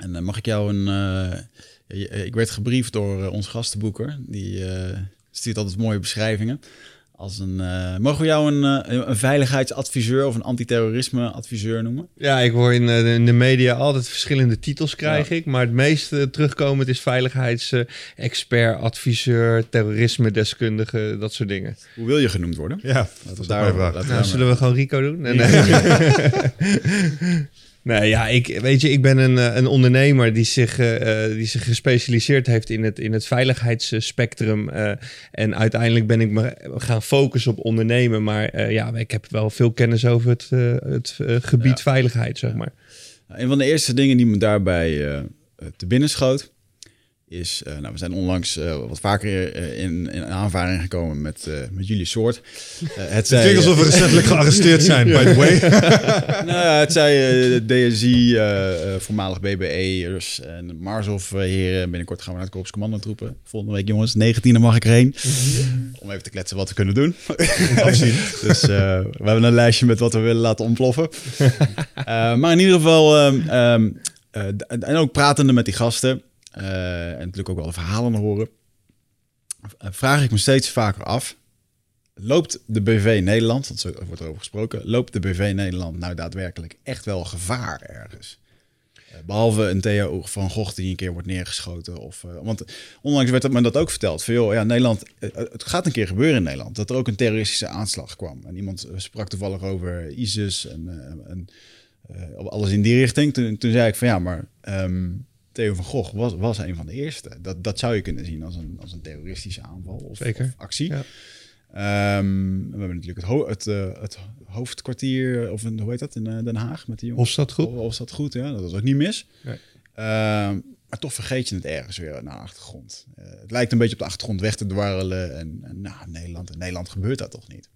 En uh, mag ik jou een... Uh, ik werd gebriefd door uh, onze gastenboeker. Die stuurt altijd mooie beschrijvingen. Als een, mogen we jou een, een veiligheidsadviseur of een antiterrorisme adviseur noemen? Ja, ik hoor in, in de media altijd verschillende titels krijg ja. ik. Maar het meest terugkomend is veiligheidsexpert, adviseur, terrorisme deskundige, dat soort dingen. Hoe wil je genoemd worden? Ja, dat is daar. Nou, zullen we gewoon Rico doen? Nee, nee. Nee, ja, ik, weet je, ik ben een, een ondernemer die zich, uh, die zich gespecialiseerd heeft in het, in het veiligheidsspectrum. Uh, en uiteindelijk ben ik me gaan focussen op ondernemen. Maar uh, ja, ik heb wel veel kennis over het, het gebied ja. veiligheid, zeg maar. Een van de eerste dingen die me daarbij te binnen schoot is, uh, nou, we zijn onlangs uh, wat vaker uh, in, in aanvaring gekomen met, met jullie soort. het zei, klinkt alsof we recentelijk gearresteerd zijn, by the way. nou, het zei DSI, voormalig BBE'ers en Marshof heren. Binnenkort gaan we naar het Korps Commando troepen. Volgende week, jongens, 19e mag ik erheen. Om even te kletsen wat we kunnen doen. Dus we hebben een lijstje met wat we willen laten ontploffen. maar in ieder geval, um, um, en ook pratende met die gasten... Uh, en natuurlijk ook wel de verhalen horen. Uh, vraag ik me steeds vaker af. Loopt de BV Nederland, want zo wordt erover gesproken, loopt de BV Nederland nou daadwerkelijk echt wel gevaar ergens? Uh, behalve een Theo van Gogh die een keer wordt neergeschoten. Of, want onlangs werd me dat ook verteld. Van, ja, Nederland, het gaat een keer gebeuren in Nederland. Dat er ook een terroristische aanslag kwam. En iemand sprak toevallig over ISIS en, alles in die richting. Toen, zei ik van ja, maar um, Theo van Gogh was, was een van de eerste. Dat, dat zou je kunnen zien als een, als een terroristische aanval of, Zeker. of actie. Ja. Um, we hebben natuurlijk het, ho het, uh, het hoofdkwartier, of een, hoe heet dat, in uh, Den Haag met die jongens. Hofstad goed. Hofstad goed, ja, dat was ook niet mis. Nee. Um, maar toch vergeet je het ergens weer naar de achtergrond. Uh, het lijkt een beetje op de achtergrond weg te dwarrelen. En, en nou, Nederland, in Nederland gebeurt dat toch niet?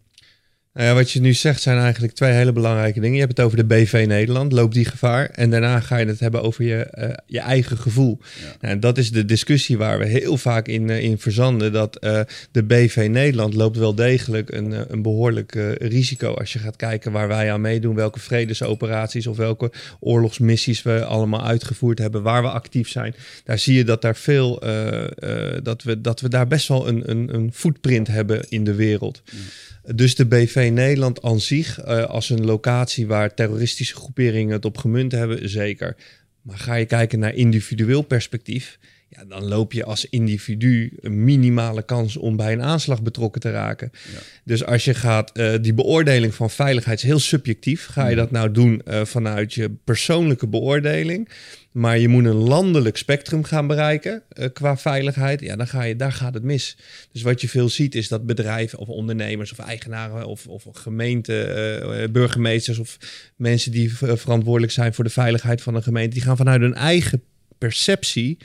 Nou ja, wat je nu zegt zijn eigenlijk twee hele belangrijke dingen. Je hebt het over de BV Nederland, loopt die gevaar? En daarna ga je het hebben over je, uh, je eigen gevoel. Ja. Nou, dat is de discussie waar we heel vaak in, uh, in verzanden. Dat uh, de BV Nederland loopt wel degelijk een, een behoorlijk risico. Als je gaat kijken waar wij aan meedoen, welke vredesoperaties of welke oorlogsmissies we allemaal uitgevoerd hebben, waar we actief zijn. Daar zie je dat daar veel, dat, we, dat we daar best wel een, een, een footprint hebben in de wereld. Ja. Dus de BV Nederland aan zich, uh, als een locatie waar terroristische groeperingen het op gemunt hebben, zeker. Maar ga je kijken naar individueel perspectief, ja, dan loop je als individu een minimale kans om bij een aanslag betrokken te raken. Ja. Dus als je gaat, uh, die beoordeling van veiligheid is heel subjectief. Ga je dat nou doen uh, vanuit je persoonlijke beoordeling? Maar je moet een landelijk spectrum gaan bereiken uh, qua veiligheid. Ja, dan ga je, daar gaat het mis. Dus wat je veel ziet is dat bedrijven of ondernemers of eigenaren of, of gemeenten, burgemeesters of mensen die verantwoordelijk zijn voor de veiligheid van een gemeente, die gaan vanuit hun eigen perceptie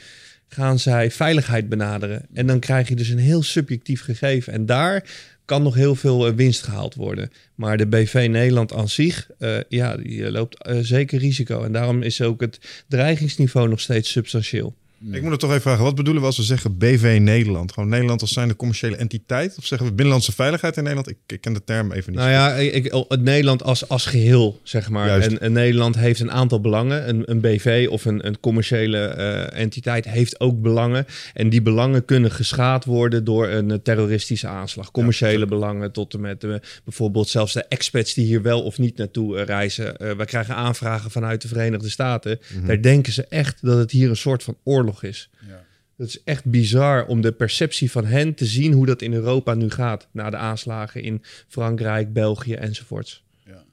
gaan zij veiligheid benaderen. En dan krijg je dus een heel subjectief gegeven. En daar kan nog heel veel winst gehaald worden. Maar de BV Nederland aan zich, uh, ja, die loopt uh, zeker risico. En daarom is ook het dreigingsniveau nog steeds substantieel. Ik moet het toch even vragen, wat bedoelen we als we zeggen BV Nederland? Gewoon Nederland als zijnde commerciële entiteit? Of zeggen we binnenlandse veiligheid in Nederland? Ik, ik ken de term even niet. Nou ja, ik, het Nederland als, als geheel, zeg maar. En, en, Nederland heeft een aantal belangen. Een, een BV of een, een commerciële uh, entiteit heeft ook belangen. En die belangen kunnen geschaad worden door een terroristische aanslag. Commerciële ja, belangen tot en met uh, bijvoorbeeld zelfs de expats die hier wel of niet naartoe uh, reizen. we krijgen aanvragen vanuit de Verenigde Staten. Mm -hmm. Daar denken ze echt dat het hier een soort van oorlog is. Ja. Het is echt bizar om de perceptie van hen te zien hoe dat in Europa nu gaat. Na de aanslagen in Frankrijk, België enzovoorts. Ja.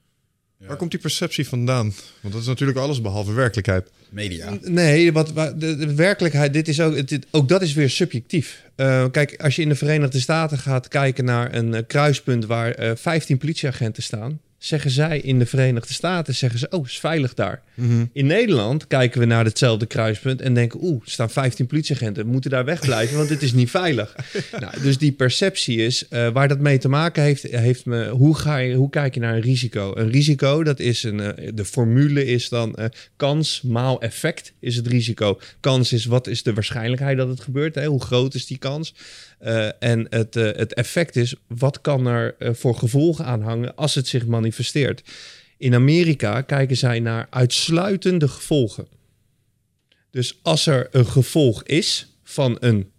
Ja. Waar komt die perceptie vandaan? Want dat is natuurlijk alles behalve werkelijkheid. Media. Nee, wat, de, de werkelijkheid, dit is ook, dit, ook dat is weer subjectief. Uh, kijk, als je in de Verenigde Staten gaat kijken naar een uh, kruispunt waar uh, 15 politieagenten staan, zeggen zij in de Verenigde Staten, zeggen ze, oh, is veilig daar. Mhm. In Nederland kijken we naar hetzelfde kruispunt en denken, oeh, er staan 15 politieagenten, we moeten daar wegblijven, want het is niet veilig. nou, dus die perceptie is, eh, waar dat mee te maken heeft, heeft me, hoe, ga je, hoe kijk je naar een risico? Een risico, dat is een, eh, de formule is dan eh, kans maal effect is het risico. Kans is, wat is de waarschijnlijkheid dat het gebeurt? Hè? Hoe groot is die kans? Uh, en het, uh, het effect is, wat kan er uh, voor gevolgen aan hangen als het zich manifesteert? In Amerika kijken zij naar uitsluitende gevolgen. Dus als er een gevolg is van een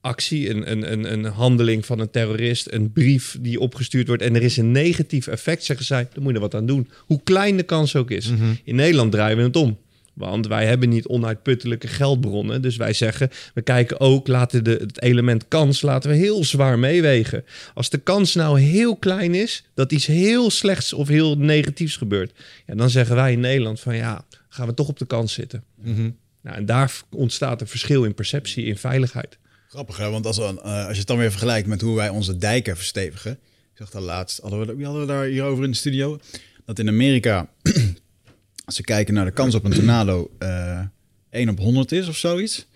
actie, een, een, een, een handeling van een terrorist, een brief die opgestuurd wordt en er is een negatief effect, zeggen zij, dan moet je er wat aan doen. Hoe klein de kans ook is. Mhm. In Nederland draaien we het om. Want wij hebben niet onuitputtelijke geldbronnen. Dus wij zeggen, we kijken ook, laten de, het element kans laten we heel zwaar meewegen. Als de kans nou heel klein is, dat iets heel slechts of heel negatiefs gebeurt. Ja, dan zeggen wij in Nederland van ja, gaan we toch op de kans zitten. Mhm. Nou, en daar ontstaat een verschil in perceptie, in veiligheid. Grappig, hè? want als, we, uh, als je het dan weer vergelijkt met hoe wij onze dijken verstevigen. Ik zag dat laatst, hadden we, wie hadden we daar hierover in de studio? Dat in Amerika als we kijken naar de kans op een tornado uh, 1 op 100 is of zoiets,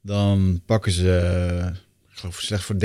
dan pakken ze, ik geloof slechts voor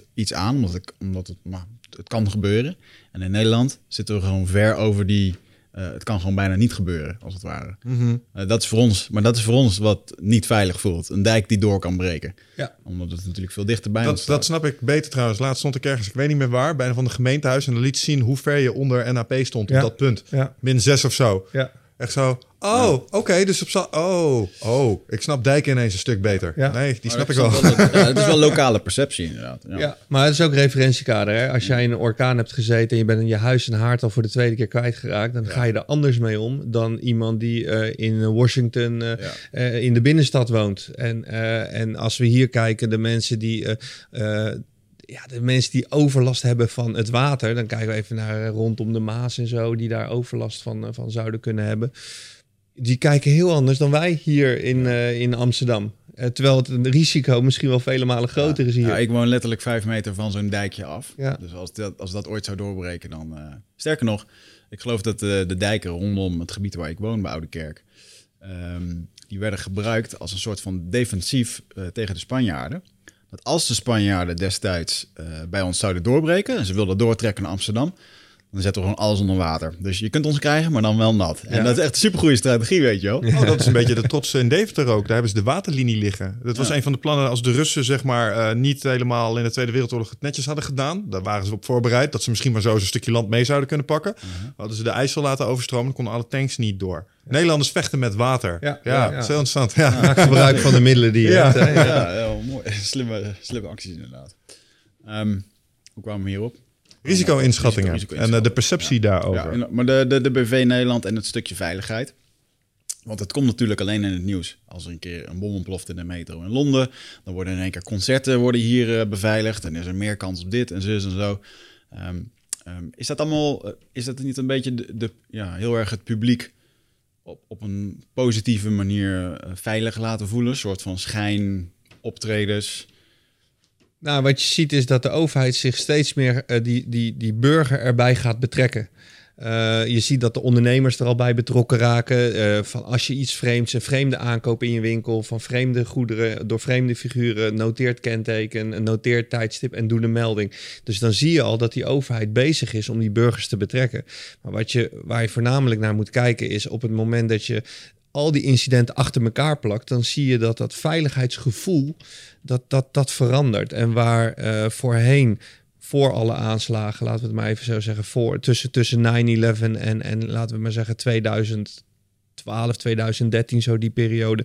30% iets aan, omdat, het, omdat het, maar het kan gebeuren. En in Nederland zitten we gewoon ver over die, het kan gewoon bijna niet gebeuren, als het ware. Mhm. Mm -hmm. dat is voor ons, maar dat is voor ons wat niet veilig voelt. Een dijk die door kan breken. Ja. Omdat het natuurlijk veel dichterbij dat, dat snap ik beter trouwens. Laatst stond ik ergens, ik weet niet meer waar, bij een van de gemeentehuis. En dan liet zien hoe ver je onder NAP stond Ja. op dat punt. Ja. Min 6 of zo. Ja. Echt zo. Oh, oké. dus op zo. Oh, oh. Ik snap dijken ineens een stuk beter. Ja. Nee, die snap ik wel. is wel- ja, het is wel lokale perceptie inderdaad. Ja. Ja, maar het is ook referentiekader. Hè? Als jij in een orkaan hebt gezeten en je bent in je huis en haard al voor de tweede keer kwijtgeraakt, dan ga je er anders mee om dan iemand die eh, in Washington eh, Ja. eh, in de binnenstad woont. En, eh, en als we hier kijken, de mensen die. Ja, de mensen die overlast hebben van het water, dan kijken we even naar eh, rondom de Maas en zo, die daar overlast van, eh, van zouden kunnen hebben. Die kijken heel anders dan wij hier in, eh, in Amsterdam. Terwijl het een risico misschien wel vele malen groter is hier. Ja, ik woon letterlijk vijf meter van zo'n dijkje af. Ja. Dus als dat, als dat ooit zou doorbreken, dan... sterker nog, ik geloof dat eh, de dijken rondom het gebied waar ik woon, bij Oude Kerk... ehm, die werden gebruikt als een soort van defensief tegen de Spanjaarden. Dat als de Spanjaarden destijds eh, bij ons zouden doorbreken... en ze wilden doortrekken naar Amsterdam... dan zetten we gewoon alles onder water. Dus je kunt ons krijgen, maar dan wel nat. En Ja. dat is echt een supergoeie strategie, weet je wel. Oh, dat is een beetje de trots in Deventer ook. Daar hebben ze de waterlinie liggen. Dat was Ja. een van de plannen als de Russen zeg maar eh, niet helemaal in de Tweede Wereldoorlog het netjes hadden gedaan. Daar waren ze op voorbereid dat ze misschien maar zo eens een stukje land mee zouden kunnen pakken. Hadden ze de IJssel laten overstromen, dan konden alle tanks niet door. Nederlanders vechten met water. Ja. Ja, Ja. dat is heel interessant. Ja. Maak gebruik van de middelen die je Ja. hebt. Hè? Ja, heel mooi. Slimme, slimme acties inderdaad. Ehm, hoe kwamen we hierop? Risico-inschattingen Risico- en eh, de perceptie daarover. Ja, en- maar de, de, de BV Nederland en het stukje veiligheid. Want het komt natuurlijk alleen in het nieuws. Als er een keer een bom ontploft in de metro in Londen, dan worden in één keer concerten worden hier eh, beveiligd en is er meer kans op dit en zus en zo. Ehm, ehm, is dat allemaal, eh, is dat niet een beetje de, de, ja, heel erg het publiek op, op een positieve manier veilig laten voelen? Een soort van schijnoptredens. Nou, wat je ziet is dat de overheid zich steeds meer eh, die, die, die burger erbij gaat betrekken. Eh, je ziet dat de ondernemers er al bij betrokken raken. eh, van als je iets vreemds, een vreemde aankoop in je winkel, van vreemde goederen door vreemde figuren, noteert kenteken, noteert tijdstip en doe de melding. Dus dan zie je al dat die overheid bezig is om die burgers te betrekken. Maar wat je, waar je voornamelijk naar moet kijken is op het moment dat je al die incidenten achter elkaar plakt, dan zie je dat dat veiligheidsgevoel dat, dat, dat verandert. En waar eh, voorheen voor alle aanslagen, laten we het maar even zo zeggen, voor, tussen, tussen 9-11 en, en laten we maar zeggen 2012, 2013, zo die periode,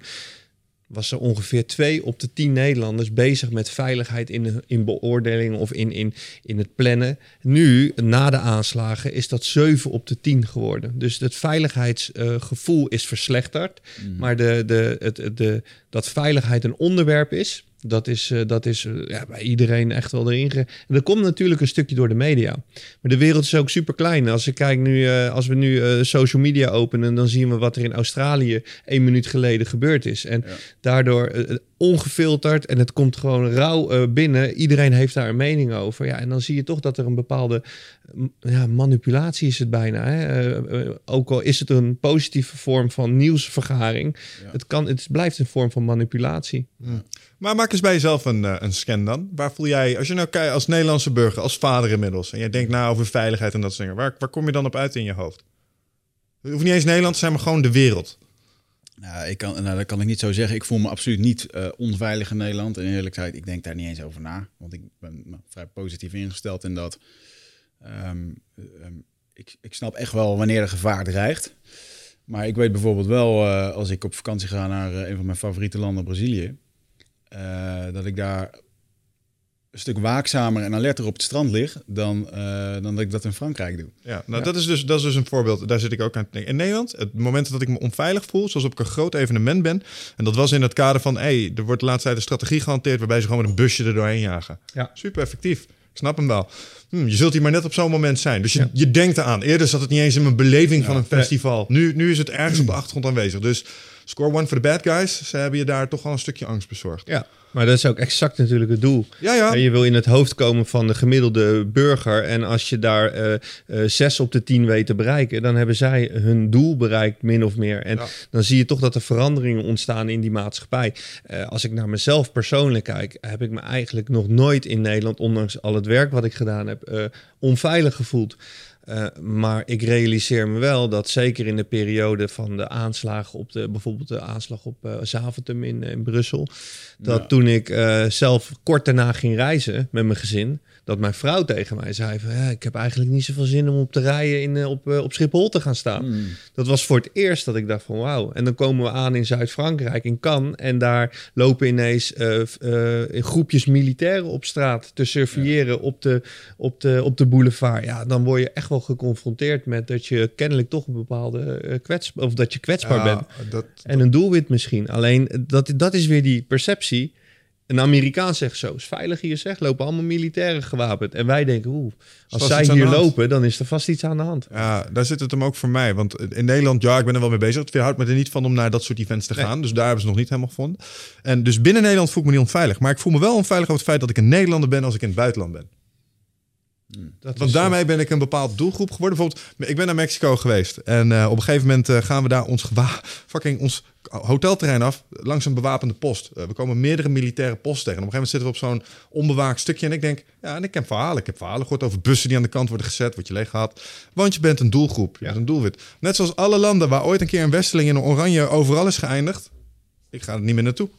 was er ongeveer twee op de tien Nederlanders bezig met veiligheid in, in beoordeling of in, in, in het plannen. Nu, na de aanslagen, is dat zeven op de tien geworden. Dus het veiligheidsgevoel is verslechterd. Maar de, de, het- de, dat veiligheid een onderwerp is, dat is, eh, dat is eh, ja, bij iedereen echt wel erin. Ge... En dat komt natuurlijk een stukje door de media. Maar de wereld is ook super klein. Als, ik kijk nu, eh, als we nu eh, social media openen, dan zien we wat er in Australië één minuut geleden gebeurd is. En Ja. daardoor, ongefilterd en het komt gewoon rauw eh, binnen. Iedereen heeft daar een mening over. Ja, en dan zie je toch dat er een bepaalde ja, manipulatie is het bijna. Hè? Ook al is het een positieve vorm van nieuwsvergaring, Ja. het, kan, het blijft een vorm van manipulatie. Maar maak eens bij jezelf een, eh, een scan dan. Waar voel jij, als je nou kijkt als Nederlandse burger, als vader inmiddels, en jij denkt na over veiligheid en dat soort dingen, waar, waar kom je dan op uit in je hoofd? Het hoeft niet eens Nederland te zijn, maar gewoon de wereld. Nou, ik kan, nou, dat kan ik niet zo zeggen. Ik voel me absoluut niet eh, onveilig in Nederland. En eerlijk gezegd, ik denk daar niet eens over na. Want ik ben vrij positief ingesteld in dat. ehm, ehm, ik, ik snap echt wel wanneer er gevaar dreigt. Maar ik weet bijvoorbeeld wel, eh, als ik op vakantie ga naar een van mijn favoriete landen, Brazilië, eh, dat ik daar een stuk waakzamer en alerter op het strand lig dan, eh, dan dat ik dat in Frankrijk doe. Ja, nou Ja. Dat, is dus, dat is dus een voorbeeld. Daar zit ik ook aan te denken. In Nederland, het moment dat ik me onveilig voel, zoals op ik een groot evenement ben. En dat was in het kader van, hey, er wordt de laatste tijd een strategie gehanteerd waarbij ze gewoon met een busje er doorheen jagen. Ja. Super effectief. Ik snap hem wel. Hm, je zult hier maar net op zo'n moment zijn. Dus je, Ja. je denkt eraan. Eerder zat het niet eens in mijn beleving van een festival. Nu, nu is het ergens op de achtergrond aanwezig. Dus score one for the bad guys. Ze hebben je daar toch wel een stukje angst bezorgd. Ja, maar dat is ook exact natuurlijk het doel. Ja, ja. Je wil in het hoofd komen van de gemiddelde burger. En als je daar eh, eh, zes op de tien weet te bereiken, dan hebben zij hun doel bereikt, min of meer. En Ja. dan zie je toch dat er veranderingen ontstaan in die maatschappij. Eh, als ik naar mezelf persoonlijk kijk, heb ik me eigenlijk nog nooit in Nederland, ondanks al het werk wat ik gedaan heb, onveilig gevoeld. Eh, maar ik realiseer me wel dat zeker in de periode van de aanslagen op de, bijvoorbeeld de aanslag op eh Zaventem in, in Brussel, dat Ja. toen ik eh, zelf kort daarna ging reizen met mijn gezin, dat mijn vrouw tegen mij zei van, ja, ik heb eigenlijk niet zoveel zin om op te rijden in, eh, op, eh, op Schiphol te gaan staan. Hmm. Dat was voor het eerst dat ik dacht van wauw. En dan komen we aan in Zuid-Frankrijk, in Cannes. En daar lopen ineens eh, in groepjes militairen op straat te surveilleren op, de, op, de, op de boulevard. Ja, dan word je echt wel geconfronteerd met dat je kennelijk toch een bepaalde kwets... Of dat je kwetsbaar bent. Dat, En een doelwit misschien. Alleen dat, dat is weer die perceptie. Een Amerikaan zegt zo, is veilig hier zeg, lopen allemaal militairen gewapend. En wij denken, oeh, als zij hier lopen, dan is er vast iets aan de hand. Ja, daar zit het hem ook voor mij. Want in Nederland, ja, ik ben er wel mee bezig. Het weerhoudt me er niet van om naar dat soort events te Nee. gaan. Dus daar hebben ze nog niet helemaal gevonden. En dus binnen Nederland voel ik me niet onveilig. Maar ik voel me wel onveilig over het feit dat ik een Nederlander ben als ik in het buitenland ben. Dat Want is, eh, daarmee ben ik een bepaald doelgroep geworden. Bijvoorbeeld, ik ben naar Mexico geweest. En eh, op een gegeven moment eh, gaan we daar ons, fucking ons hotelterrein af. Langs een bewapende post. We komen meerdere militaire posten tegen. En op een gegeven moment zitten we op zo'n onbewaakt stukje. En ik denk, ja, en ik heb verhalen. Ik heb verhalen gehoord over bussen die aan de kant worden gezet. Word je leeg gehad. Want je bent een doelgroep. Je Ja. bent een doelwit. Net zoals alle landen waar ooit een keer een westeling in een oranje overal is geëindigd. Ik ga er niet meer naartoe.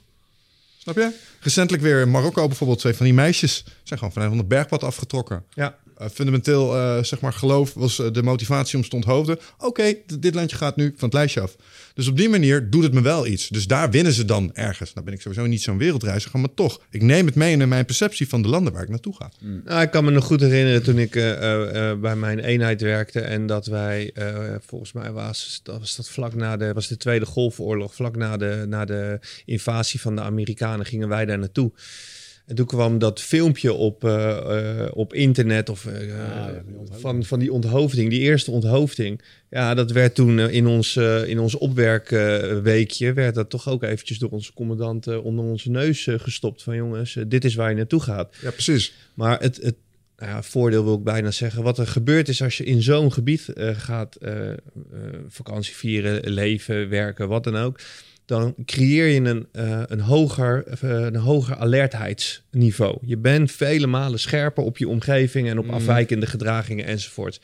Snap je? Recentelijk weer in Marokko bijvoorbeeld. Twee van die meisjes zijn gewoon vanuit het bergpad afgetrokken. ja. Uh, fundamenteel, eh, zeg maar, geloof was eh, de motivatie om ze te onthoofden. Oké, dit landje gaat nu van het lijstje af. Dus op die manier doet het me wel iets. Dus daar winnen ze dan ergens. Nou ben ik sowieso niet zo'n wereldreiziger, maar toch. Ik neem het mee in mijn perceptie van de landen waar ik naartoe ga. Nou, ik kan me nog goed herinneren toen ik eh, eh, eh, bij mijn eenheid werkte en dat wij, eh, volgens mij was dat, was dat vlak na de, was de Tweede Golfoorlog, vlak na de, na de invasie van de Amerikanen gingen wij daar naartoe. En toen kwam dat filmpje op, eh, eh, op internet of, eh, ja, onthoofding. van, van die onthoofding, die eerste onthoofding. Ja, dat werd toen in ons, in ons opwerkweekje, werd dat toch ook eventjes door onze commandant onder onze neus gestopt. Van jongens, dit is waar je naartoe gaat. Ja, precies. Maar het, het nou ja, voordeel wil ik bijna zeggen. Wat er gebeurt is als je in zo'n gebied gaat vakantie vieren, leven, werken, wat dan ook. Dan creëer je een, eh, een, hoger, eh, een hoger alertheidsniveau. Je bent vele malen scherper op je omgeving en op Mm. afwijkende gedragingen enzovoort.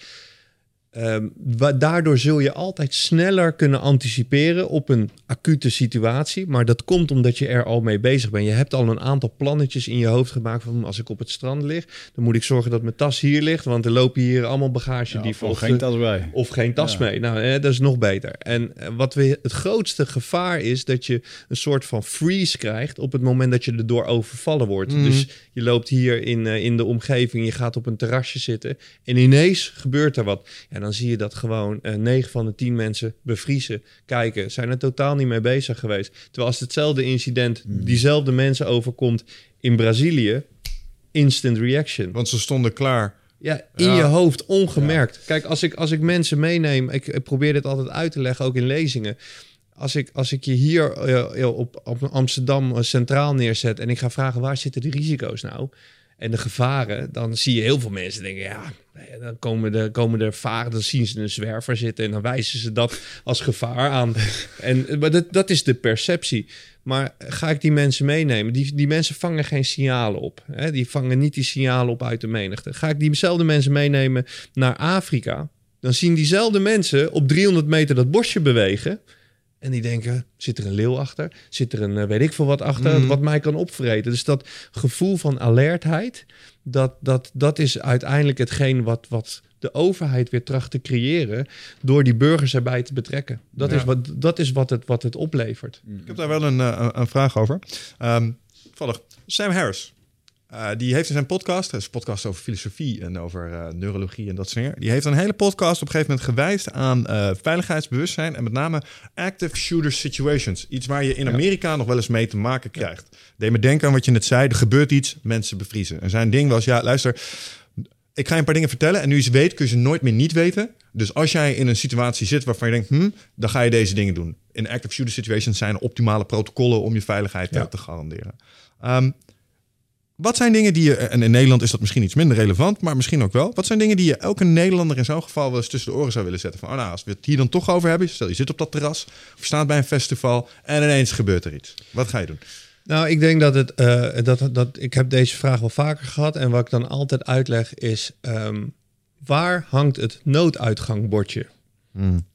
Wa- daardoor zul je altijd sneller kunnen anticiperen op een acute situatie. Maar dat komt omdat je er al mee bezig bent. Je hebt al een aantal plannetjes in je hoofd gemaakt van als ik op het strand lig, dan moet ik zorgen dat mijn tas hier ligt, want er lopen hier allemaal bagage Ja, die of geen tas bij. of geen tas Ja. mee. Nou, eh, dat is nog beter. En eh, wat we, het grootste gevaar is dat je een soort van freeze krijgt op het moment dat je erdoor overvallen wordt. Mhm. Dus je loopt hier in, eh, in de omgeving, je gaat op een terrasje zitten en ineens gebeurt er wat. Ja, dan zie je dat gewoon eh 9 van de 10 mensen bevriezen, kijken, zijn er totaal niet mee bezig geweest. Terwijl als hetzelfde incident diezelfde mensen overkomt in Brazilië, instant reaction. Want ze stonden klaar. Ja, in Ja. je hoofd, ongemerkt. Kijk, als ik, als ik mensen meeneem, ik, ik probeer dit altijd uit te leggen, ook in lezingen. Als ik, als ik je hier eh, op, op Amsterdam eh, centraal neerzet en ik ga vragen waar zitten de risico's nou en de gevaren, dan zie je heel veel mensen denken, ja, dan komen, de, komen er varen, dan zien ze een zwerver zitten en dan wijzen ze dat als gevaar aan. En maar dat, dat is de perceptie. Maar ga ik die mensen meenemen? Die, die mensen vangen geen signalen op. Hè? Die vangen niet die signalen op uit de menigte. Ga ik diezelfde mensen meenemen naar Afrika? Dan zien diezelfde mensen op 300 meter dat bosje bewegen. En die denken, zit er een leeuw achter? Zit er een eh, weet ik veel wat achter, Mhm. wat mij kan opvreten? Dus dat gevoel van alertheid, dat, dat, dat is uiteindelijk hetgeen wat, wat de overheid weer tracht te creëren... door die burgers erbij te betrekken. Dat Ja. is, wat, dat is wat, het, wat het oplevert. Ik heb daar wel een, eh, een- een vraag over. Toevallig, Sam Harris. Eh, die heeft in zijn podcast, dat is een podcast over filosofie en over eh, neurologie en dat soort dingen. Die heeft een hele podcast op een gegeven moment gewijst aan eh, veiligheidsbewustzijn en met name active shooter situations. Iets waar je in Amerika nog wel eens mee te maken krijgt. Deed me denken aan wat je net zei, er gebeurt iets, mensen bevriezen. En zijn ding was, ja luister, ik ga je een paar dingen vertellen en nu je ze weet kun je ze nooit meer niet weten. Dus als jij in een situatie zit waarvan je denkt, hm, dan ga je deze dingen doen. In active shooter situations zijn er optimale protocollen om je veiligheid Ja. te garanderen. Ehm, wat zijn dingen die je, en in Nederland is dat misschien iets minder relevant, maar misschien ook wel. Wat zijn dingen die je elke Nederlander in zo'n geval wel eens tussen de oren zou willen zetten? Van, oh nou, als we het hier dan toch over hebben, stel je zit op dat terras, of je staat bij een festival en ineens gebeurt er iets. Wat ga je doen? Nou, ik denk dat het eh, dat, dat ik heb deze vraag wel vaker gehad. En wat ik dan altijd uitleg is: ehm, waar hangt het nooduitgangbordje?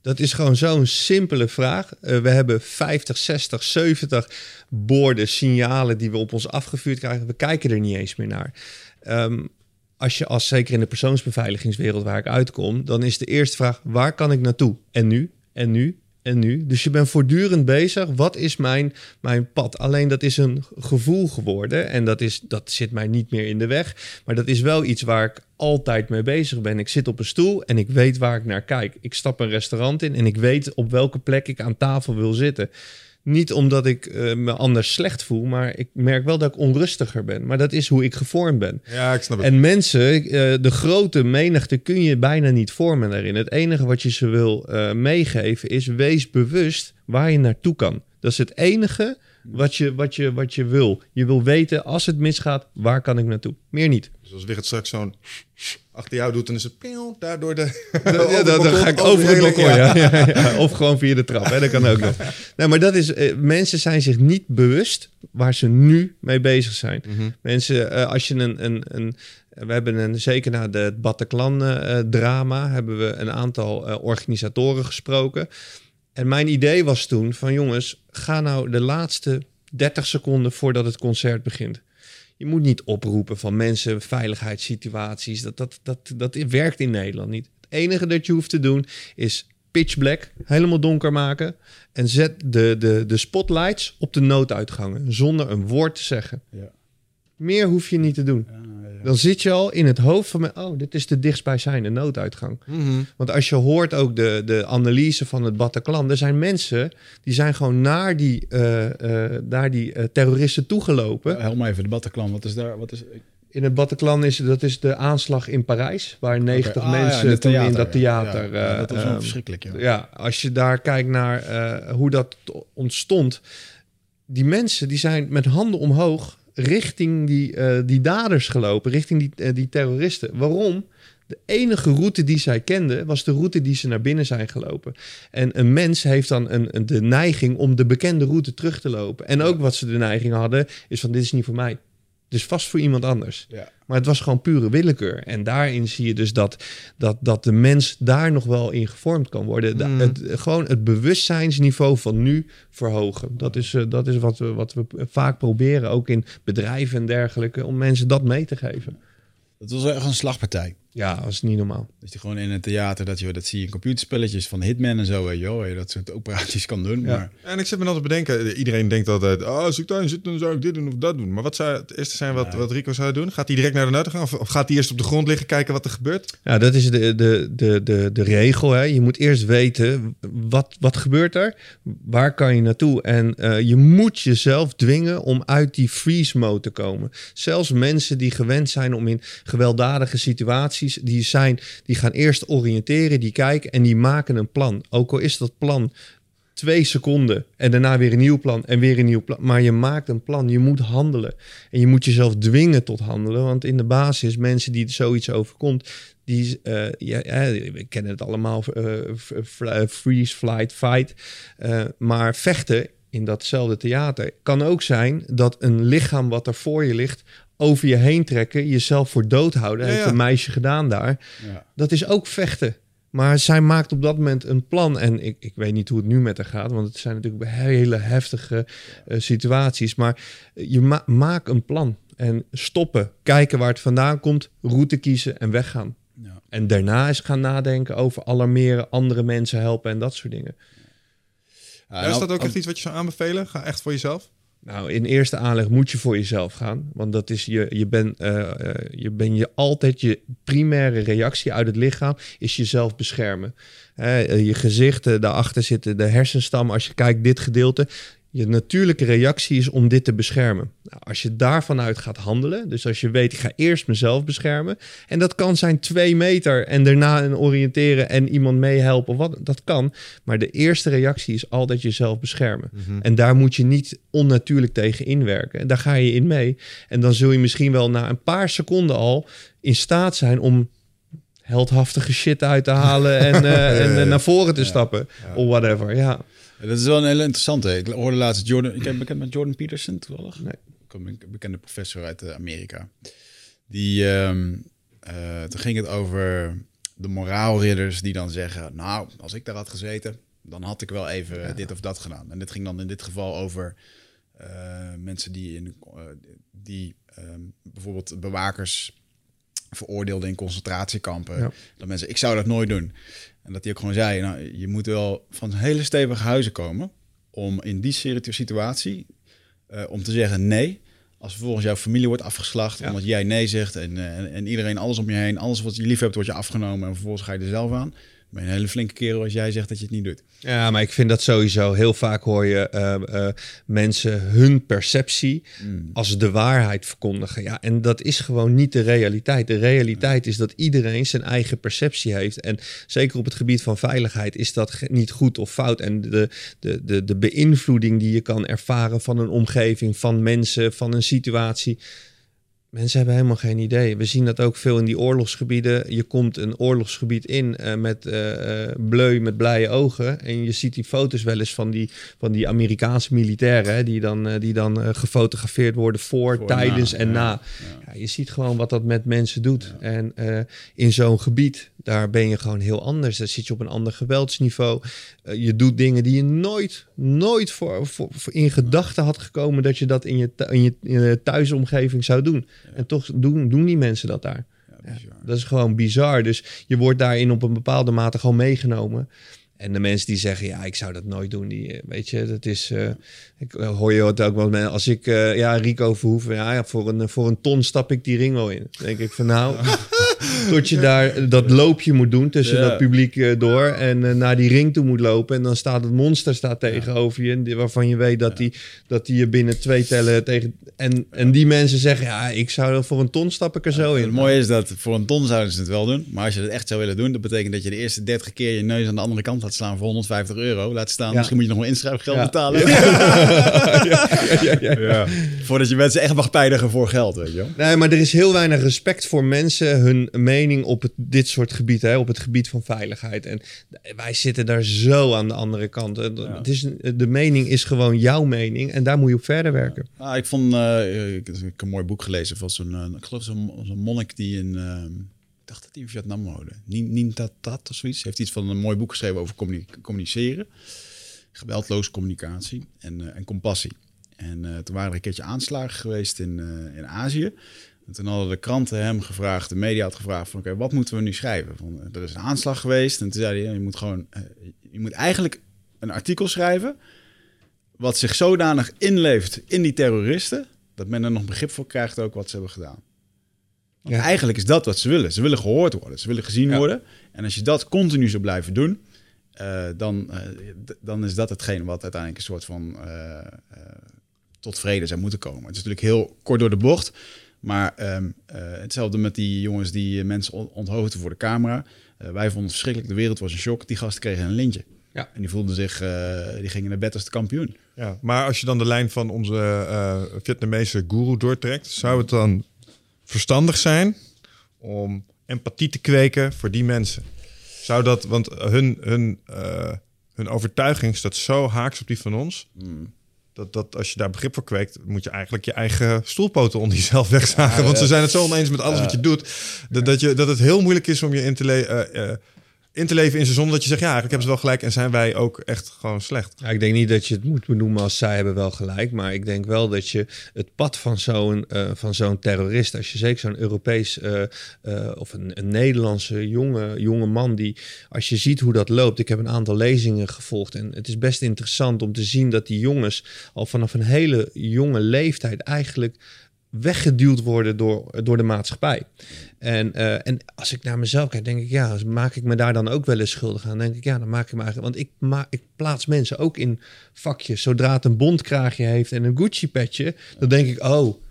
Dat is gewoon zo'n simpele vraag. Eh, we hebben 50, 60, 70 borden, signalen die we op ons afgevuurd krijgen. We kijken er niet eens meer naar. Ehm, als je als zeker in de persoonsbeveiligingswereld waar ik uitkom, dan is de eerste vraag: waar kan ik naartoe? En nu? En nu? En nu? Dus je bent voortdurend bezig. Wat is mijn, mijn pad? Alleen dat is een gevoel geworden. En dat, is, dat zit mij niet meer in de weg. Maar dat is wel iets waar ik altijd mee bezig ben. Ik zit op een stoel en ik weet waar ik naar kijk. Ik stap een restaurant in en ik weet op welke plek ik aan tafel wil zitten. Niet omdat ik eh, me anders slecht voel, maar ik merk wel dat ik onrustiger ben. Maar dat is hoe ik gevormd ben. Ja, ik snap het. En mensen, eh, de grote menigte kun je bijna niet vormen daarin. Het enige wat je ze wil eh, meegeven is wees bewust waar je naartoe kan. Dat is het enige wat je, wat, je, wat je wil. Je wil weten, als het misgaat, waar kan ik naartoe? Meer niet. Dus als Wigert straks zo'n achter jou doet, dan is het peel, daardoor de... Ja, dan, dan ga ik over het balkon, ja. Ja, ja. Of gewoon via de trap, hè. dat kan ook nog. Nou, maar dat is, eh, mensen zijn zich niet bewust waar ze nu mee bezig zijn. Mensen, eh, als je een, een, een we hebben een, zeker na de Bataclan-drama, hebben we een aantal eh, organisatoren gesproken. En mijn idee was toen van jongens, ga nou de laatste 30 seconden voordat het concert begint. Je moet niet oproepen van mensen, veiligheidssituaties. Dat, dat, dat, dat werkt in Nederland niet. Het enige dat je hoeft te doen is pitch black, helemaal donker maken. En zet de, de, de spotlights op de nooduitgangen, zonder een woord te zeggen. Ja. Meer hoef je niet te doen. Dan zit je al in het hoofd van, me, oh, dit is de dichtstbijzijnde nooduitgang. Mhm. Want als je hoort ook de, de analyse van het Bataclan, er zijn mensen die zijn gewoon naar die, eh, eh, naar die eh, terroristen toegelopen. Help me even, de Bataclan. Wat is daar? Wat is, In het Bataclan is dat is de aanslag in Parijs, waar 90 Oké, ah, ja, mensen toen in theater, dat theater. Ja, ja, dat was ehm, verschrikkelijk, ja. ja, als je daar kijkt naar eh, hoe dat ontstond. Die mensen die zijn met handen omhoog richting die, eh, die daders gelopen, richting die, eh, die terroristen. Waarom? De enige route die zij kenden was de route die ze naar binnen zijn gelopen. En een mens heeft dan een, een, de neiging om de bekende route terug te lopen. En ook wat ze de neiging hadden, is van dit is niet voor mij. Het is vast voor iemand anders. Ja. Maar het was gewoon pure willekeur. En daarin zie je dus dat, dat, dat de mens daar nog wel in gevormd kan worden. De- Mm. het, gewoon het bewustzijnsniveau van nu verhogen. Dat is, eh, dat is wat, we, wat we vaak proberen, ook in bedrijven en dergelijke, om mensen dat mee te geven. Dat was wel echt een slagpartij. Ja, dat is niet normaal. Dat je gewoon in het theater, dat, je, dat zie je in computerspelletjes van Hitman en zo, weet je wel, waar je dat soort operaties kan doen. Ja. Maar En ik zit me altijd te bedenken, iedereen denkt altijd, oh, als ik daarin zit, dan zou ik dit doen of dat doen. Maar wat zou het eerste zijn wat, Ja. wat Rico zou doen? Gaat hij direct naar de nuit gaan? Of, of gaat hij eerst op de grond liggen kijken wat er gebeurt? Ja, dat is de, de, de, de, de regel. Hè. Je moet eerst weten, wat, wat gebeurt er? Waar kan je naartoe? En eh, je moet jezelf dwingen om uit die freeze mode te komen. Zelfs mensen die gewend zijn om in gewelddadige situaties, die, zijn, die gaan eerst oriënteren, die kijken en die maken een plan. Ook al is dat plan twee seconden en daarna weer een nieuw plan en weer een nieuw plan. Maar je maakt een plan, je moet handelen. En je moet jezelf dwingen tot handelen, want in de basis, mensen die zoiets overkomt, die, uh, ja, we kennen het allemaal, uh, freeze, flight, fight. Uh, maar vechten in datzelfde theater kan ook zijn dat een lichaam wat er voor je ligt over je heen trekken, jezelf voor dood houden. Ja, heeft een meisje gedaan daar. Ja. Dat is ook vechten. Maar zij maakt op dat moment een plan. En ik, ik weet niet hoe het nu met haar gaat, want het zijn natuurlijk hele heftige uh, situaties. Maar je ma maakt een plan. En stoppen, kijken waar het vandaan komt, route kiezen en weggaan. Ja. En daarna is gaan nadenken over alarmeren, andere mensen helpen en dat soort dingen. Ja, is dat ook echt iets wat je zou aanbevelen? Ga echt voor jezelf? Nou, in eerste aanleg moet je voor jezelf gaan. Want dat is je, je bent uh, je, ben je altijd je primaire reactie uit het lichaam is jezelf beschermen. Uh, je gezicht, daarachter zitten de hersenstam. Als je kijkt, dit gedeelte, je natuurlijke reactie is om dit te beschermen. Nou, als je daarvan uit gaat handelen, dus als je weet, ik ga eerst mezelf beschermen, en dat kan zijn twee meter en daarna een oriënteren en iemand meehelpen, wat, dat kan. Maar de eerste reactie is altijd jezelf beschermen. Mhm. En daar moet je niet onnatuurlijk tegen inwerken. En daar ga je in mee. En dan zul je misschien wel na een paar seconden al in staat zijn om heldhaftige shit uit te halen en, uh, en uh, naar voren te stappen. Of whatever, ja. Dat is wel een hele interessante. Ik hoorde laatst Jordan. Ik heb bekend met Jordan Peterson toevallig. Nee. Een bekende professor uit uh, Amerika. Die. Um, uh, toen ging het over de moraalridders die dan zeggen: Nou, als ik daar had gezeten, dan had ik wel even dit of dat gedaan. En dit ging dan in dit geval over uh, mensen die, in, die um, bijvoorbeeld bewakers veroordeelden in concentratiekampen. Ja. Dat mensen, ik zou dat nooit doen. En dat hij ook gewoon zei, nou, je moet wel van hele stevige huizen komen om in die situatie uh, om te zeggen nee. Als vervolgens jouw familie wordt afgeslacht omdat jij nee zegt en, uh, en iedereen alles om je heen, alles wat je lief hebt wordt je afgenomen en vervolgens ga je er zelf aan ben een hele flinke kerel als jij zegt dat je het niet doet. Ja, maar ik vind dat sowieso heel vaak hoor je uh, uh, mensen hun perceptie mm. als de waarheid verkondigen. Ja, en dat is gewoon niet de realiteit. De realiteit is dat iedereen zijn eigen perceptie heeft. En zeker op het gebied van veiligheid is dat niet goed of fout. En de, de, de, de beïnvloeding die je kan ervaren van een omgeving, van mensen, van een situatie Mensen hebben helemaal geen idee. We zien dat ook veel in die oorlogsgebieden. Je komt een oorlogsgebied in uh, met uh, bleu, met blije ogen. En je ziet die foto's wel eens van die, van die Amerikaanse militairen... die dan, die dan gefotografeerd worden voor, tijdens en na. Ja. je ziet gewoon wat dat met mensen doet. En in zo'n gebied, daar ben je gewoon heel anders. Daar zit je op een ander geweldsniveau. je doet dingen die je nooit, nooit voor, voor, voor in gedachten had gekomen... dat je dat in je, in je, in je thuisomgeving zou doen. En toch doen, doen die mensen dat daar. Dat is gewoon bizar. Dus je wordt daarin op een bepaalde mate gewoon meegenomen. En de mensen die zeggen, ja, ik zou dat nooit doen, die, eh, weet je, dat is, uh, ik uh, hoor je het ook wel, als ik, uh, ja, Rico Verhoeven, ja, voor een, voor een ton stap ik die ring wel in. Dan denk ik van, nou, tot je daar dat loopje moet doen tussen dat publiek door en naar die ring toe moet lopen. En dan staat het monster staat tegenover je, waarvan je weet dat die, dat die je binnen twee tellen tegen, en, en die mensen zeggen, ja, ik zou voor een ton stap ik er zo in. Het mooie is dat voor een ton zouden ze het wel doen, maar als je het echt zou willen doen, dat betekent dat je de eerste 30 keer je neus aan de andere kant laat slaan voor 150 euro. Laat staan, misschien moet je nog wel inschrijfgeld betalen. Ja. Voordat je mensen echt mag pijnigen voor geld, weet je wel. Nee, maar er is heel weinig respect voor mensen, hun mening op het, dit soort gebieden, hè, op het gebied van veiligheid. En wij zitten daar zo aan de andere kant. Het is, de mening is gewoon jouw mening en daar moet je op verder werken. Ah, ik vond, uh, ik, ik, heb een mooi boek gelezen van zo'n, uh, ik geloof zo'n, zo'n monnik die in... Uh, ik dacht dat hij in Vietnam woonde. Nintatat of zoiets. Heeft iets van een mooi boek geschreven over communiceren. Geweldloze communicatie en, en compassie. En toen waren er een keertje aanslagen geweest in, in Azië. En toen hadden de kranten hem gevraagd, de media had gevraagd van... oké, wat moeten we nu schrijven? Van, er is een aanslag geweest en toen zei hij... je moet gewoon, je moet eigenlijk een artikel schrijven... wat zich zodanig inleeft in die terroristen... dat men er nog begrip voor krijgt ook wat ze hebben gedaan. Want ja. eigenlijk is dat wat ze willen. Ze willen gehoord worden, ze willen gezien ja. worden. En als je dat continu zou blijven doen, uh, dan, uh, dan is dat hetgeen wat uiteindelijk een soort van uh, tot vrede zou moeten komen. Het is natuurlijk heel kort door de bocht. Maar um, hetzelfde met die jongens die mensen onthoofden voor de camera. wij vonden het verschrikkelijk, de wereld was een shock. Die gasten kregen een lintje. Ja. En die voelden zich, eh, die gingen naar bed als de kampioen. Ja, maar als je dan de lijn van onze eh Vietnamese guru doortrekt, zou het dan verstandig zijn om empathie te kweken voor die mensen? Zou dat, want hun, hun, eh, hun overtuiging staat zo haaks op die van ons. Dat, dat als je daar begrip voor kweekt, moet je eigenlijk je eigen stoelpoten onder jezelf wegzagen. want ze zijn het zo oneens met alles wat je doet. Dat, dat, je, dat het heel moeilijk is om je in te, le- eh, eh, in te leven in ze zonder dat je zegt, ja, eigenlijk hebben ze wel gelijk en zijn wij ook echt gewoon slecht. Ja, ik denk niet dat je het moet benoemen als zij hebben wel gelijk. Maar ik denk wel dat je het pad van zo'n eh, van zo'n terrorist, als je zeker zo'n Europees eh, eh, of een, een Nederlandse jonge, jonge man, die als je ziet hoe dat loopt. Ik heb een aantal lezingen gevolgd en het is best interessant om te zien dat die jongens al vanaf een hele jonge leeftijd eigenlijk weggeduwd worden door, door de maatschappij. En, eh, en als ik naar mezelf kijk, denk ik, ja, maak ik me daar dan ook wel eens schuldig aan? denk ik, ja, dan maak ik me eigenlijk... Want ik, ma ik plaats mensen ook in vakjes. Zodra het een bondkraagje heeft en een Gucci-petje, dan denk ik, oh...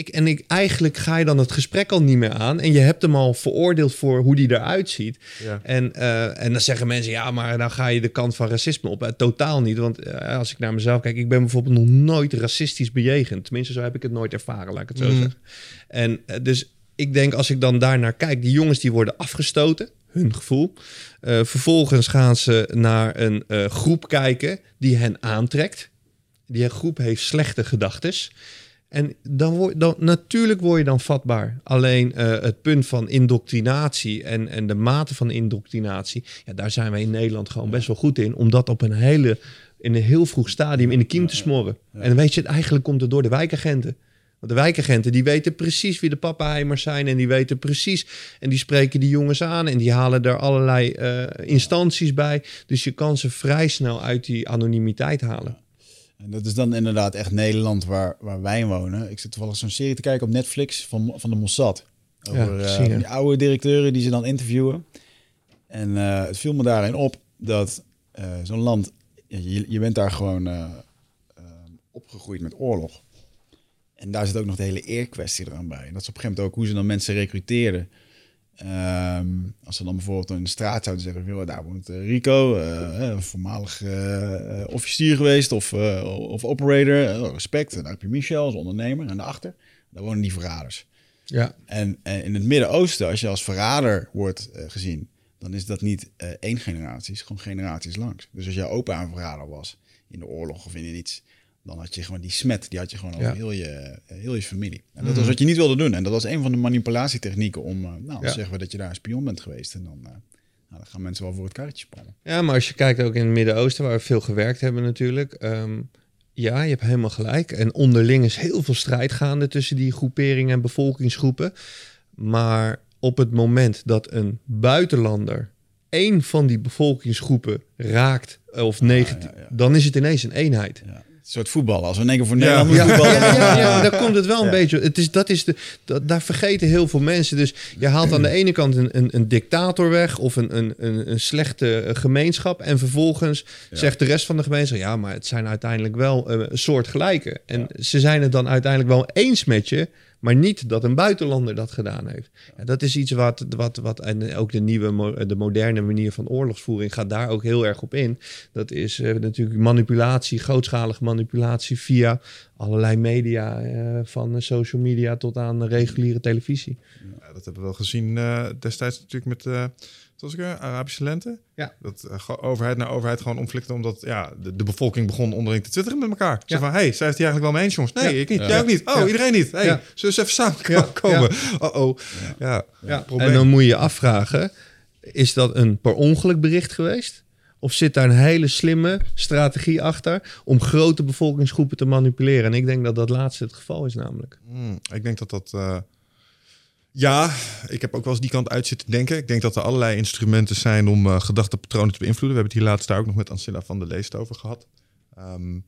Ik, en ik, eigenlijk ga je dan het gesprek al niet meer aan. En je hebt hem al veroordeeld voor hoe die eruit ziet. Ja. En, eh, en dan zeggen mensen, ja, maar dan ga je de kant van racisme op. Eh, totaal niet, want eh, als ik naar mezelf kijk... ik ben bijvoorbeeld nog nooit racistisch bejegend. Tenminste, zo heb ik het nooit ervaren, laat ik het zo Mhm. zeggen. En dus ik denk, als ik dan daar naar kijk... die jongens die worden afgestoten, hun gevoel. Vervolgens gaan ze naar een groep kijken die hen aantrekt. Die groep heeft slechte gedachtes. En dan word, dan, natuurlijk word je dan vatbaar. Alleen eh, het punt van indoctrinatie en, en de mate van indoctrinatie, ja, daar zijn wij in Nederland gewoon best wel goed in. Om dat op een hele, in een heel vroeg stadium in de kiem te smoren. En weet je, eigenlijk komt het door de wijkagenten. Want de wijkagenten die weten precies wie de pappenheimers zijn en die weten precies. En die spreken die jongens aan en die halen er allerlei eh, instanties bij. Dus je kan ze vrij snel uit die anonimiteit halen. En dat is dan inderdaad echt Nederland waar, waar wij wonen. Ik zit toevallig zo'n serie te kijken op Netflix van, van de Mossad. Over eh, je. die oude directeuren die ze dan interviewen. En eh, het viel me daarin op dat eh, zo'n land... ja, Je, je bent daar gewoon opgegroeid met oorlog. En daar zit ook nog de hele eerkwestie eraan bij. En dat is op een gegeven moment ook hoe ze dan mensen recruteerden. Ehm, als ze dan bijvoorbeeld in de straat zouden zeggen... Joh, daar woont eh, Rico, eh, voormalig eh, officier geweest of, of operator. Eh, respect. En daar heb je Michel als ondernemer. En daarachter, daar wonen die verraders. Ja, En, en in het Midden-Oosten, als je als verrader wordt gezien... dan is dat niet één generatie, het is gewoon generaties langs. Dus als jouw opa een verrader was in de oorlog of in iets... dan had je gewoon die smet, die had je gewoon over Ja. heel, je, eh, heel je familie. En dat was wat je niet wilde doen. En dat was een van de manipulatietechnieken om... eh, nou, Ja. zeggen we dat je daar een spion bent geweest. En dan, eh, nou, dan gaan mensen wel voor het karretje spannen. Ja, maar als je kijkt ook in het Midden-Oosten, waar we veel gewerkt hebben natuurlijk. ehm, ja, je hebt helemaal gelijk. En onderling is heel veel strijd gaande tussen die groeperingen en bevolkingsgroepen. Maar op het moment dat een buitenlander één van die bevolkingsgroepen raakt, of negatief, ja. dan is het ineens een eenheid. Ja. Een soort voetballen. Als we in één keer voor Ja. Nederland Ja, voetballen... ja, dan, ja, eh, daar komt het wel een Ja. beetje. Het is, dat is de, dat, daar vergeten heel veel mensen. Dus je haalt aan de ene kant een, een, een dictator weg of een, een, een, een slechte eh, gemeenschap. En vervolgens zegt de rest van de gemeenschap: ja, maar het zijn uiteindelijk wel eh, een soort gelijke. En ze zijn het dan uiteindelijk wel eens met je. Maar niet dat een buitenlander dat gedaan heeft. Dat is iets wat, wat, wat. En ook de nieuwe, de moderne manier van oorlogsvoering gaat daar ook heel erg op in. Dat is eh, natuurlijk manipulatie, grootschalige manipulatie via allerlei media. eh, van social media tot aan reguliere televisie. Dat hebben we wel gezien eh, destijds natuurlijk met was ik? Arabische lente. Ja. Dat eh, overheid naar overheid gewoon omflikte omdat ja, de, de bevolking begon onderling te twitteren met elkaar. Zo Ja. van, hey, zij heeft hier eigenlijk wel mee eens, jongens. Nee, Ja. ik niet. Ja. Jij ook niet. Oh, Ja. iedereen niet. Hey, Ja. zullen we eens even samen Ja. komen? Oh-oh. Ja. En dan moet je je afvragen: is dat een per ongeluk bericht geweest? Of zit daar een hele slimme strategie achter om grote bevolkingsgroepen te manipuleren? En ik denk dat dat laatste het geval is, namelijk. Hmm, ik denk dat dat... eh, ja, ik heb ook wel eens die kant uit zitten denken. Ik denk dat er allerlei instrumenten zijn om eh gedachtepatronen te beïnvloeden. We hebben het hier laatst daar ook nog met Ancilla van der Leest over gehad. Ehm,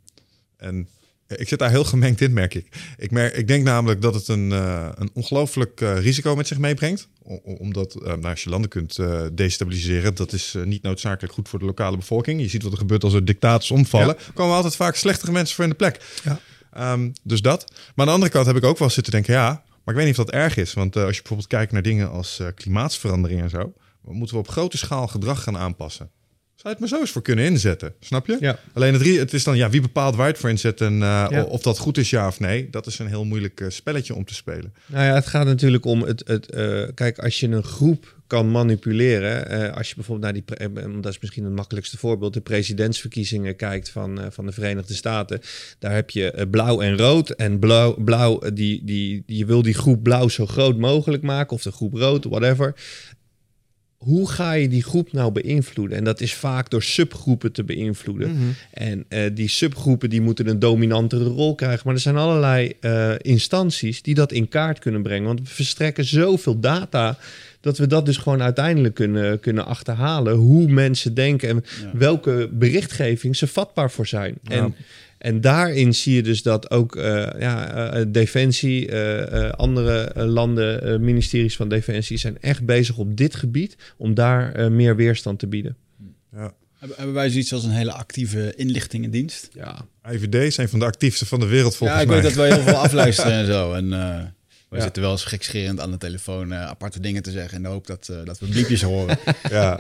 en ik zit daar heel gemengd in, merk ik. Ik, merk, ik denk namelijk dat het een, eh, een ongelooflijk eh, risico met zich meebrengt. O- omdat nou, als je landen kunt destabiliseren, dat is niet noodzakelijk goed voor de lokale bevolking. Je ziet wat er gebeurt als er dictators omvallen. Er komen altijd vaak slechtere mensen voor in de plek. Ja. Ehm, dus dat. Maar aan de andere kant heb ik ook wel zitten denken, ja, maar ik weet niet of dat erg is. Want eh, als je bijvoorbeeld kijkt naar dingen als eh, klimaatsverandering en zo, dan moeten we op grote schaal gedrag gaan aanpassen. je het maar zo eens voor kunnen inzetten, snap je? Ja. Alleen het, het is dan, ja, wie bepaalt waar je het voor inzet en uh, Ja. of dat goed is, ja of nee. Dat is een heel moeilijk uh, spelletje om te spelen. Nou ja, het gaat natuurlijk om het. het uh, kijk, als je een groep kan manipuleren. Uh, als je bijvoorbeeld naar die. Uh, dat is misschien het makkelijkste voorbeeld. De presidentsverkiezingen kijkt van, uh, van de Verenigde Staten. Daar heb je uh, blauw en rood. En blauw, blauw die, die, die, je wil die groep blauw zo groot mogelijk maken. Of de groep rood, whatever hoe ga je die groep nou beïnvloeden? En dat is vaak door subgroepen te beïnvloeden. Mhm. En uh, die subgroepen die moeten een dominantere rol krijgen. Maar er zijn allerlei uh, instanties die dat in kaart kunnen brengen. Want we verstrekken zoveel data dat we dat dus gewoon uiteindelijk kunnen, kunnen achterhalen. Hoe mensen denken en ja. welke berichtgeving ze vatbaar voor zijn. Ja. En, en daarin zie je dus dat ook uh, ja, uh, Defensie, uh, andere landen, ministeries van Defensie zijn echt bezig op dit gebied om daar meer weerstand te bieden. Ja. Hebben wij zoiets als een hele actieve inlichtingendienst? Ja. IVD is een van de actiefste van de wereld volgens mij. mij. Ja, ik weet dat wij heel veel afluisteren en zo. En we ja. zitten wel eens gekscherend aan de telefoon uh, aparte dingen te zeggen in de hoop dat, uh, dat we bliepjes horen. Ja,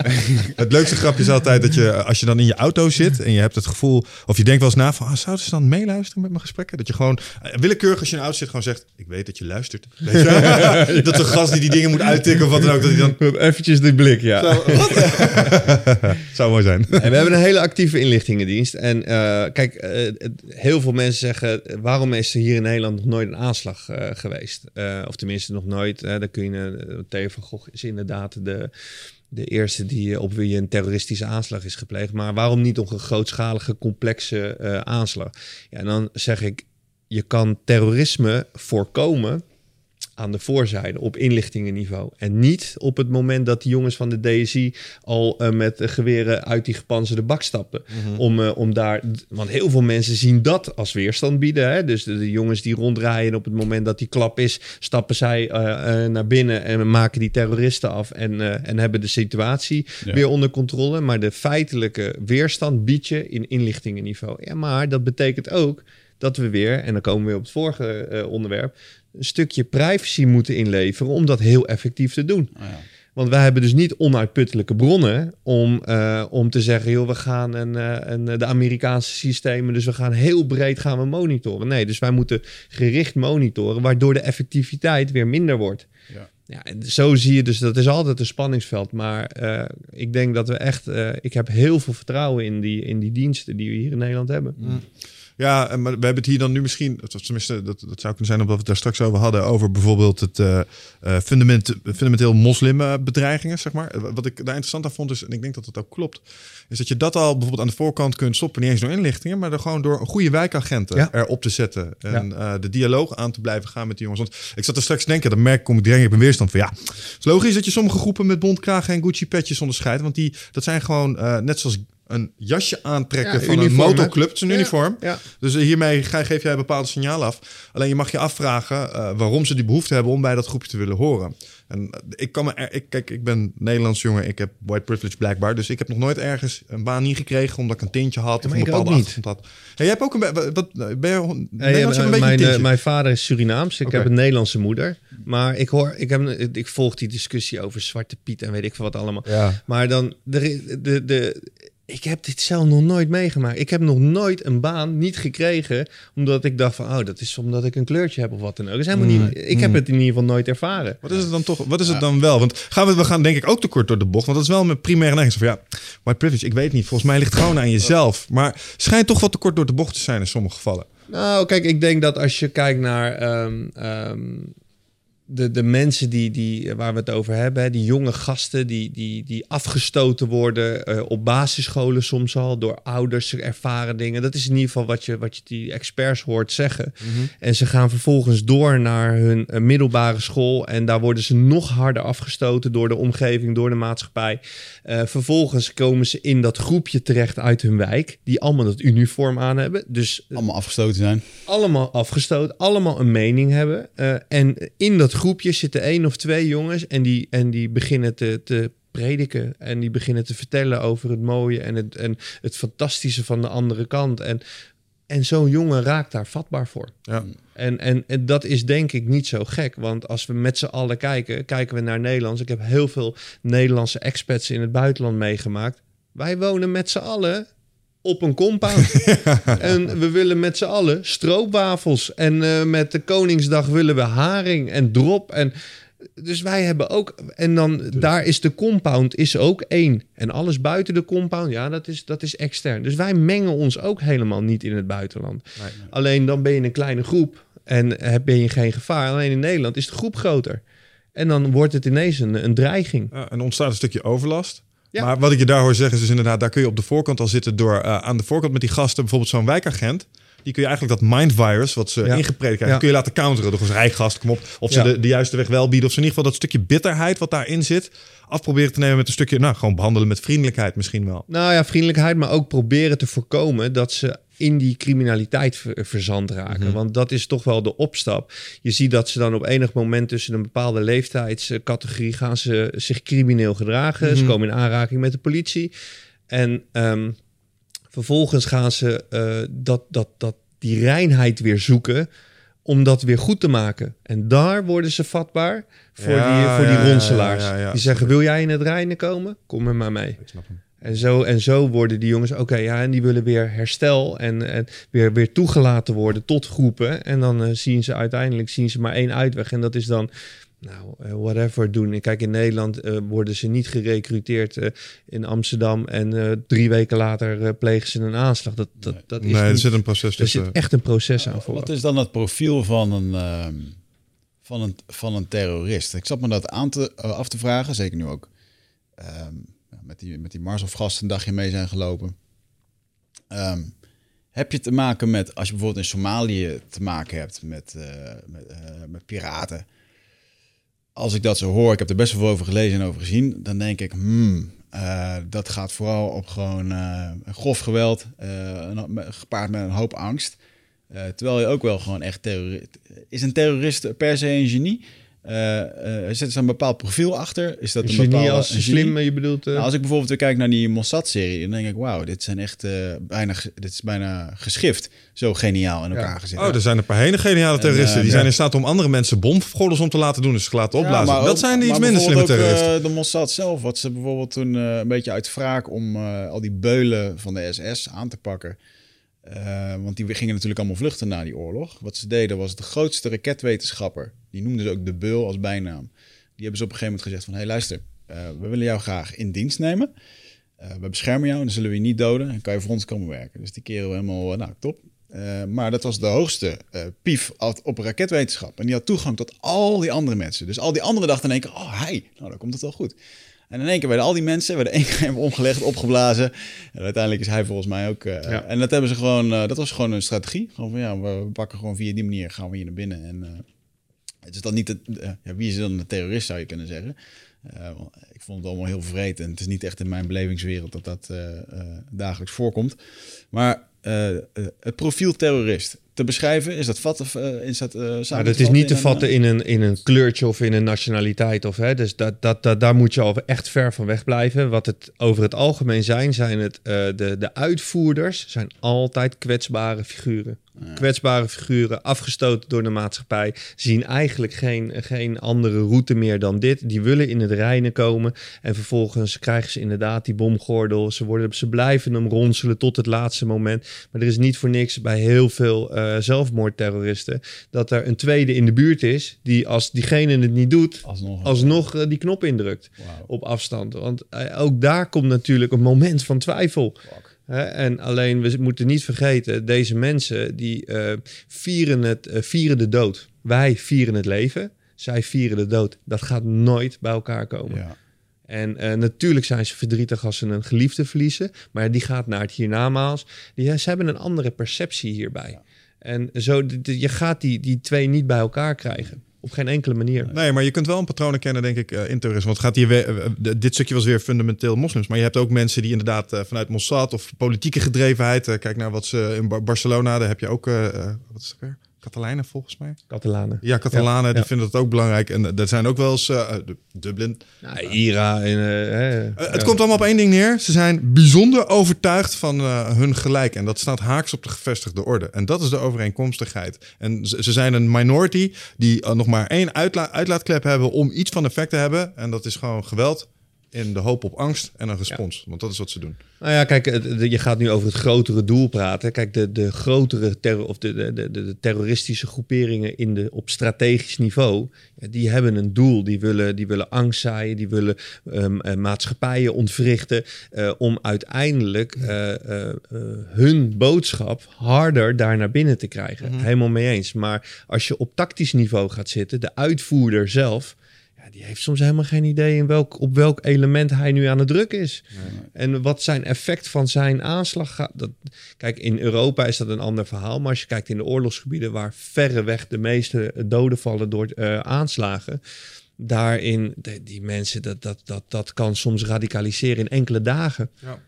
het leukste grapje is altijd dat je, als je dan in je auto zit en je hebt het gevoel, of je denkt wel eens na van, ah, zouden ze dan meeluisteren met mijn gesprekken? Dat je gewoon, uh, willekeurig als je in de auto zit, gewoon zegt, ik weet dat je luistert. Weet je? dat de gast die die dingen moet uittikken of wat dan ook, dat hij dan... Eventjes die blik, ja. Zo, Zou mooi zijn. En we hebben een hele actieve inlichtingendienst. En uh, kijk, heel veel mensen zeggen, waarom is er hier in Nederland nog nooit een aanslag geweest? Uh, of tenminste nog nooit. Uh, dan kun je. Uh, Theo van Gogh is inderdaad de, de eerste die op wie een terroristische aanslag is gepleegd. Maar waarom niet nog een grootschalige, complexe aanslag? Ja, en dan zeg ik, je kan terrorisme voorkomen aan de voorzijde op inlichtingenniveau. En niet op het moment dat die jongens van de DSI al uh, met geweren uit die gepanzerde bak stappen. Mm-hmm. Om, uh, om daar, want heel veel mensen zien dat als weerstand bieden. Hè? Dus de, de, jongens die ronddraaien op het moment dat die klap is, stappen zij uh, naar binnen en maken die terroristen af en, en hebben de situatie ja. weer onder controle. Maar de feitelijke weerstand bied je in inlichtingenniveau. Ja, maar dat betekent ook dat we weer, en dan komen we weer op het vorige onderwerp, een stukje privacy moeten inleveren om dat heel effectief te doen. Oh ja. Want wij hebben dus niet onuitputtelijke bronnen om, uh, om te zeggen, joh, we gaan een, uh, een, de Amerikaanse systemen, dus we gaan heel breed gaan we monitoren. Nee, dus wij moeten gericht monitoren, waardoor de effectiviteit weer minder wordt. Ja. Ja, en zo zie je dus, dat is altijd een spanningsveld. Maar uh, ik denk dat we echt, ik heb heel veel vertrouwen in die, in die diensten die we hier in Nederland hebben. Mm. Ja, maar we hebben het hier dan nu misschien, tenminste, dat, dat zou kunnen zijn omdat we het daar straks over hadden, over bijvoorbeeld het uh, fundament, fundamenteel moslimbedreigingen, zeg maar. Wat ik daar interessant aan vond is, en ik denk dat dat ook klopt, is dat je dat al bijvoorbeeld aan de voorkant kunt stoppen, niet eens door inlichtingen, maar er gewoon door een goede wijkagenten Ja. erop te zetten en ja. uh, de dialoog aan te blijven gaan met die jongens. Want ik zat er straks te denken, dan merk kom ik direct op een weerstand van, ja, het is logisch dat je sommige groepen met bontkragen en Gucci-petjes onderscheidt, want die, dat zijn gewoon, uh, net zoals een jasje aantrekken Ja, van uniform, een motoclub. Het is een Ja, uniform. ja. Dus hiermee ga, geef jij een bepaald signaal af. Alleen je mag je afvragen uh, waarom ze die behoefte hebben om bij dat groepje te willen horen. En uh, ik kan me, er, ik, kijk, ik ben Nederlands jongen, ik heb white privilege blijkbaar, dus ik heb nog nooit ergens een baan niet gekregen omdat ik een tintje had Ja, of een bepaalde niet. achtergrond had. Jij hebt ook een, wat, ben je ja, een beetje mijn, een eh, mijn vader is Surinaams. Ik heb een Nederlandse moeder. Maar ik hoor, ik, heb, ik volg die discussie over Zwarte Piet en weet ik veel wat allemaal. Ja. Maar dan, de, de, de, ik heb dit zelf nog nooit meegemaakt. Ik heb nog nooit een baan niet gekregen, omdat ik dacht van, oh, dat is omdat ik een kleurtje heb of wat dan ook. Dat is helemaal niet, ik heb het in ieder geval nooit ervaren. Wat is het dan toch? Wat is het dan wel? Want gaan we, we gaan denk ik ook te kort door de bocht. Want dat is wel mijn primaire neiging. Van ja, white privilege, ik weet niet. Volgens mij ligt het gewoon aan jezelf. Maar schijnt toch wat te kort door de bocht te zijn in sommige gevallen. Nou, kijk, ik denk dat als je kijkt naar ehm, ehm, de, de mensen die, die, waar we het over hebben, hè, die jonge gasten die, die, die afgestoten worden eh, op basisscholen soms al door ouders, ervaren dingen. Dat is in ieder geval wat je, wat je die experts hoort zeggen. En ze gaan vervolgens door naar hun eh, middelbare school en daar worden ze nog harder afgestoten door de omgeving, door de maatschappij. Eh, vervolgens komen ze in dat groepje terecht uit hun wijk, die allemaal dat uniform aan hebben. Dus Allemaal afgestoten zijn. allemaal afgestoten, allemaal een mening hebben. Eh, en in dat groepje zitten één of twee jongens en die, en die beginnen te, te prediken. En die beginnen te vertellen over het mooie en het, en het fantastische van de andere kant. En, en zo'n jongen raakt daar vatbaar voor. Ja. En, en, en dat is denk ik niet zo gek. Want als we met z'n allen kijken, kijken we naar Nederlands. Ik heb heel veel Nederlandse expats in het buitenland meegemaakt. Wij wonen met z'n allen op een compound. En we willen met z'n allen stroopwafels. En eh, met de Koningsdag willen we haring en drop. En dus wij hebben ook... En dan daar is de compound is ook één. En alles buiten de compound, ja, dat is, dat is extern. Dus wij mengen ons ook helemaal niet in het buitenland. Alleen dan ben je een kleine groep en heb- ben je geen gevaar. Alleen in Nederland is de groep groter. En dan wordt het ineens een, een dreiging. Ja, en ontstaat een stukje overlast. Ja. Maar wat ik je daar hoor zeggen is dus inderdaad, daar kun je op de voorkant al zitten door eh, aan de voorkant met die gasten, bijvoorbeeld zo'n wijkagent. Die kun je eigenlijk dat mindvirus, wat ze Ja. ingepredikt krijgen, Ja. kun je laten counteren. Door gewoon zeggen, hey gast, kom op. Of ze de, de juiste weg wel bieden. Of ze in ieder geval dat stukje bitterheid wat daarin zit, af proberen te nemen met een stukje, nou, gewoon behandelen met vriendelijkheid misschien wel. Nou ja, vriendelijkheid, maar ook proberen te voorkomen dat ze in die criminaliteit ver- verzand raken. Want dat is toch wel de opstap. Je ziet dat ze dan op enig moment tussen een bepaalde leeftijdscategorie gaan ze zich crimineel gedragen. Ze komen in aanraking met de politie. En ehm, vervolgens gaan ze eh, dat, dat, dat, die reinheid weer zoeken om dat weer goed te maken. En daar worden ze vatbaar voor Ja, die, voor ja, die ja, ronselaars. ja. Die zeggen, wil jij in het reinen komen? Kom er maar mee. Ik snap hem. En zo, en zo worden die jongens, oké, ja, en die willen weer herstel en, en weer, weer toegelaten worden tot groepen. En dan eh, zien ze uiteindelijk zien ze maar één uitweg. En dat is dan, nou, eh, whatever doen. Kijk, in Nederland eh, worden ze niet gerecruiteerd eh, in Amsterdam. En eh, drie weken later eh, plegen ze een aanslag. Dat, dat, dat is Nee, er zit een proces er tussen. zit echt een proces aan voor. Wat is dan het profiel van een, ehm, van een, van een terrorist? Ik zat me dat aan te, af te vragen, zeker nu ook ehm, met die, met die Marshof-gasten een dagje mee zijn gelopen. Ehm, heb je te maken met, als je bijvoorbeeld in Somalië te maken hebt met, eh, met, eh, met piraten. Als ik dat zo hoor, ik heb er best wel veel over gelezen en over gezien, dan denk ik, hmm, eh, dat gaat vooral op gewoon grof geweld, gepaard met een hoop angst. Terwijl je ook wel gewoon echt terrorist... Is een terrorist per se een genie? Eh, eh, zit er een bepaald profiel achter? Is dat Een een genie bepaalde... als een genie? slim, je bedoelt... eh, Nou, als ik bijvoorbeeld weer kijk naar die Mossad-serie, dan denk ik, wauw, dit zijn echt eh, bijna, dit is bijna geschift. Zo geniaal in elkaar gezet. Oh, er zijn een paar hele geniale terroristen. eh, die ja. zijn in staat om andere mensen bomgordels om te laten doen. Dus ze laten opblazen. maar dat ook- zijn de iets minder slimme ook, terroristen. eh, de Mossad zelf, wat ze bijvoorbeeld toen eh, een beetje uit wraak om eh, al die beulen van de SS aan te pakken. Eh, want die gingen natuurlijk allemaal vluchten na die oorlog. Wat ze deden was de grootste raketwetenschapper. Die noemden ze ook de Beul als bijnaam. Die hebben ze op een gegeven moment gezegd van... hé hey, luister, eh, we willen jou graag in dienst nemen. Eh, we beschermen jou en dan zullen we je niet doden. En kan je voor ons komen werken. Dus die keren we helemaal, nou top. Maar dat was de hoogste pief op, op raketwetenschap. En die had toegang tot al die andere mensen. Dus al die anderen dachten in één keer, oh hij, nou dan komt het wel goed. En in één keer werden al die mensen werden één keer omgelegd, opgeblazen. En uiteindelijk is hij volgens mij ook. eh, Ja. En dat hebben ze gewoon, eh, dat was gewoon een strategie. Gewoon van ja, we pakken gewoon via die manier gaan we hier naar binnen. En eh, het is dan niet, het, ja, wie is dan een terrorist zou je kunnen zeggen. Ik vond het allemaal heel vreed en het is niet echt in mijn belevingswereld dat dat dagelijks voorkomt. Maar het profiel terrorist te beschrijven, is dat vatten? eh, is dat, samen Nou, dat is niet te vatten eh, in een, in een kleurtje of in een nationaliteit. Of, hè, dus dat, dat, dat, daar moet je al echt ver van weg blijven. Wat het over het algemeen zijn, zijn het, eh, de, de uitvoerders zijn altijd kwetsbare figuren. Kwetsbare figuren, afgestoten door de maatschappij, zien eigenlijk geen, geen andere route meer dan dit. Die willen in het reinen komen en vervolgens krijgen ze inderdaad die bomgordel. Ze, worden, ze blijven hem ronselen tot het laatste moment. Maar er is niet voor niks bij heel veel eh, zelfmoordterroristen dat er een tweede in de buurt is die als diegene het niet doet, Alsnog. alsnog eh, die knop indrukt op afstand. Want eh, ook daar komt natuurlijk een moment van twijfel. En alleen, we moeten niet vergeten, deze mensen die eh, vieren, het, eh, vieren de dood. Wij vieren het leven, zij vieren de dood. Dat gaat nooit bij elkaar komen. Ja. En eh, natuurlijk zijn ze verdrietig als ze een geliefde verliezen, maar die gaat naar het hiernamaals. Die, ze hebben een andere perceptie hierbij. En zo, je gaat die, die twee niet bij elkaar krijgen. Op geen enkele manier. Nee, maar je kunt wel een patroon herkennen, denk ik, eh, in terrorisme. Want gaat hier weer, eh, eh, dit stukje was weer fundamenteel moslims. Maar je hebt ook mensen die inderdaad vanuit Mossad of politieke gedrevenheid. kijk naar wat ze in Bar- Barcelona, daar heb je ook, wat is het weer? Catalanen volgens mij. Catalanen. Ja, Catalanen, Ja, die ja. vinden dat ook belangrijk. En eh, er zijn ook wel eens eh, eh, Dublin. Nou, Ira en... eh, Eh, het komt allemaal op één ding neer. Ze zijn bijzonder overtuigd van eh, hun gelijk. En dat staat haaks op de gevestigde orde. En dat is de overeenkomstigheid. En ze, ze zijn een minority die eh, nog maar één uitla uitlaatklep hebben om iets van effect te hebben. En dat is gewoon geweld in de hoop op angst en een respons. Want dat is wat ze doen. Nou ja, kijk, je gaat nu over het grotere doel praten. Kijk, de, de grotere terror, of de, de, de, de terroristische groeperingen in de, op strategisch niveau, die hebben een doel. Die willen, die willen angst zaaien, die willen ehm, eh, maatschappijen ontwrichten eh, om uiteindelijk eh, hun boodschap harder daar naar binnen te krijgen. Helemaal mee eens. Maar als je op tactisch niveau gaat zitten, de uitvoerder zelf, ja, die heeft soms helemaal geen idee in welk, op welk element hij nu aan het drukken is. En wat zijn effect van zijn aanslag gaat. Dat, kijk, in Europa is dat een ander verhaal. Maar als je kijkt in de oorlogsgebieden waar verreweg de meeste doden vallen door eh, aanslagen. Daarin, de- die mensen, dat, dat, dat, dat kan soms radicaliseren in enkele dagen. Ja.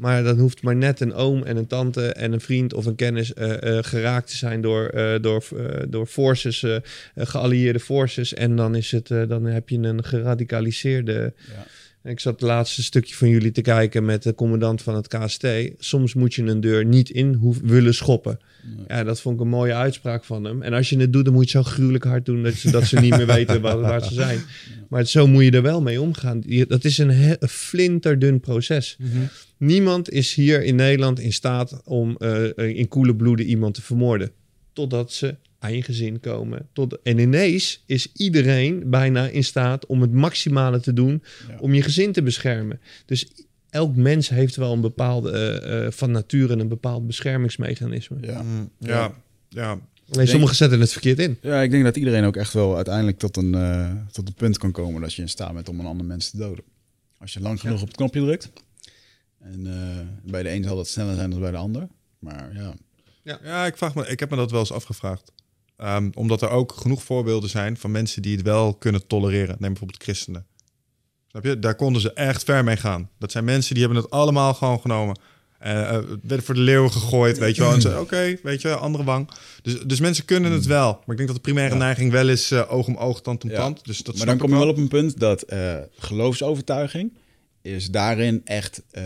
Maar dan hoeft maar net een oom en een tante en een vriend of een kennis eh, eh, geraakt te zijn door, eh, door, door forces, geallieerde forces. En dan, is het, dan heb je een geradicaliseerde. Ik zat het laatste stukje van jullie te kijken met de commandant van het KST. Soms moet je een deur niet in willen schoppen. Ja, dat vond ik een mooie uitspraak van hem. En als je het doet, dan moet je het zo gruwelijk hard doen dat ze, dat ze niet meer weten waar, waar ze zijn. Maar zo moet je er wel mee omgaan. Dat is een, he- een flinterdun proces. Niemand is hier in Nederland in staat om eh, in koele bloeden iemand te vermoorden. Totdat ze aan je gezin komen. Tot, en ineens is iedereen bijna in staat om het maximale te doen om je gezin te beschermen. Dus elk mens heeft wel een bepaalde, eh, eh, van nature een bepaald beschermingsmechanisme. Ja. Mm, ja, ja. Alleen sommigen zetten het verkeerd in. ja, ik denk dat iedereen ook echt wel uiteindelijk tot een, eh, tot een punt kan komen dat je in staat bent om een ander mens te doden. Als je lang genoeg op het knopje drukt. En eh, bij de een zal dat sneller zijn dan bij de ander. Maar ja, Ja, ik, vraag me, ik heb me dat wel eens afgevraagd. Ehm, omdat er ook genoeg voorbeelden zijn van mensen die het wel kunnen tolereren. Neem bijvoorbeeld christenen. Snap je? Daar konden ze echt ver mee gaan. Dat zijn mensen die hebben het allemaal gewoon genomen. Eh, werden voor de leeuwen gegooid, weet je wel. En ze, oké, weet je, andere wang. Dus, dus mensen kunnen het wel. Maar ik denk dat de primaire neiging wel is oog om oog, tand om Ja. tand. Dus dat maar dan kom je wel op een punt dat geloofsovertuiging is daarin echt, eh,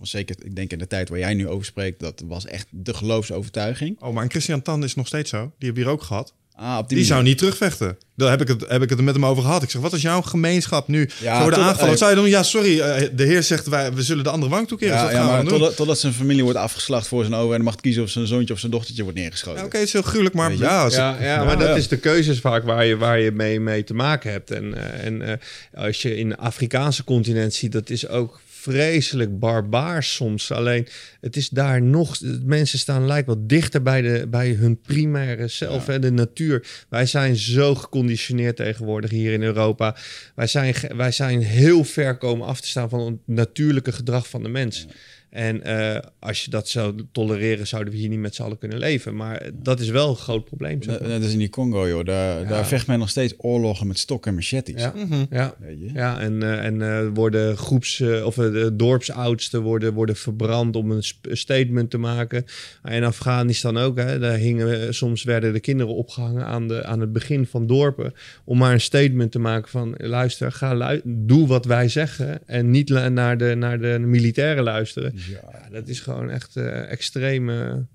zeker ik denk in de tijd waar jij nu over spreekt, dat was echt de geloofsovertuiging. Oh, maar een Christian Tan is nog steeds zo. Die hebben we hier ook gehad. Ah, op Die, die, zou niet terugvechten. Daar heb ik, het, heb ik het met hem over gehad. Ik zeg, wat is jouw gemeenschap nu? Ja, Ze worden tot- aangevallen. Wat eh, zou je doen? Ja, sorry. eh, de heer zegt, wij, we zullen de andere wang toekeren. Dus Ja, dat ja, maar totdat, totdat zijn familie wordt afgeslacht voor zijn ogen en dan mag kiezen of zijn zoontje of zijn dochtertje wordt neergeschoten. Ja, Oké, het is heel gruwelijk, maar ja, als- Ja, ja, Ja, maar dat is de keuzes vaak waar je, waar je mee, mee te maken hebt. En, eh, en eh, als je in de Afrikaanse continent ziet, dat is ook vreselijk barbaars soms. Alleen het is daar nog, mensen staan lijkt wat dichter bij, de, bij hun primaire zelf, hè, de natuur. Wij zijn zo geconditioneerd tegenwoordig hier in Europa. Wij zijn, wij zijn heel ver komen af te staan van het natuurlijke gedrag van de mens. En eh, als je dat zou tolereren, zouden we hier niet met z'n allen kunnen leven. Maar dat is wel een groot probleem. zeg Net, maar. net als in die Congo, joh. Daar, daar vecht men nog steeds oorlogen met stokken en machetes. Ja, ja. Weet je? Ja, en, eh, en eh, worden groeps- eh, of de dorpsoudsten worden, worden verbrand om een statement te maken. In Afghanistan ook, hè, daar hingen, soms werden de kinderen opgehangen aan, de, aan het begin van dorpen. Om maar een statement te maken van luister, ga lu- doe wat wij zeggen. En niet naar de, naar de militairen luisteren. Ja, dat is gewoon echt eh extreme.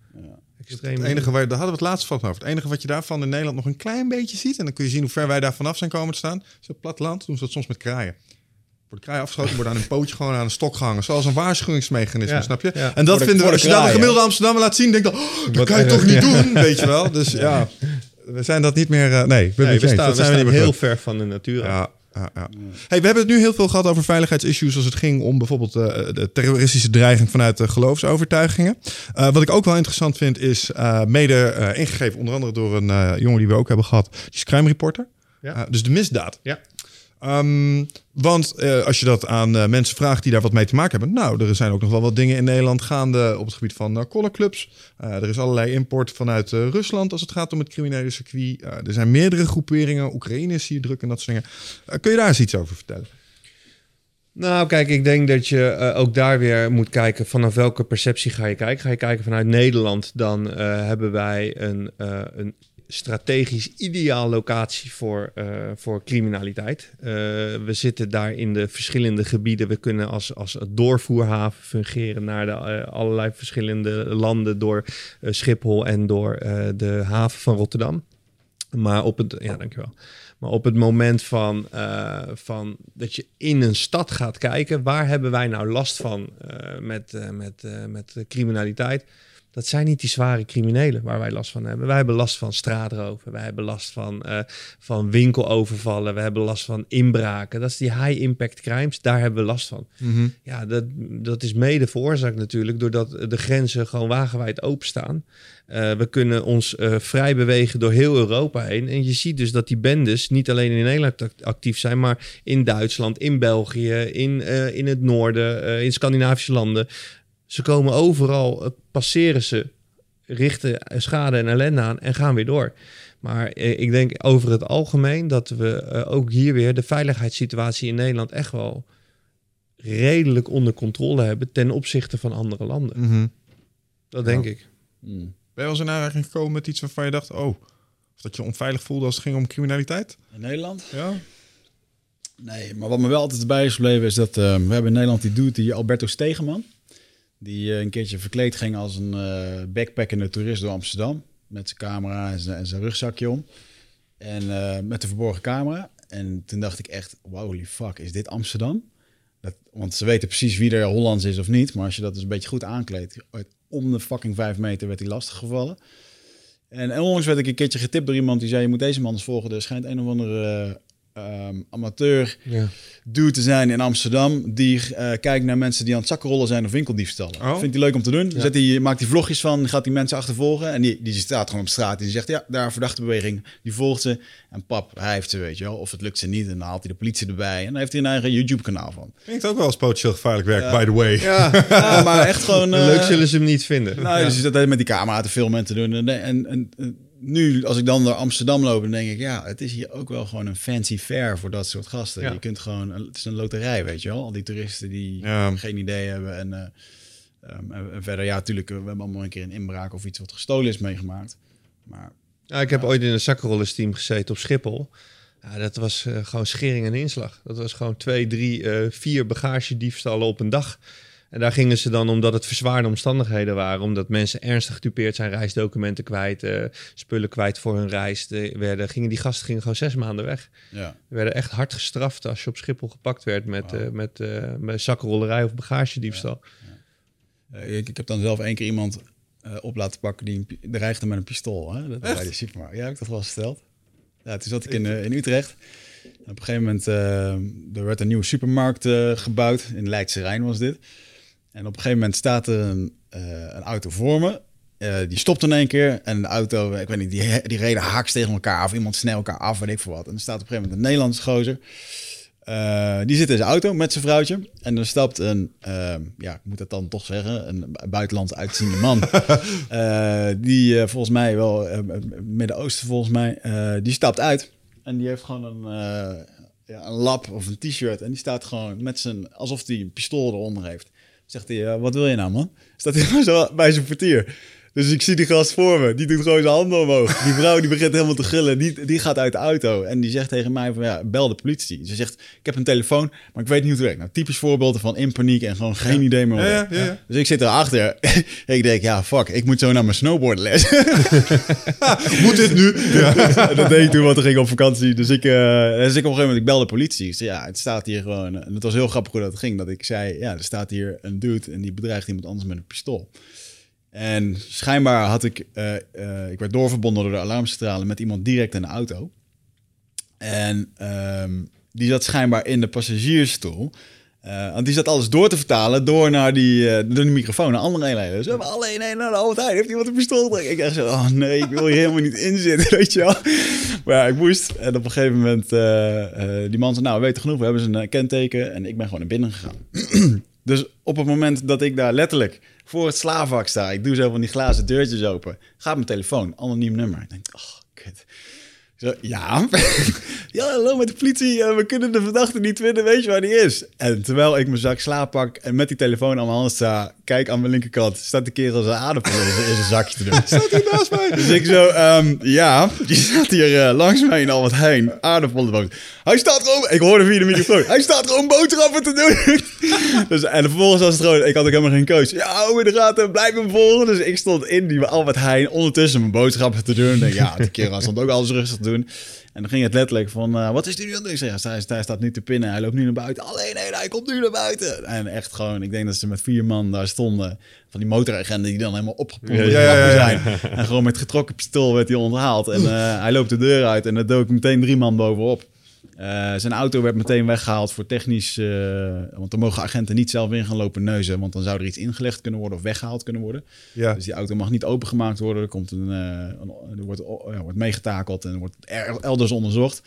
extreme het enige waar, daar hadden we het laatst van over. Het enige wat je daarvan in Nederland nog een klein beetje ziet, en dan kun je zien hoe ver wij daar vanaf zijn komen te staan, is op platteland doen ze dat soms met kraaien. Wordt kraaien afgeschoten, worden aan een pootje gewoon aan een stok gehangen. Zoals een waarschuwingsmechanisme, Ja, snap je? ja. En dat de- vinden we, voor de als je dat een gemiddelde Amsterdammer laat zien, denk je, oh, dat Wat kan je toch niet ja. doen, weet je wel? Dus ja, we zijn dat niet meer, eh, nee, we staan, dat we zijn we niet meer heel ver van de natuur. af. Ja, ja, ja. Hey, we hebben het nu heel veel gehad over veiligheidsissues als het ging om bijvoorbeeld eh, de terroristische dreiging vanuit de geloofsovertuigingen. Eh, wat ik ook wel interessant vind is eh, mede ingegeven onder andere door een jongen die we ook hebben gehad, die is crime reporter. Ja. Dus de misdaad. Ja. Ehm, want eh, als je dat aan eh, mensen vraagt die daar wat mee te maken hebben, nou, er zijn ook nog wel wat dingen in Nederland gaande op het gebied van uh, collarclubs. Eh, er is allerlei import vanuit eh, Rusland als het gaat om het criminele circuit. Eh, er zijn meerdere groeperingen, Oekraïne is hier druk en dat soort dingen. Eh, kun je daar eens iets over vertellen? Nou, kijk, ik denk dat je eh, ook daar weer moet kijken vanaf welke perceptie ga je kijken. Ga je kijken vanuit Nederland, dan eh, hebben wij een, eh, een strategisch ideaal locatie voor, eh, voor criminaliteit. Eh, we zitten daar in de verschillende gebieden. We kunnen als, als doorvoerhaven fungeren naar de, eh, allerlei verschillende landen door Schiphol en door de haven van Rotterdam. Maar op het, ja, dankjewel. Maar op het moment van, van dat je in een stad gaat kijken, waar hebben wij nou last van eh, met, met, met criminaliteit? Dat zijn niet die zware criminelen waar wij last van hebben. Wij hebben last van straatroven, wij hebben last van, eh, van winkelovervallen, we hebben last van inbraken. Dat is die high-impact crimes, daar hebben we last van. Ja, dat, dat is mede veroorzaakt natuurlijk doordat de grenzen gewoon wagenwijd openstaan. Eh, we kunnen ons eh, vrij bewegen door heel Europa heen. En je ziet dus dat die bendes niet alleen in Nederland act- actief zijn, maar in Duitsland, in België, in, in het noorden, in Scandinavische landen. Ze komen overal, eh, passeren ze, richten schade en ellende aan en gaan weer door. Maar eh, ik denk over het algemeen dat we eh, ook hier weer de veiligheidssituatie in Nederland echt wel redelijk onder controle hebben ten opzichte van andere landen. Mhm. Dat denk Ja. ik. Hmm. Ben je wel eens in aanraking gekomen met iets waarvan je dacht, oh, of dat je onveilig voelde als het ging om criminaliteit? In Nederland? Ja. Nee, maar wat me wel altijd bij is gebleven is dat eh, we hebben in Nederland die dude, die Alberto Stegeman. Die eh, een keertje verkleed ging als een eh backpackende toerist door Amsterdam. Met zijn camera en zijn, en zijn rugzakje om. En eh, met de verborgen camera. En toen dacht ik echt, wow, holy fuck, is dit Amsterdam? Dat, want ze weten precies wie er Hollands is of niet. Maar als je dat dus een beetje goed aankleedt, om de fucking vijf meter werd hij lastiggevallen. En, en onlangs werd ik een keertje getipt door iemand die zei, je moet deze man eens volgen. Er schijnt een of andere eh, ehm, amateur Ja. dude te zijn in Amsterdam die eh, kijkt naar mensen die aan het zakkenrollen zijn of winkeldiefstallen. Oh. Vindt hij leuk om te doen. Ja. Zet hij, maakt hij vlogjes van, gaat die mensen achtervolgen en die, die staat gewoon op straat en die zegt ja, daar een verdachte beweging. Die volgt ze en pap, hij heeft ze, weet je wel. Of het lukt ze niet en dan haalt hij de politie erbij en dan heeft hij een eigen YouTube kanaal van. Klinkt ook wel als potentieel gevaarlijk werk, by the way. Ja, ja maar echt gewoon... eh, Leuk zullen ze hem niet vinden. Nou, dus dat met die camera te filmen en te doen. En, en, en, en nu, als ik dan door Amsterdam loop, dan denk ik, ja, het is hier ook wel gewoon een fancy fair voor dat soort gasten. Ja. Je kunt gewoon, het is een loterij, weet je wel. Al die toeristen die Ja. geen idee hebben. En, eh, ehm, en, verder, ja, natuurlijk, we hebben allemaal een keer een inbraak of iets wat gestolen is meegemaakt. Maar Ja, ik heb ooit in een zakkenrollersteam gezeten op Schiphol. Ja, dat was eh, gewoon schering en inslag. Dat was gewoon twee, drie, eh, vier bagagediefstallen op een dag. En daar gingen ze dan, omdat het verzwaarde omstandigheden waren, omdat mensen ernstig gedupeerd zijn, reisdocumenten kwijt, eh, spullen kwijt voor hun reis, de, werden, gingen die gasten gingen gewoon zes maanden weg. ja, We werden echt hard gestraft als je op Schiphol gepakt werd met, Wauw. eh, met, eh, met zakkenrollerij of bagagediefstal. Eh, ik, ik heb dan zelf één keer iemand op laten pakken die dreigde met een pistool. Hè? Dat bij de supermarkt. Ja, heb ik dat wel eens verteld? Ja, toen zat ik in, in Utrecht. En op een gegeven moment, er werd een nieuwe supermarkt gebouwd. In Leidse Rijn was dit. En op een gegeven moment staat er een, eh, een auto voor me. Eh, die stopt in één keer. En de auto, ik weet niet, die, die reden haaks tegen elkaar. Of iemand snel elkaar af, weet ik veel wat. En er staat op een gegeven moment een Nederlandse gozer. Eh, die zit in zijn auto met zijn vrouwtje. En er stapt een, ja, ik moet het dan toch zeggen, een bu- buitenlands uitziende man. Die volgens mij wel, Midden-Oosten volgens mij, die stapt uit. En die heeft gewoon een, ja, een lap of een t-shirt. En die staat gewoon met zijn, alsof hij een pistool eronder heeft. Zegt hij, wat wil je nou man? Staat hij zo bij zijn portier. Dus ik zie die gast voor me. Die doet gewoon zijn handen omhoog. Die vrouw die begint helemaal te gillen. Die, die gaat uit de auto. En die zegt tegen mij van ja, bel de politie. Ze zegt, ik heb een telefoon, maar ik weet niet hoe het werkt. Nou, typisch voorbeelden van in paniek en gewoon geen idee meer. Ja. Dus ik zit erachter. ik denk, ja, fuck, ik moet zo naar mijn snowboardles. Moet dit nu? Dat deed ik toen, want ik ging op vakantie. Dus ik, eh, dus ik op een gegeven moment, ik bel de politie. Ik zei, ja, het staat hier gewoon... En het was heel grappig hoe dat ging. Dat ik zei, ja, er staat hier een dude en die bedreigt iemand anders met een pistool. En schijnbaar had ik... eh, eh, ik werd doorverbonden door de alarmcentrale met iemand direct in de auto. En ehm, die zat schijnbaar in de passagiersstoel. Eh, want die zat alles door te vertalen door naar die, die microfoon naar andere eenheden. Dus we hebben alleen een naar de Heijn. Heeft iemand een pistool? Ik dacht zo, oh nee, ik wil hier helemaal niet in zitten, weet je wel. Maar ik moest. En op een gegeven moment, die man zei, nou, we weten genoeg. We hebben zijn kenteken. En ik ben gewoon naar binnen gegaan. dus op het moment dat ik daar letterlijk voor het slaafvak sta, ik doe zo van die glazen deurtjes open, gaat mijn telefoon, anoniem nummer. Ik denk, oh, kut. Zo, ja. Ja, hallo met de politie. eh, we kunnen de verdachte niet vinden. Weet je waar die is? En terwijl ik mijn zak slaap pak en met die telefoon aan mijn hand sta... kijk aan mijn linkerkant, staat de kerel zijn aardappel in zijn- zakje te doen. Staat hier naast mij? Dus ik zo, ehm, ja, je staat hier eh, langs mij in Albert Heijn, aardappelen. Hij staat gewoon, ik hoorde via de microfoon, hij staat gewoon boodschappen te doen. dus, en vervolgens was het gewoon, ik had ook helemaal geen keus. Ja, hou in de gaten, blijf me volgen. Dus ik stond in die Albert Heijn ondertussen mijn boodschappen te doen. En ja, die kerel stond ook alles rustig te doen. En dan ging het letterlijk van, eh, wat is die nu aan het doen? Ik zeg, ja, hij, hij staat nu te pinnen, hij loopt nu naar buiten. Alleen, nee, hij komt nu naar buiten. En echt gewoon, ik denk dat ze met vier man daar stonden. Van die motoragenten die dan helemaal opgepompt Ja, ja, zijn. En gewoon met getrokken pistool werd hij onthaald. En eh, hij loopt de deur uit en er dook meteen drie man bovenop. Eh, zijn auto werd meteen weggehaald voor technisch... eh, want er mogen agenten niet zelf in gaan lopen neuzen... want dan zou er iets ingelegd kunnen worden of weggehaald kunnen worden. Ja. Dus die auto mag niet opengemaakt worden. Er, komt een, eh, een- er wordt, ja, wordt meegetakeld en wordt er- elders onderzocht.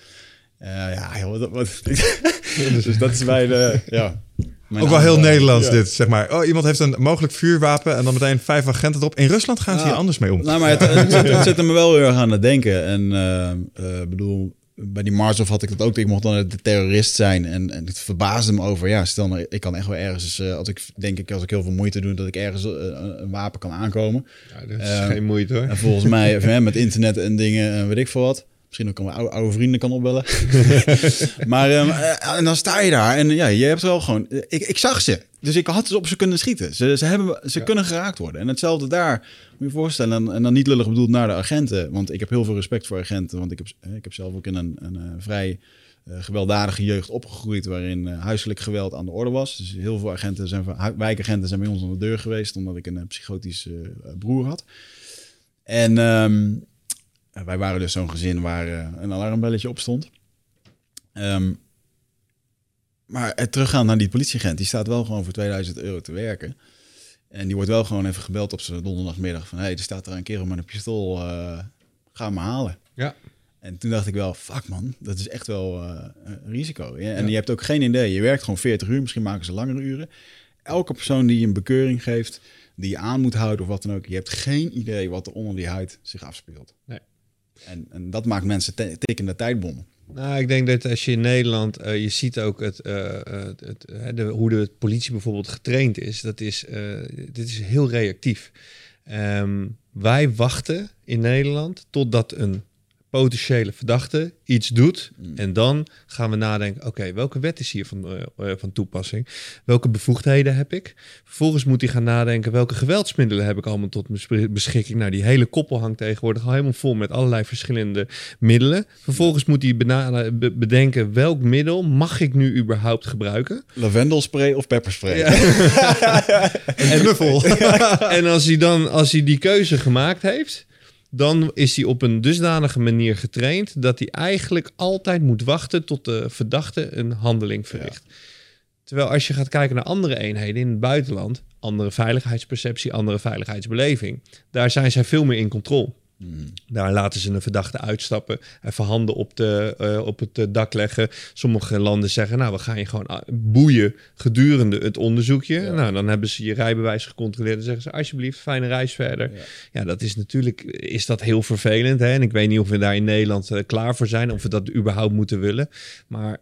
Ja, joh, wat, wat- dus dat is bij de... Ja, mijn Ook wel heel. Nederlands Ja. dit, zeg maar. Oh, iemand heeft een mogelijk vuurwapen en dan meteen vijf agenten erop. In Rusland gaan ze Ja. hier anders mee om. Nou, maar het, het, zet, het zette me wel heel erg aan het denken. En bedoel, bij die Marshof had ik dat ook. Ik mocht dan de terrorist zijn. En, en het verbaasde me over. Ja, stel nou, ik kan echt wel ergens, eh, als ik denk ik, als ik heel veel moeite doe, dat ik ergens eh, een, wapen kan aankomen. Ja, dat is Eh, geen moeite hoor. En volgens mij, met internet en dingen, en weet ik veel wat. Misschien ook mijn oude, oude vrienden kan opbellen. maar ehm, eh, en dan sta je daar en ja, je hebt wel gewoon. eh, Ik, ik zag ze, dus ik had ze op ze kunnen schieten. Ze, ze, hebben, ze kunnen geraakt worden. En hetzelfde daar, moet je voorstellen. En, en dan niet lullig bedoeld naar de agenten, want ik heb heel veel respect voor agenten. Want ik heb, eh, ik heb zelf ook in een, een vrij eh, gewelddadige jeugd opgegroeid, waarin eh, huiselijk geweld aan de orde was. Dus heel veel agenten zijn, wijkagenten zijn bij ons aan de deur geweest, omdat ik een psychotische broer had. En ehm, eh, wij waren dus zo'n gezin waar eh, een alarmbelletje op stond. Ehm, maar het teruggaan naar die politieagent, die staat wel gewoon voor 2000 euro te werken. En die wordt wel gewoon even gebeld op zijn donderdagmiddag van... hé, hey, er staat daar een kerel met een pistool, eh, ga hem halen. Ja. En toen dacht ik wel, fuck man, dat is echt wel eh, een risico. Ja, En je hebt ook geen idee, je werkt gewoon 40 uur, misschien maken ze langere uren. Elke persoon die je een bekeuring geeft, die je aan moet houden of wat dan ook... je hebt geen idee wat er onder die huid zich afspeelt. Nee. En, en dat maakt mensen te- tijdbommen. Nou, ik denk dat als je in Nederland, eh, je ziet ook het, eh, het, de, hoe de politie bijvoorbeeld getraind is. Dat is, eh, dit is heel reactief. Ehm, wij wachten in Nederland totdat een potentiële verdachte iets doet. En dan gaan we nadenken, oké, welke wet is hier van, eh, eh, van toepassing? Welke bevoegdheden heb ik? Vervolgens moet hij gaan nadenken, welke geweldsmiddelen heb ik allemaal tot mijn beschikking? Nou, die hele koppel hangt tegenwoordig al helemaal vol met allerlei verschillende middelen. Vervolgens moet hij be- bedenken, welk middel mag ik nu überhaupt gebruiken? Lavendelspray of pepperspray? Een knuffel. en als hij dan, als hij die keuze gemaakt heeft, dan is hij op een dusdanige manier getraind dat hij eigenlijk altijd moet wachten tot de verdachte een handeling verricht. Terwijl als je gaat kijken naar andere eenheden in het buitenland, andere veiligheidsperceptie, andere veiligheidsbeleving, daar zijn zij veel meer in controle. Daar laten ze een verdachte uitstappen, even handen op, de, eh, op het eh, dak leggen. Sommige landen zeggen, nou, we gaan je gewoon ah, boeien gedurende het onderzoekje. Nou, dan hebben ze je rijbewijs gecontroleerd en zeggen ze, alsjeblieft, fijne reis verder. Ja, dat is natuurlijk, is dat heel vervelend. Hè? En ik weet niet of we daar in Nederland eh, klaar voor zijn, of we dat überhaupt moeten willen. Maar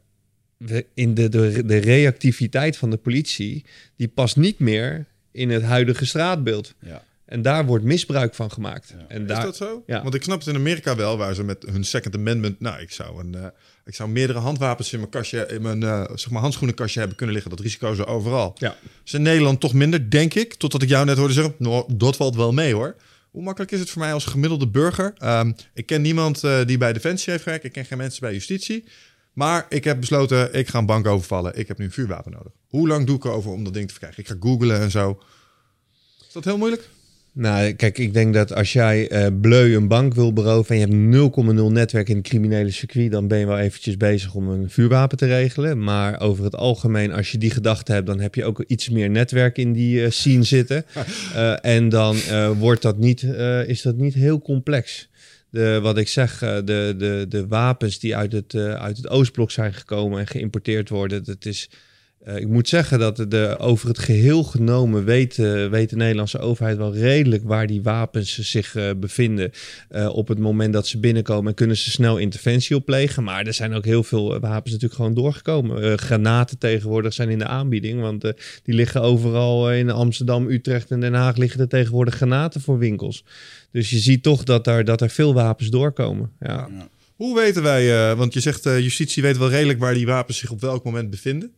we, in de, de, de reactiviteit van de politie, die past niet meer in het huidige straatbeeld. Ja. En daar wordt misbruik van gemaakt. En Is daar, dat zo? Ja. Want ik snap het in Amerika wel, waar ze met hun Second Amendment... Nou, ik zou, een, eh, ik zou meerdere handwapens in mijn, kastje, in mijn eh, zeg maar handschoenenkastje hebben kunnen liggen. Dat risico is er overal. Ja. is in Nederland toch minder, denk ik. Totdat ik jou net hoorde zeggen, nou, dat valt wel mee hoor. Hoe makkelijk is het voor mij als gemiddelde burger? Ehm, ik ken niemand eh, die bij Defensie heeft gewerkt. Ik ken geen mensen bij justitie. Maar ik heb besloten, ik ga een bank overvallen. Ik heb nu een vuurwapen nodig. Hoe lang doe ik erover om dat ding te verkrijgen? Ik ga googlen en zo. Is dat heel moeilijk? Nou, kijk, ik denk dat als jij eh bleu een bank wil beroven en je hebt 0,0 netwerk in het criminele circuit, dan ben je wel eventjes bezig om een vuurwapen te regelen. Maar over het algemeen, als je die gedachte hebt, dan heb je ook iets meer netwerk in die eh, scene zitten. Eh, en dan wordt dat niet, is dat niet heel complex. De, wat ik zeg, de, de, de wapens die uit het, uit het Oostblok zijn gekomen en geïmporteerd worden, dat is Uh, ik moet zeggen dat de, over het geheel genomen weet, uh, weet de Nederlandse overheid wel redelijk waar die wapens zich uh, bevinden. op het moment dat ze binnenkomen en kunnen ze snel interventie opplegen. Maar er zijn ook heel veel wapens natuurlijk gewoon doorgekomen. granaten tegenwoordig zijn in de aanbieding, want die liggen overal in Amsterdam, Utrecht en Den Haag liggen er tegenwoordig granaten voor winkels. Dus je ziet toch dat er, dat er veel wapens doorkomen. Ja. Hoe weten wij, want je zegt justitie weet wel redelijk waar die wapens zich op welk moment bevinden.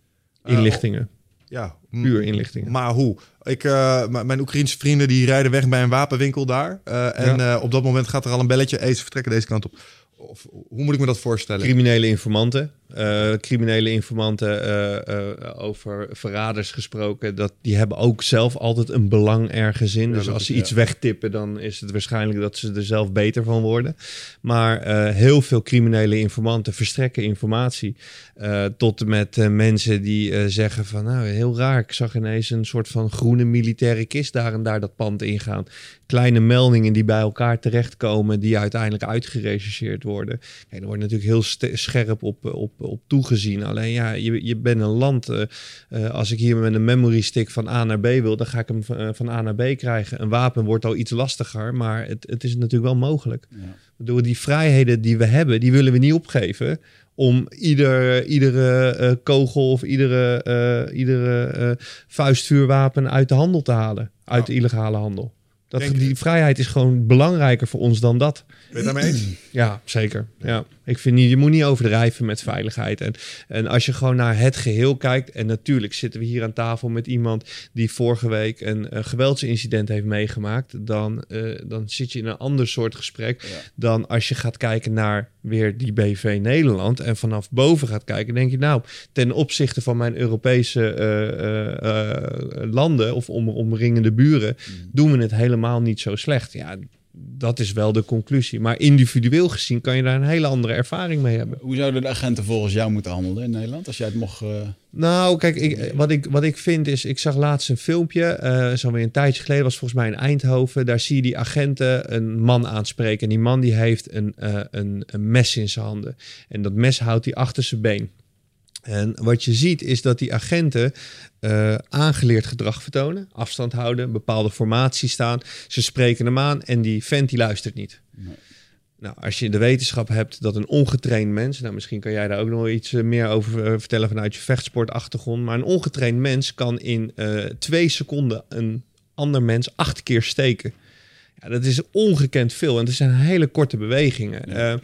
Inlichtingen. ja, puur inlichtingen. Maar hoe? Ik, uh, mijn Oekraïense vrienden die rijden weg bij een wapenwinkel daar. Uh, en ja. uh, op dat moment gaat er al een belletje. Eens vertrekken deze kant op. Of, hoe moet ik me dat voorstellen? Criminele informanten. Uh, criminele informanten uh, uh, over verraders gesproken. Dat, die hebben ook zelf altijd een belang ergens in. Ja, dus als ze iets wegtippen, dan is het waarschijnlijk dat ze er zelf beter van worden. Maar heel veel criminele informanten verstrekken informatie. tot met mensen die zeggen van nou heel raar. Ik zag ineens een soort van groene militaire kist daar en daar dat pand ingaan. Kleine meldingen die bij elkaar terechtkomen, die uiteindelijk uitgerechercheerd worden. Kijk, er wordt natuurlijk heel scherp op, op op, toegezien. Alleen ja, je, je bent een land. Uh, uh, als ik hier met een memory stick van A naar B wil, dan ga ik hem van, uh, van A naar B krijgen. Een wapen wordt al iets lastiger, maar het, het is natuurlijk wel mogelijk. Ja. Door die vrijheden die we hebben, die willen we niet opgeven om ieder, iedere kogel of iedere, iedere vuistvuurwapen uit de handel te halen. Uit de illegale handel. Dat, die vrijheid is gewoon belangrijker voor ons dan dat. Ben je daarmee eens? Ja, zeker. Ja. Ik vind niet, je moet niet overdrijven met veiligheid. En, en als je gewoon naar het geheel kijkt, en natuurlijk zitten we hier aan tafel met iemand die vorige week een, een geweldsincident heeft meegemaakt, dan, uh, dan zit je in een ander soort gesprek dan als je gaat kijken naar weer die BV Nederland en vanaf boven gaat kijken, denk je nou, ten opzichte van mijn Europese uh, uh, landen of om, omringende buren, mm. doen we het helemaal niet zo slecht. Ja, dat is wel de conclusie. Maar individueel gezien kan je daar een hele andere ervaring mee hebben. Hoe zouden de agenten volgens jou moeten handelen in Nederland? Als jij het mocht. Uh... Nou, kijk, ik, wat, ik, wat ik vind is. Ik zag laatst een filmpje. Uh, zo weer een tijdje geleden. Was volgens mij in Eindhoven. Daar zie je die agenten een man aanspreken. En die man die heeft een, uh, een, een mes in zijn handen. En dat mes houdt hij achter zijn been. En wat je ziet is dat die agenten uh, aangeleerd gedrag vertonen, afstand houden, bepaalde formatie staan. Ze spreken hem aan en die vent die luistert niet. Nee. Nou, als je de wetenschap hebt dat een ongetraind mens, nou misschien kan jij daar ook nog iets eh, meer over uh, vertellen vanuit je vechtsportachtergrond, maar een ongetraind mens kan in uh, twee seconden een ander mens acht keer steken. Ja, dat is ongekend veel en het zijn hele korte bewegingen. Ja.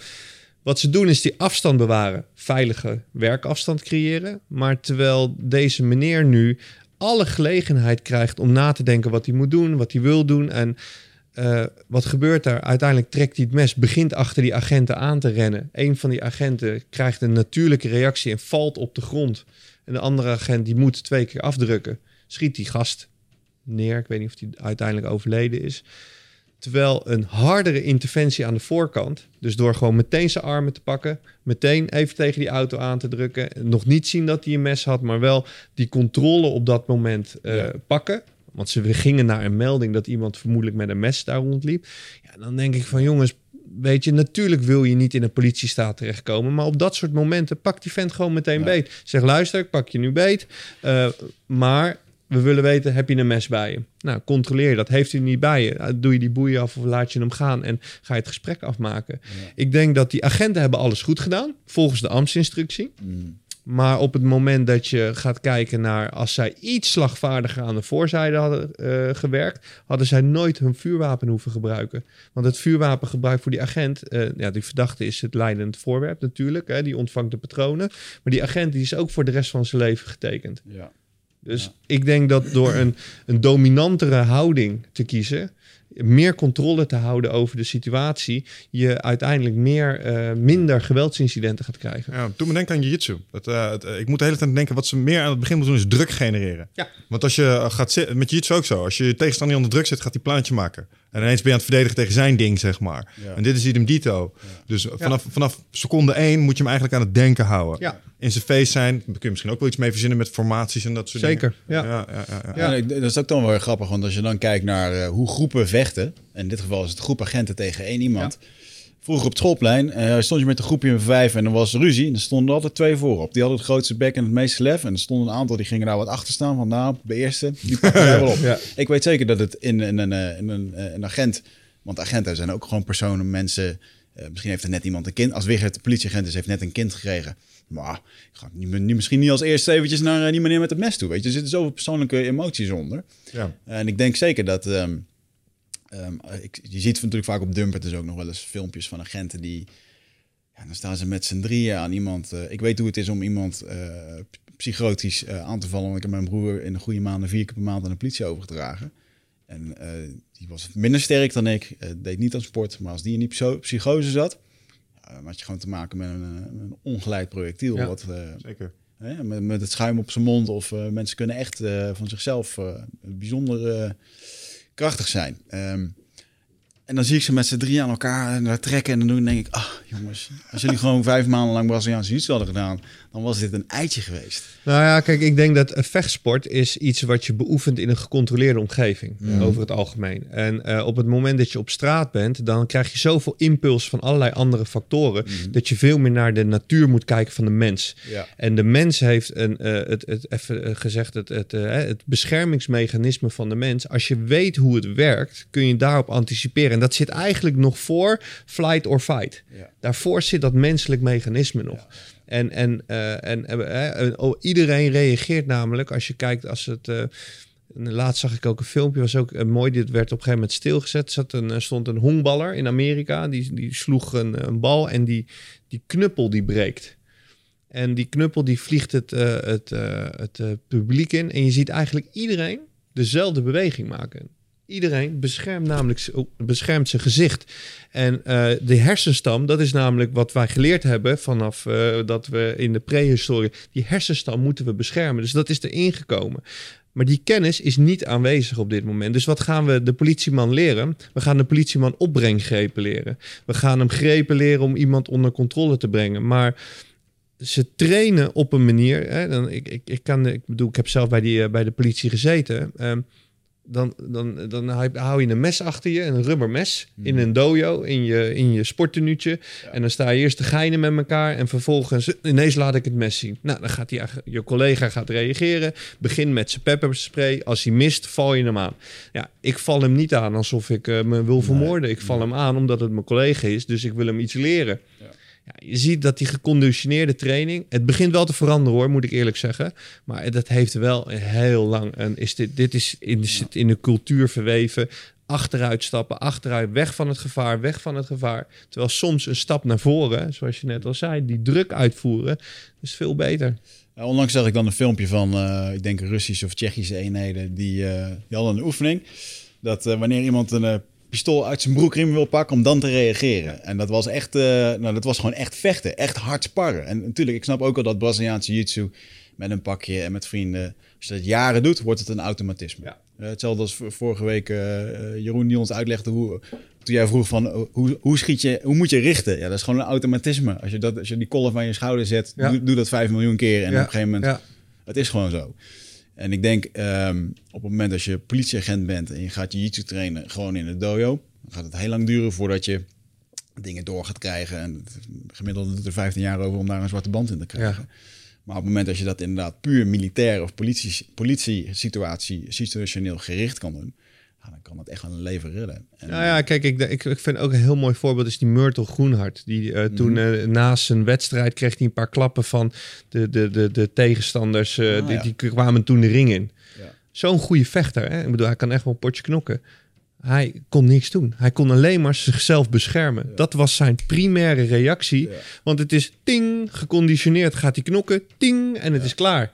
Wat ze doen is die afstand bewaren, veilige werkafstand creëren. Maar terwijl deze meneer nu alle gelegenheid krijgt om na te denken wat hij moet doen, wat hij wil doen. En uh, wat gebeurt daar? Uiteindelijk trekt hij het mes, begint achter die agenten aan te rennen. Een van die agenten krijgt een natuurlijke reactie en valt op de grond. En de andere agent die moet twee keer afdrukken. Schiet die gast neer. Ik weet niet of hij uiteindelijk overleden is. Terwijl een hardere interventie aan de voorkant, dus door gewoon meteen zijn armen te pakken, meteen even tegen die auto aan te drukken, nog niet zien dat hij een mes had, maar wel die controle op dat moment uh, pakken. Want ze gingen naar een melding dat iemand vermoedelijk met een mes daar rondliep. Ja, dan denk ik van jongens, weet je, natuurlijk wil je niet in een politiestaat terechtkomen. Maar op dat soort momenten pak die vent gewoon meteen ja. beet. Zeg, luister, ik pak je nu beet. Uh, maar we willen weten, heb je een mes bij je? Nou, controleer dat. Heeft u niet bij je? Nou, doe je die boeien af of laat je hem gaan en ga je het gesprek afmaken? Ja. Ik denk dat die agenten hebben alles goed gedaan, volgens de ambtsinstructie. Mm. Maar op het moment dat je gaat kijken naar als zij iets slagvaardiger aan de voorzijde hadden uh, gewerkt, hadden zij nooit hun vuurwapen hoeven gebruiken. Want het vuurwapengebruik voor die agent, uh, ja, die verdachte is het leidend voorwerp natuurlijk, hè, die ontvangt de patronen. Maar die agent die is ook voor de rest van zijn leven getekend. Ja. Dus ja. ik denk dat door een, een dominantere houding te kiezen, meer controle te houden over de situatie, je uiteindelijk meer, uh, minder geweldsincidenten gaat krijgen. Ja, toen me denken aan jiu-jitsu. Uh, ik moet de hele tijd denken, wat ze meer aan het begin moeten doen, is druk genereren. Ja. Want als je gaat zitten, met jiu-jitsu ook zo, als je tegenstander onder druk zet, gaat hij plaatje maken. En ineens ben je aan het verdedigen tegen zijn ding, zeg maar. Ja. En dit is idem dito. Ja. Dus vanaf, vanaf seconde één moet je hem eigenlijk aan het denken houden. Ja. In zijn face zijn, kun je misschien ook wel iets mee verzinnen met formaties en dat soort Zeker, dingen. ja. Ja, ja, ja, Dat is ook dan wel grappig, want als je dan kijkt naar uh, hoe groepen vechten... in dit geval is het groep agenten tegen één iemand... Vroeger op het schoolplein eh, stond je met een groepje van vijf en er was ruzie. En er stonden er altijd twee voorop. Die hadden het grootste bek en het meeste lef. En er stonden een aantal die gingen daar wat achter staan. Van nou, de eerste, die pakken jij wel op. Ja. Ik weet zeker dat het in, eh, in een, eh, een agent... Want agenten zijn ook gewoon personen, mensen... misschien heeft er net iemand een kind... Als Wigert de politieagent is, heeft net een kind gekregen. Maar ik ga niet, misschien niet als eerste eventjes naar die meneer met het mes toe. Weet je, er zitten zoveel persoonlijke emoties onder. Ja. En ik denk zeker dat. ehm, ehm, ik, je ziet natuurlijk vaak op Dumpert dus ook nog wel eens filmpjes van agenten die. Ja, dan staan ze met z'n drieën aan iemand. eh, ik weet hoe het is om iemand eh, psychotisch eh, aan te vallen. Want ik heb mijn broer in de goede maanden vier keer per maand aan de politie overgedragen. En eh, die was minder sterk dan ik. eh, deed niet aan sport. Maar als die in die psycho- psychose zat. dan had je gewoon te maken met een, eh, een ongeleid projectiel. Ja. Wat, eh, Zeker. Hè, met, met het schuim op zijn mond. Of eh, mensen kunnen echt eh, van zichzelf eh, bijzonder eh, krachtig zijn. Ehm, en dan zie ik ze met z'n drie aan elkaar en daar trekken. En dan denk ik, ah jongens, als jullie gewoon vijf maanden lang Braziliaanse jiu hadden gedaan, dan was dit een eitje geweest. Nou ja, kijk, ik denk dat een vechtsport is iets wat je beoefent in een gecontroleerde omgeving, over het algemeen. En eh, op het moment dat je op straat bent, dan krijg je zoveel impuls van allerlei andere factoren, dat je veel meer naar de natuur moet kijken van de mens. Ja. En de mens heeft een, eh, het, het, even eh, gezegd, het, het, het beschermingsmechanisme van de mens. Als je weet hoe het werkt, kun je daarop anticiperen. En dat zit eigenlijk nog voor flight or fight. Ja. Daarvoor zit dat menselijk mechanisme nog. En, en, eh, en eh, eh, oh, iedereen reageert namelijk als je kijkt als het. eh, laatst zag ik ook een filmpje, was ook mooi. Dit werd op een gegeven moment stilgezet. Zat een, stond een honkballer in Amerika. Die, die sloeg een, een bal en die, die knuppel die breekt. En die knuppel die vliegt het, het, het publiek in. En je ziet eigenlijk iedereen dezelfde beweging maken. Iedereen beschermt namelijk oh, beschermt zijn gezicht. En eh, de hersenstam, dat is namelijk wat wij geleerd hebben vanaf eh, dat we in de prehistorie. Die hersenstam moeten we beschermen. Dus dat is erin gekomen. Maar die kennis is niet aanwezig op dit moment. Dus wat gaan we de politieman leren? We gaan de politieman opbrenggrepen leren. We gaan hem grepen leren om iemand onder controle te brengen. Maar ze trainen op een manier. Hè, dan, ik, ik, ik, kan, ik bedoel, ik heb zelf bij, die, eh, bij de politie gezeten. Ehm, dan, dan, dan hou je- een mes achter je, een rubbermes, in een dojo, in je, in je sporttenuutje. En dan sta je eerst te geinen met elkaar en vervolgens ineens laat ik het mes zien. Nou, dan gaat die, je collega gaat reageren, begin met zijn pepperspray. Als hij mist, val je hem aan. Ja, ik val hem niet aan alsof ik eh, me wil vermoorden. Ik val hem aan omdat het mijn collega is, dus ik wil hem iets leren. Ja, je ziet dat die geconditioneerde training. Het begint wel te veranderen hoor, moet ik eerlijk zeggen. Maar dat heeft wel heel lang. En is dit, dit is in zit in de cultuur verweven. Achteruit stappen, achteruit, weg van het gevaar, weg van het gevaar. Terwijl soms een stap naar voren, zoals je net al zei, die druk uitvoeren, is veel beter. Ja, onlangs zag ik dan een filmpje van, eh, ik denk Russische of Tsjechische eenheden, die, eh, die hadden een oefening. Dat eh, wanneer iemand een pistool uit zijn broekriem wil pakken, om dan te reageren. En dat was echt, eh, nou, dat was gewoon echt vechten, echt hard sparren. En natuurlijk, ik snap ook al dat Braziliaanse jiu-jitsu met een pakje en met vrienden, als je dat jaren doet, wordt het een automatisme. Ja. Eh, hetzelfde als vorige week eh, Jeroen die ons uitlegde hoe, toen jij vroeg van, hoe, hoe schiet je, hoe moet je richten? Ja, dat is gewoon een automatisme. Als je, dat, als je die kolf aan je schouder zet, Ja. doe, doe dat vijf miljoen keer. En Ja, op een gegeven moment, ja. het is gewoon zo. En ik denk, ehm, op het moment dat je politieagent bent en je gaat je jiu trainen gewoon in het dojo, dan gaat het heel lang duren voordat je dingen door gaat krijgen. En gemiddeld doet er 15 jaar over om daar een zwarte band in te krijgen. Maar op het moment dat je dat inderdaad puur militair of politie, politie-situatie, situationeel gericht kan doen, ja, dan kan dat echt wel een leven redden. En, Nou ja, kijk, ik, ik, ik vind ook een heel mooi voorbeeld is die Myrtle Groenhart. Die eh, toen eh, na zijn wedstrijd kreeg hij een paar klappen van de, de, de, de tegenstanders. eh, Ah, die, ja. die kwamen toen de ring in. Ja. Zo'n goede vechter. Hè? Ik bedoel, hij kan echt wel een potje knokken. Hij kon niks doen. Hij kon alleen maar zichzelf beschermen. Dat was zijn primaire reactie. Want het is ting, geconditioneerd gaat hij knokken, ting, en het is klaar.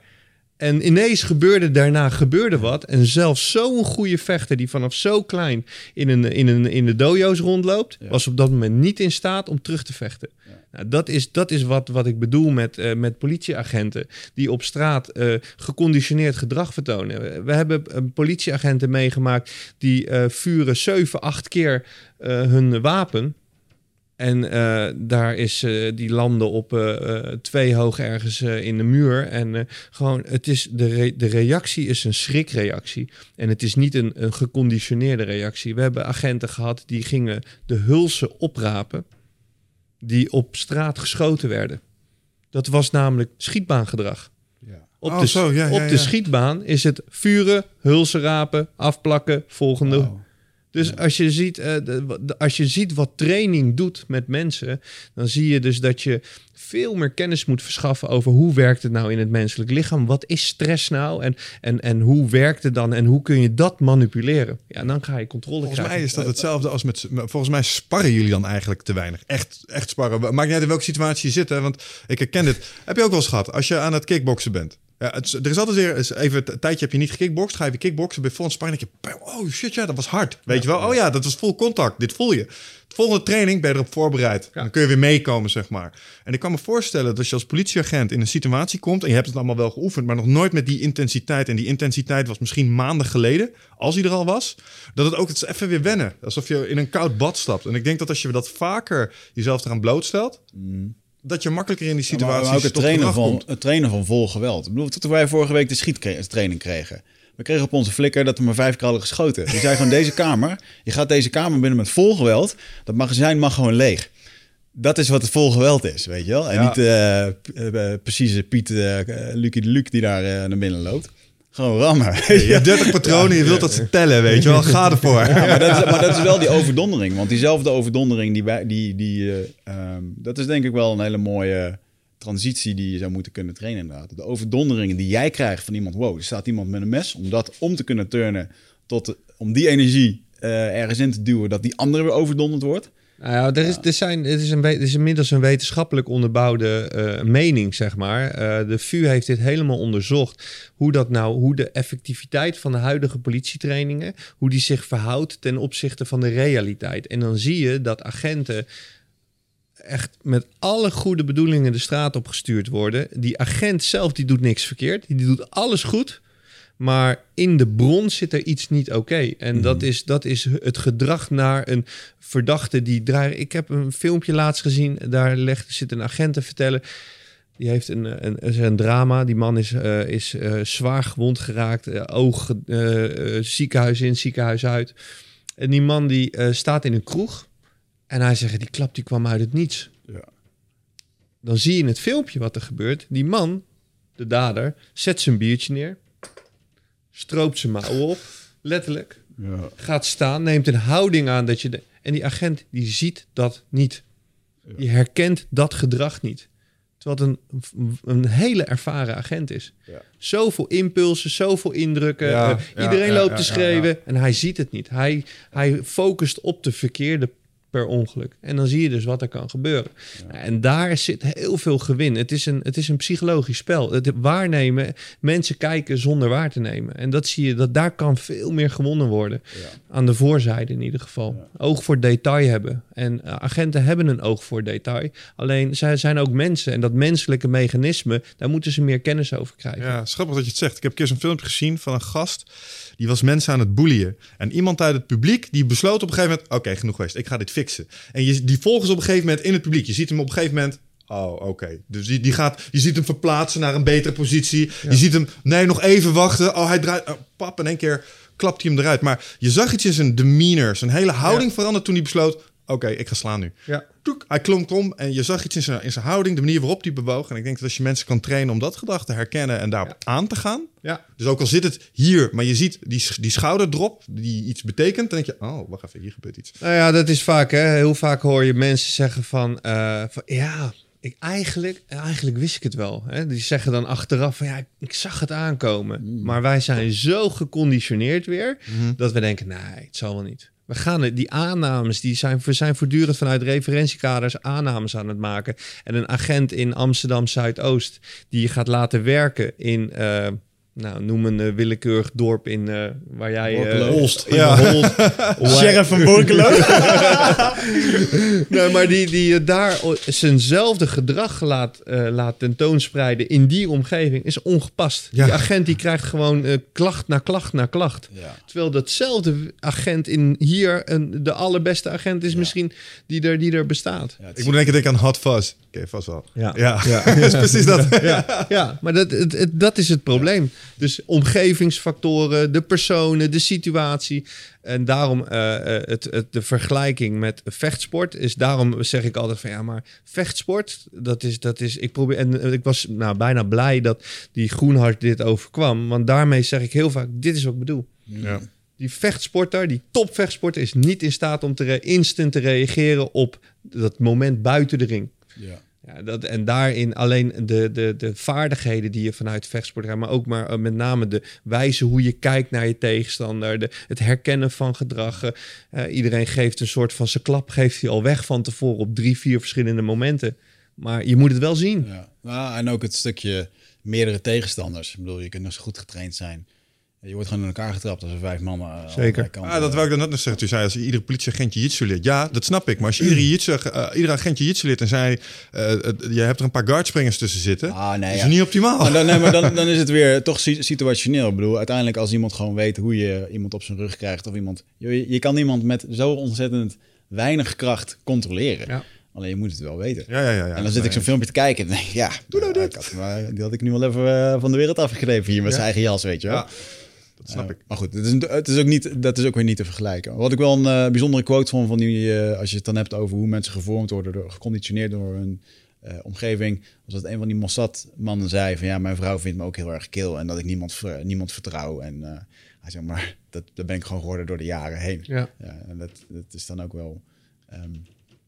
En ineens gebeurde daarna gebeurde wat. En zelfs zo'n goede vechter die vanaf zo klein in, een, in, een, in de dojo's rondloopt, Ja. was op dat moment niet in staat om terug te vechten. Nou, dat is, dat is wat, wat ik bedoel met, eh, met politieagenten die op straat eh, geconditioneerd gedrag vertonen. We hebben eh, politieagenten meegemaakt die eh, vuren 7, 8 keer hun wapen. En eh, daar is eh, die landen op eh, twee hoog ergens in de muur. En gewoon, het is de, re- de reactie is een schrikreactie. En het is niet een, een geconditioneerde reactie. We hebben agenten gehad die gingen de hulsen oprapen. die op straat geschoten werden. Dat was namelijk schietbaangedrag. Ja. Op, Oh, de, zo, ja, ja, op de schietbaan is het vuren, hulsen rapen, afplakken, volgende. Wauw. Dus als, je ziet, eh, de- als je ziet wat training doet met mensen, dan zie je dus dat je veel meer kennis moet verschaffen over hoe werkt het nou in het menselijk lichaam. Wat is stress nou en, en, en hoe werkt het dan en hoe kun je dat manipuleren? Ja, dan ga je controle Volgens krijgen. mij is dat hetzelfde als met... Volgens mij sparren jullie dan eigenlijk te weinig. Echt, echt sparren. Maakt niet uit in welke situatie je zit, hè. Want ik herken dit. Heb je ook wel eens gehad. Als je aan het kickboksen bent. Ja, het, er is altijd weer... Even een tijdje heb je niet gekickbokst. Ga je weer kickboksen. Bij denk je... Oh shit, ja, dat was hard. Weet je wel? Oh ja, dat was vol contact. Dit voel je. De volgende training ben je erop voorbereid. Dan kun je weer meekomen, zeg maar. En ik kan me voorstellen dat als je als politieagent in een situatie komt... en je hebt het allemaal wel geoefend... maar nog nooit met die intensiteit... en die intensiteit was misschien maanden geleden... als hij er al was... dat het ook het even weer wennen. Alsof je in een koud bad stapt. En ik denk dat als je dat vaker jezelf eraan blootstelt... dat je makkelijker in die Ja, situatie maar ook het trainen, van, komt. het trainen van vol geweld. Ik bedoel, toen wij vorige week de schiettraining kregen. We kregen op onze flikker dat we maar vijf keer hadden geschoten. Die zei gewoon, deze kamer, je gaat deze kamer binnen met vol geweld. Dat magazijn mag gewoon leeg. Dat is wat het vol geweld is, weet je wel. En Ja. niet eh, p- eh, precieze Piet uh, Lucie de Luc die daar eh, naar binnen loopt. Gewoon rammen. Je hebt 30 patronen, je wilt dat ze tellen, weet je wel. Ga ervoor. Ja, maar, dat is, maar dat is wel die overdondering. Want diezelfde overdondering, die, wij- die, die, eh, ehm, dat is denk ik wel een hele mooie transitie die je zou moeten kunnen trainen inderdaad. De overdonderingen die jij krijgt van iemand, wow, er staat iemand met een mes, om dat om te kunnen turnen, tot, om die energie eh, ergens in te duwen, dat die andere weer overdonderd wordt. Nou ja, er is, er zijn, het, is een, het is inmiddels een wetenschappelijk onderbouwde eh, mening, zeg maar. Eh, de VU heeft dit helemaal onderzocht. Hoe dat nou, hoe de effectiviteit van de huidige politietrainingen, hoe die zich verhoudt ten opzichte van de realiteit. En dan zie je dat agenten echt met alle goede bedoelingen de straat op gestuurd worden. Die agent zelf, die doet niks verkeerd. Die doet alles goed. Maar in de bron zit er iets niet oké. En dat, is, dat is het gedrag naar een verdachte die draait. Ik heb een filmpje laatst gezien. Daar legt, zit een agent te vertellen. Die heeft een, een, een drama. Die man is, eh, is eh, zwaar gewond geraakt. eh, oog, ziekenhuis in, ziekenhuis uit. En die man die staat in een kroeg. En hij zegt, die klap die kwam uit het niets. Ja. Dan zie je in het filmpje wat er gebeurt. Die man, de dader, zet zijn biertje neer. Stroopt zijn mouwen op. Letterlijk. Ja. Gaat staan, neemt een houding aan dat je... De, en die agent, die ziet dat niet. Die herkent dat gedrag niet. Terwijl het een, een hele ervaren agent is. Ja. Zoveel impulsen, zoveel indrukken. Eh, iedereen loopt te schreeuwen en hij ziet het niet. Hij, hij focust op de verkeerde per ongeluk. En dan zie je dus wat er kan gebeuren. En daar zit heel veel gewin. Het is een, het is een psychologisch spel. Het waarnemen, mensen kijken zonder waar te nemen. En dat zie je, dat daar kan veel meer gewonnen worden. Aan de voorzijde in ieder geval. Oog voor detail hebben. En eh, agenten hebben een oog voor detail. Alleen zij zijn ook mensen. En dat menselijke mechanisme, daar moeten ze meer kennis over krijgen. Ja, schappig dat je het zegt. Ik heb een keer zo'n filmpje gezien van een gast. Die was mensen aan het boeien. En iemand uit het publiek die besloot op een gegeven moment... Oké, genoeg geweest. Ik ga dit fixen. En je, die volgen ze op een gegeven moment in het publiek. Je ziet hem op een gegeven moment... Oh, oké. Dus die, die gaat, je ziet hem verplaatsen naar een betere positie. Je ziet hem... Nee, nog even wachten. Oh, hij draait... Oh, pap, in één keer klapt hij hem eruit. Maar je zag iets in zijn demeanor. Zijn hele houding veranderd toen hij besloot... Oké, ik ga slaan nu. Ja. Toek, hij klonk om en je zag iets in zijn, in zijn houding, de manier waarop hij bewoog. En ik denk dat als je mensen kan trainen om dat gedrag te herkennen en daarop aan te gaan. Ja. Dus ook al zit het hier, maar je ziet die, die schouderdrop die iets betekent, dan denk je, oh, wacht even, hier gebeurt iets. Nou ja, dat is vaak, hè. Heel vaak hoor je mensen zeggen van... eh, van ja, ik, eigenlijk, eigenlijk wist ik het wel. Hè? Die zeggen dan achteraf van... Ja, ik, ik zag het aankomen. Maar wij zijn zo geconditioneerd weer... dat we denken, nee, het zal wel niet. We gaan het, die aannames, die zijn, we zijn voortdurend vanuit referentiekaders aannames aan het maken. En een agent in Amsterdam Zuidoost, die je gaat laten werken in, eh, nou, noem een eh, willekeurig dorp in eh, waar jij. eh, Borculo. Holst. in Ja. Holst. Sheriff van Borkelo. Nee, maar die, die daar o- zijnzelfde gedrag laat, eh, laat tentoonspreiden in die omgeving is ongepast. Ja. Die agent die krijgt gewoon eh, klacht na klacht na klacht. Ja. Terwijl datzelfde agent in hier een, de allerbeste agent is misschien die er, die er bestaat. Ik moet denken, denken aan Hot Fuzz. Oké, vast wel. Ja. Ja, dat is precies dat. Ja, ja maar dat, het, het- dat is het probleem. Dus omgevingsfactoren, de personen, de situatie. En daarom eh, het, het, de vergelijking met vechtsport is daarom zeg ik altijd van ja, maar vechtsport, dat is, dat is ik probeer en eh, ik was nou bijna blij dat die Groenhart dit overkwam, want daarmee zeg ik heel vaak dit is wat ik bedoel. Ja. Die vechtsporter, die topvechtsporter, is niet in staat om te instant te reageren op dat moment buiten de ring. Ja. Ja, dat, en daarin alleen de, de, de vaardigheden die je vanuit vechtsport hebt, maar ook maar eh, met name de wijze hoe je kijkt naar je tegenstander, de, het herkennen van gedrag. Eh, iedereen geeft een soort van zijn klap, geeft hij al weg van tevoren op drie, vier verschillende momenten. Maar je moet het wel zien. Ja. Nou, en ook het stukje meerdere tegenstanders. Ik bedoel, je kunt nog zo goed getraind zijn. Je wordt gewoon in elkaar getrapt als er vijf mannen. aan Zeker. Ah, dat wou ik dan net nog zeggen. Toen zei als iedere politieagent je jitsu leert. Ja, dat snap ik. Maar als je iedere, jitsu, eh, iedere agent je jitsu leert en zei... eh, eh, je hebt er een paar guardspringers tussen zitten... Ah, nee, is ja. niet optimaal. Maar dan, nee, maar dan, dan is het weer toch si- situationeel. Ik bedoel, uiteindelijk als iemand gewoon weet hoe je iemand op zijn rug krijgt of iemand... Je, je kan iemand met zo ontzettend weinig kracht controleren. Ja. Alleen je moet het wel weten. Ja, ja, ja. ja. en dan zit ik zo'n filmpje te kijken en denk ja, doe nou dit. Had, maar die had ik nu wel even eh, van de wereld afgeknepen hier met zijn eigen jas, weet je wel. Snap ik. Maar goed, het is, het is ook niet, dat is ook weer niet te vergelijken. Wat ik wel een eh, bijzondere quote vond van die, eh, als je het dan hebt over hoe mensen gevormd worden, door, geconditioneerd door hun eh, omgeving, was dat een van die Mossad-mannen zei van ja, mijn vrouw vindt me ook heel erg kil en dat ik niemand, ver- niemand vertrouw. En eh, hij zei maar, dat, dat ben ik gewoon geworden door de jaren heen. Ja. Ja, en dat, dat is dan ook wel, ehm,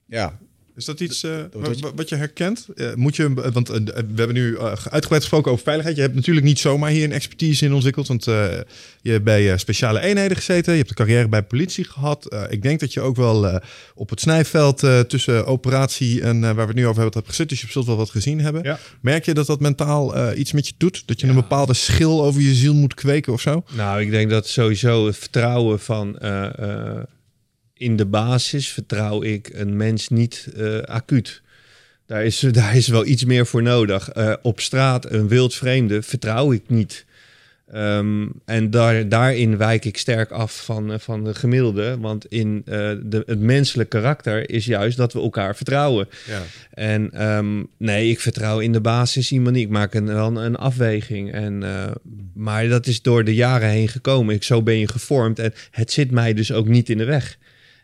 ja, Is dat iets eh, wat wa- je- herkent? Moet je, want eh, we hebben nu eh, uitgebreid gesproken over veiligheid. Je hebt natuurlijk niet zomaar hier een expertise in ontwikkeld. Want je hebt bij speciale eenheden gezeten. Je hebt een carrière bij politie gehad. Eh, ik denk dat je ook wel op het snijveld tussen operatie en waar we het nu over hebben, hebt gezet. Dus je zult wel wat gezien hebben. Ja. Merk je dat dat mentaal iets met je doet? Dat je een bepaalde schil over je ziel moet kweken of zo? Nou, ik denk dat sowieso het vertrouwen van in de basis vertrouw ik een mens niet eh, acuut. Daar is, daar is wel iets meer voor nodig. Eh, op straat een wildvreemde vertrouw ik niet. Ehm, en daar, daarin wijk ik sterk af van, eh, van de gemiddelde. Want in de, het menselijk karakter is juist dat we elkaar vertrouwen. Ja. En ehm, nee, ik vertrouw in de basis iemand niet. Ik maak een, wel een, afweging. En, maar dat is door de jaren heen gekomen. Ik, zo ben je gevormd. En het zit mij dus ook niet in de weg.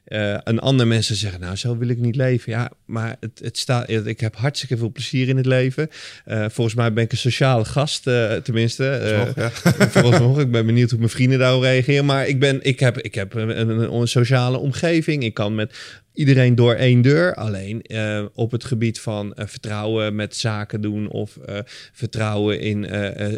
Eh en andere mensen zeggen, nou, zo wil ik niet leven. Ja, maar het, het staat, ik heb hartstikke veel plezier in het leven. Eh, volgens mij ben ik een sociale gast, eh, tenminste. Nog, ja. Vooralsnog, ik ben benieuwd hoe mijn vrienden daarop reageren. Maar ik, ben, ik heb, ik heb een, een, een sociale omgeving. Ik kan met iedereen door één deur. Alleen op het gebied van vertrouwen met zaken doen... of vertrouwen in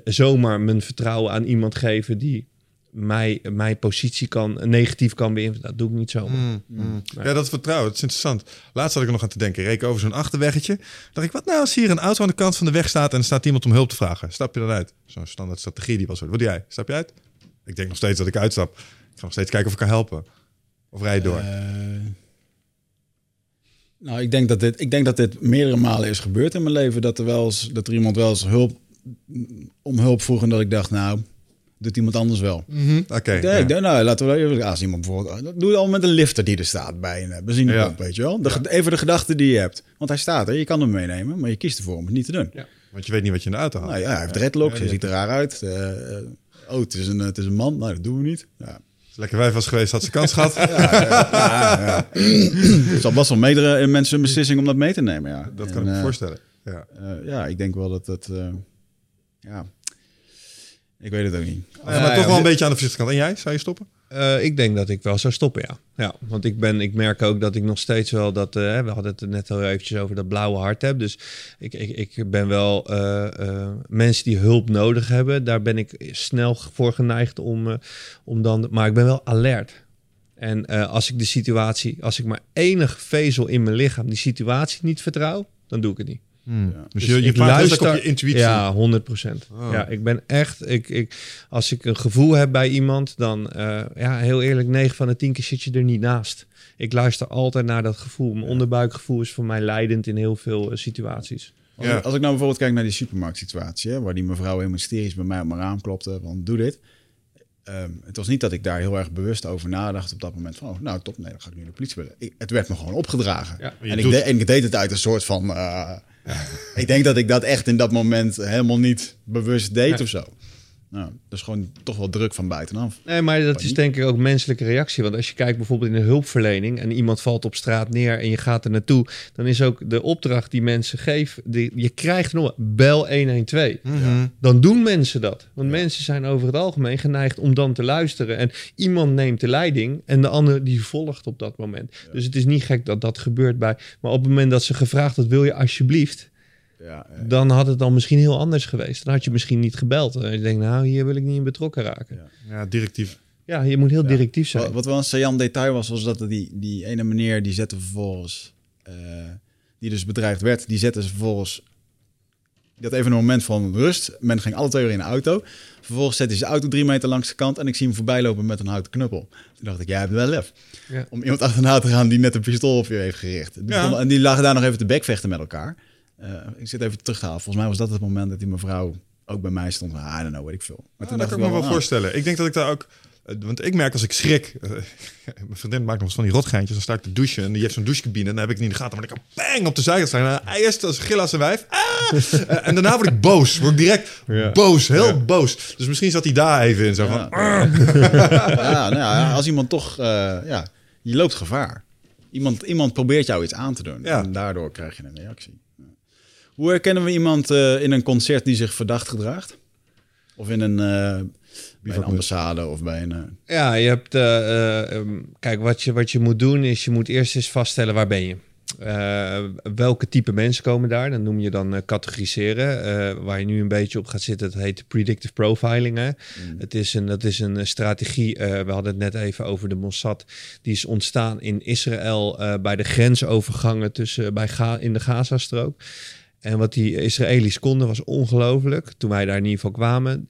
zomaar mijn vertrouwen aan iemand geven... die mij, mijn positie kan, negatief kan beïnvloeden. Dat doe ik niet zomaar. Mm, mm. Ja, dat vertrouwen, dat is interessant. Laatst had ik er nog aan te denken. Reek over zo'n achterweggetje. dacht ik, wat nou als hier een auto aan de kant van de weg staat... en er staat iemand om hulp te vragen? Stap je dan uit? Zo'n standaard strategie die was. Wat doe jij? Stap je uit? Ik denk nog steeds dat ik uitstap. Ik ga nog steeds kijken of ik kan helpen. Of rij je door? Eh, nou, ik denk, dat dit, ik denk dat dit meerdere malen is gebeurd in mijn leven. Dat er, wel eens, dat er iemand wel eens hulp, om hulp vroeg en dat ik dacht, nou, doet iemand anders wel. Oké. Nee, ja. ik denk, nou, laten we even, als iemand bijvoorbeeld, dat doe je al met een lifter die er staat bij een eh, benzinepomp, weet je wel. De, Even de gedachte die je hebt. Want hij staat er, je kan hem meenemen, maar je kiest ervoor om het niet te doen. Want je weet niet wat je in de auto had. Nou ja, hij heeft dreadlocks, hij ziet er raar uit. Eh, eh, oh, het is, een, het is een man, nou, dat doen we niet. Ja. Lekker wijf was geweest, had ze kans gehad. Het zal best wel meerdere in mensen een beslissing om dat mee te nemen, ja. Dat En, kan ik me eh, voorstellen. Ja. eh, ja, ik denk wel dat dat, eh, ja, ik weet het ook niet. Ja, maar toch wel een beetje aan de voorzichtige kant. En jij? Zou je stoppen? Eh, ik denk dat ik wel zou stoppen, ja. ja want ik, ben, ik merk ook dat ik nog steeds wel dat... eh, we hadden het er net al eventjes over dat blauwe hart heb. Dus ik, ik, ik ben wel... eh, eh, mensen die hulp nodig hebben, daar ben ik snel voor geneigd om, eh, om dan... Maar ik ben wel alert. En eh, als ik de situatie... Als ik maar enig vezel in mijn lichaam die situatie niet vertrouw, dan doe ik het niet. Dus je, je ik vaart luister op je intuïtie. Ja, 100 procent. Oh. Ja, ik ben echt. Ik, ik, als ik een gevoel heb bij iemand, dan eh, ja, heel eerlijk, 9 van de 10 keer zit je er niet naast. Ik luister altijd naar dat gevoel. Mijn onderbuikgevoel is voor mij leidend in heel veel eh, situaties. Als, Ja. ik, als ik nou bijvoorbeeld kijk naar die supermarktsituatie, hè, waar die mevrouw helemaal hysterisch bij mij op mijn raam klopte, van doe dit. Ehm, het was niet dat ik daar heel erg bewust over nadacht op dat moment van, oh, nou top, nee, dan ga ik nu de politie bellen. Ik, het werd me gewoon opgedragen. Ja. En, ik de- en ik deed het uit een soort van, eh, ik denk dat ik dat echt in dat moment helemaal niet bewust deed Ja. of zo. Nou, dat is gewoon toch wel druk van buitenaf. Nee, maar dat is denk ik ook menselijke reactie. Want als je kijkt bijvoorbeeld in de hulpverlening en iemand valt op straat neer en je gaat er naartoe, dan is ook de opdracht die mensen geven, die, je krijgt nog bel 112. Mhm. Dan doen mensen dat. Want mensen zijn over het algemeen geneigd om dan te luisteren. En iemand neemt de leiding en de ander die volgt op dat moment. Dus het is niet gek dat dat gebeurt bij. Maar op het moment dat ze gevraagd had, wil je alsjeblieft? Ja, Dan had het dan misschien heel anders geweest. Dan had je misschien niet gebeld. En je denkt, nou, hier wil ik niet in betrokken raken. Ja. Ja, directief. Ja, je moet heel directief zijn. Wat, wat wel een saillant detail was, was dat die, die ene meneer die zette vervolgens, eh, die dus bedreigd werd, die zette vervolgens, had even een moment van rust. Men ging alle twee weer in de auto. Vervolgens zette hij zijn auto drie meter langs de kant en ik zie hem voorbij lopen met een houten knuppel. Toen dacht ik, jij hebt wel lef. Ja. Om iemand achterna te gaan die net een pistool op je heeft gericht. Ja. En die lagen daar nog even te bekvechten met elkaar. Eh, ik zit even terug te halen. Volgens mij was dat het moment dat die mevrouw ook bij mij stond. I don't know, weet ik veel. Maar Ah, dat kan ik me wel ah, voorstellen. Ik denk dat ik daar ook... eh, Want ik merk als ik schrik... mijn vriendin maakt nog eens van die rotgeintjes. Dan sta ik te douchen en die heeft zo'n douchecabine. En dan heb ik niet in de gaten. Maar dan kan ik bang op de zijkant staan. En eerst als gil als een wijf. Ah! Eh, en daarna word ik boos. Word ik direct Ja. boos. Heel boos. Dus misschien zat hij daar even in. Zo van... Ja. ja, nou ja, als iemand toch, ja, je loopt gevaar. Iemand, iemand probeert jou iets aan te doen Ja. en daardoor krijg je een reactie. Hoe herkennen we iemand eh, in een concert die zich verdacht gedraagt? Of in een, eh, bij een ambassade of bij een... eh, Ja, je hebt. eh, eh, ehm, kijk, wat je, wat je moet doen is je moet eerst eens vaststellen waar ben je. Eh, welke type mensen komen daar? Dat noem je dan eh, categoriseren. Waar je nu een beetje op gaat zitten, dat heet predictive profiling. Hè? Het is een, dat is een strategie. we hadden het net even over de Mossad. Die is ontstaan in Israël bij de grensovergangen tussen, bij Ga, in de Gazastrook. En wat die Israëli's konden was ongelooflijk. Toen wij daar in ieder geval kwamen.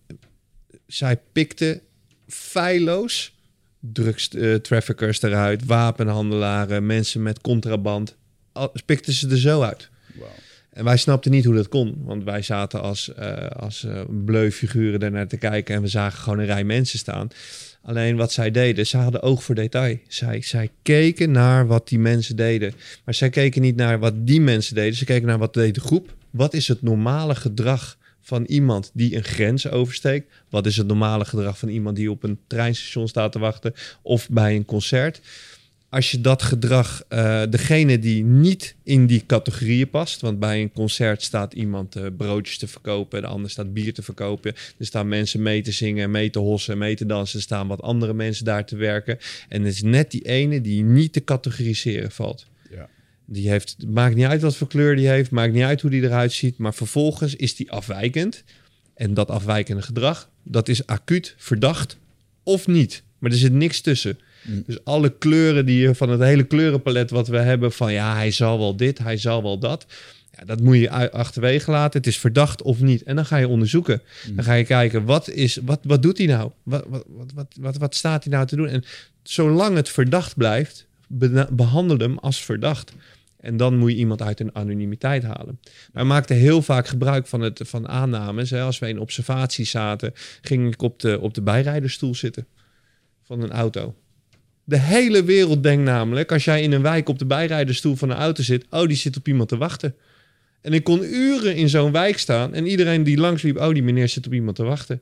Zij pikten feilloos drugstraffickers eruit, wapenhandelaren, mensen met contraband. Al, pikten ze er zo uit. wauw. En wij snapten niet hoe dat kon, want wij zaten als, eh als eh bleu figuren daarnaar te kijken en we zagen gewoon een rij mensen staan. Alleen wat zij deden, zij hadden oog voor detail. Zij, zij keken naar wat die mensen deden. Maar zij keken niet naar wat die mensen deden. Ze keken naar wat deed de groep. Wat is het normale gedrag van iemand die een grens oversteekt? Wat is het normale gedrag van iemand die op een treinstation staat te wachten of bij een concert? Als je dat gedrag, eh, degene die niet in die categorieën past, want bij een concert staat iemand eh, broodjes te verkopen, de ander staat bier te verkopen, er staan mensen mee te zingen, mee te hossen, mee te dansen, er staan wat andere mensen daar te werken. En het is net die ene die niet te categoriseren valt. Ja. Die heeft, maakt niet uit wat voor kleur die heeft, maakt niet uit hoe die eruit ziet, maar vervolgens is die afwijkend. En dat afwijkende gedrag, dat is acuut verdacht of niet. Maar er zit niks tussen. Dus alle kleuren die je van het hele kleurenpalet wat we hebben, van ja, hij zal wel dit, hij zal wel dat. Ja, dat moet je achterwege laten. Het is verdacht of niet. En dan ga je onderzoeken. Dan ga je kijken, wat, is, wat, wat doet hij nou? Wat, wat, wat, wat, wat, staat hij nou te doen? En zolang het verdacht blijft, behandel hem als verdacht. En dan moet je iemand uit een anonimiteit halen. Wij maakten heel vaak gebruik van, het, van aannames. Hè. Als we in observatie zaten, ging ik op de, op de bijrijdersstoel zitten van een auto. De hele wereld denkt namelijk, als jij in een wijk op de bijrijdersstoel van een auto zit, oh, die zit op iemand te wachten. En ik kon uren in zo'n wijk staan en iedereen die langsliep, oh, die meneer zit op iemand te wachten.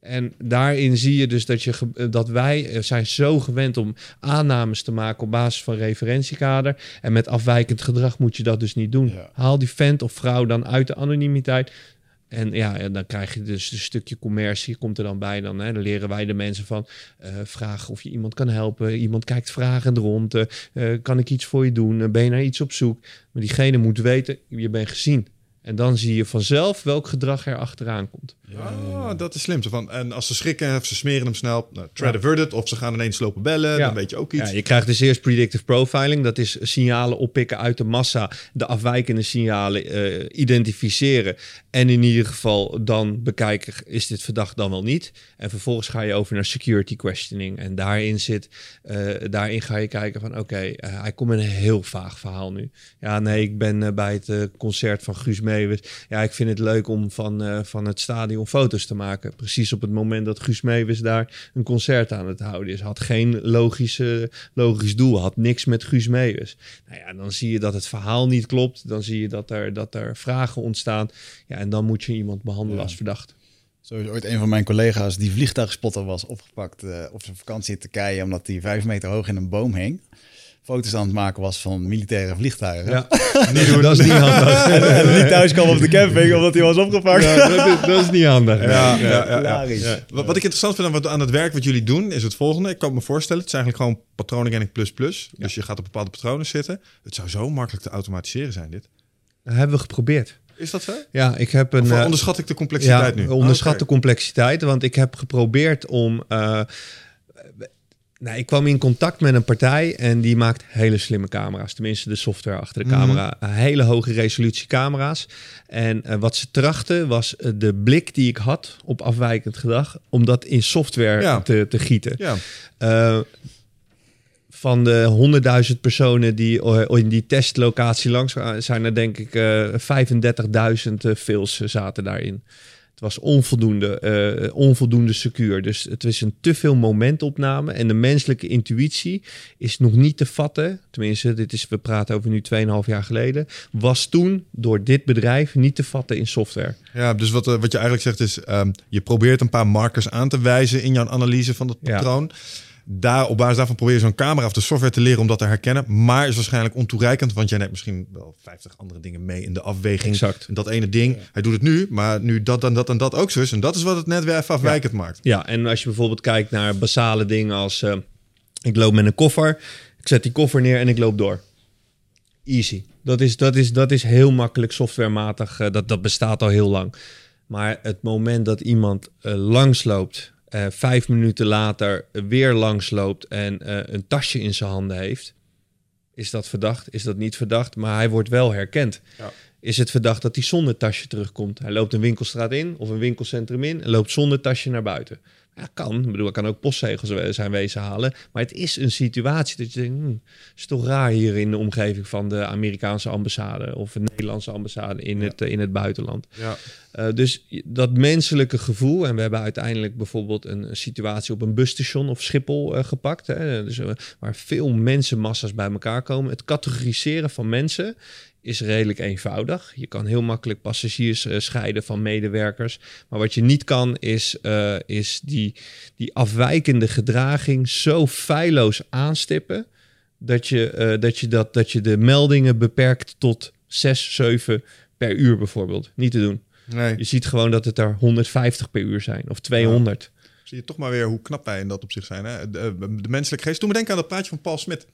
En daarin zie je dus dat, je, ge- dat wij eh, zijn zo gewend om aannames te maken op basis van referentiekader. En met afwijkend gedrag moet je dat dus niet doen. Ja. Haal die vent of vrouw dan uit de anonimiteit. En ja, en dan krijg je dus een stukje commercie, komt er dan bij. Dan, hè, dan leren wij de mensen van, eh vraag of je iemand kan helpen. Iemand kijkt vragend rond. eh, eh, kan ik iets voor je doen? Ben je naar iets op zoek? Maar diegene moet weten, je bent gezien. En dan zie je vanzelf welk gedrag er achteraan komt. Ah, dat is slim. Van, en als ze schrikken of ze smeren hem snel, nou, try averted, of ze gaan ineens lopen bellen, dan weet je ook iets. Ja, je krijgt dus eerst predictive profiling. Dat is signalen oppikken uit de massa. De afwijkende signalen eh, identificeren. En in ieder geval dan bekijken, is dit verdacht dan wel niet? En vervolgens ga je over naar security questioning. En daarin zit, eh, daarin ga je kijken van oké, eh, hij komt met een heel vaag verhaal nu. Ja, nee, ik ben bij het concert van Guus Meeuwis. Ja, ik vind het leuk om van, van het stadion foto's te maken. Precies op het moment dat Guus Meeuwis daar een concert aan het houden is. Had geen logische, logisch doel, had niks met Guus Meeuwis. Nou ja, dan zie je dat het verhaal niet klopt. Dan zie je dat er, dat er vragen ontstaan. Ja, en dan moet je iemand behandelen Ja. als verdacht. Zo is ooit een van mijn collega's die vliegtuigspotter was opgepakt uh, op zijn vakantie in Turkije, omdat hij vijf meter hoog in een boom hing. Foto's aan het maken was van militaire vliegtuigen. Ja, niet doen, dat is niet handig. en, niet thuis kwam op de camping omdat hij was opgepakt. Ja, dat, is, dat, is, niet handig. Ja, ja, ja, Wat, wat, ik interessant vind aan, wat, aan het werk wat jullie doen, is het volgende. Ik kan me voorstellen, het is eigenlijk gewoon patroonherkenning plus plus. Dus je gaat op bepaalde patronen zitten. Het zou zo makkelijk te automatiseren zijn, dit. Dat hebben we geprobeerd. Is dat zo? Ja, ik heb een. Of eh, onderschat ik de complexiteit ja, nu? Onderschat de complexiteit, want ik heb geprobeerd om. Uh, nou, ik kwam in contact met een partij en die maakt hele slimme camera's. Tenminste, de software achter de camera. Mm Hele hoge resolutie camera's. En uh, wat ze trachten was de blik die ik had op afwijkend gedrag, om dat in software ja. te, te gieten. Ja. Uh, van de 100.000 personen die in die testlocatie langs zijn er denk ik uh, 35.000 fails zaten daarin. Was onvoldoende, uh, onvoldoende secuur. Dus het was een te veel momentopname. En de menselijke intuïtie is nog niet te vatten. Tenminste, dit is, we praten over nu 2,5 jaar geleden. Was toen door dit bedrijf niet te vatten in software. Ja, dus wat, wat je eigenlijk zegt is... Um, je probeert een paar markers aan te wijzen in jouw analyse van het patroon... Ja daar, op basis daarvan probeer je zo'n camera of de software te leren om dat te herkennen. Maar is waarschijnlijk ontoereikend, want jij neemt misschien wel 50 andere dingen mee in de afweging. Exact. En dat ene ding, hij doet het nu, maar nu dat en dat en dat ook zo is. En dat is wat het net weer even afwijkend maakt. Ja, en als je bijvoorbeeld kijkt naar basale dingen als uh, ik loop met een koffer, ik zet die koffer neer en ik loop door. Easy. Dat is, dat is, dat is heel makkelijk softwarematig. Uh, dat, dat bestaat al heel lang. Maar het moment dat iemand uh, langsloopt uh, vijf minuten later weer langsloopt en uh, een tasje in zijn handen heeft. Is dat verdacht? Is dat niet verdacht? Maar hij wordt wel herkend. Ja. Is het verdacht dat hij zonder tasje terugkomt? Hij loopt een winkelstraat in of een winkelcentrum in en loopt zonder tasje naar buiten. Ja, kan. Ik bedoel, ik kan ook postzegels zijn wezen halen. Maar het is een situatie dat je denkt, hmm, is toch raar hier in de omgeving van de Amerikaanse ambassade of de Nederlandse ambassade in, het, in het buitenland. Ja. Uh, dus dat menselijke gevoel, en we hebben uiteindelijk bijvoorbeeld een, een situatie op een busstation of Schiphol uh, gepakt, hè, dus, uh, waar veel mensenmassa's bij elkaar komen. Het categoriseren van mensen is redelijk eenvoudig. Je kan heel makkelijk passagiers uh, scheiden van medewerkers. Maar wat je niet kan, is, uh, is die, die afwijkende gedraging zo feilloos aanstippen. Dat je, uh, dat, je dat, dat je de meldingen beperkt tot 6, 7 per uur bijvoorbeeld. Niet te doen. Nee. Je ziet gewoon dat het er 150 per uur zijn of 200. Zie je toch maar weer hoe knap wij in dat op zich zijn. Hè? De, de, menselijke geest. Toen me denken aan dat plaatje van Paul Smit.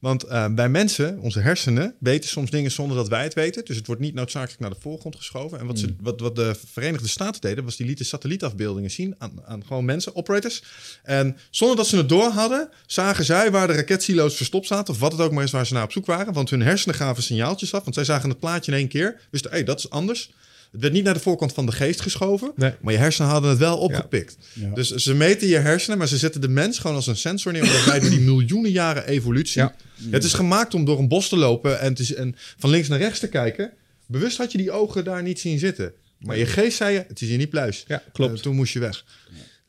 Want uh, bij mensen, onze hersenen, weten soms dingen zonder dat wij het weten. Dus het wordt niet noodzakelijk naar de voorgrond geschoven. En wat, ze, wat, wat de Verenigde Staten deden, was die lieten satellietafbeeldingen zien aan, aan gewoon mensen, operators. En zonder dat ze het door hadden, zagen zij waar de raketsilo's verstopt zaten. Of wat het ook maar is waar ze naar op zoek waren. Want hun hersenen gaven signaaltjes af. Want zij zagen het plaatje in één keer. Wisten, hé, hey, dat is anders. Het werd niet naar de voorkant van de geest geschoven, nee. maar je hersenen hadden het wel opgepikt. Ja. Ja. Dus ze meten je hersenen, maar ze zetten de mens gewoon als een sensor neer. Omdat wij door die miljoenen jaren evolutie. Ja. Het is gemaakt om door een bos te lopen en, te, en van links naar rechts te kijken. Bewust had je die ogen daar niet zien zitten. Maar je geest zei je, het is hier niet pluis. Ja, klopt. Uh, toen moest je weg.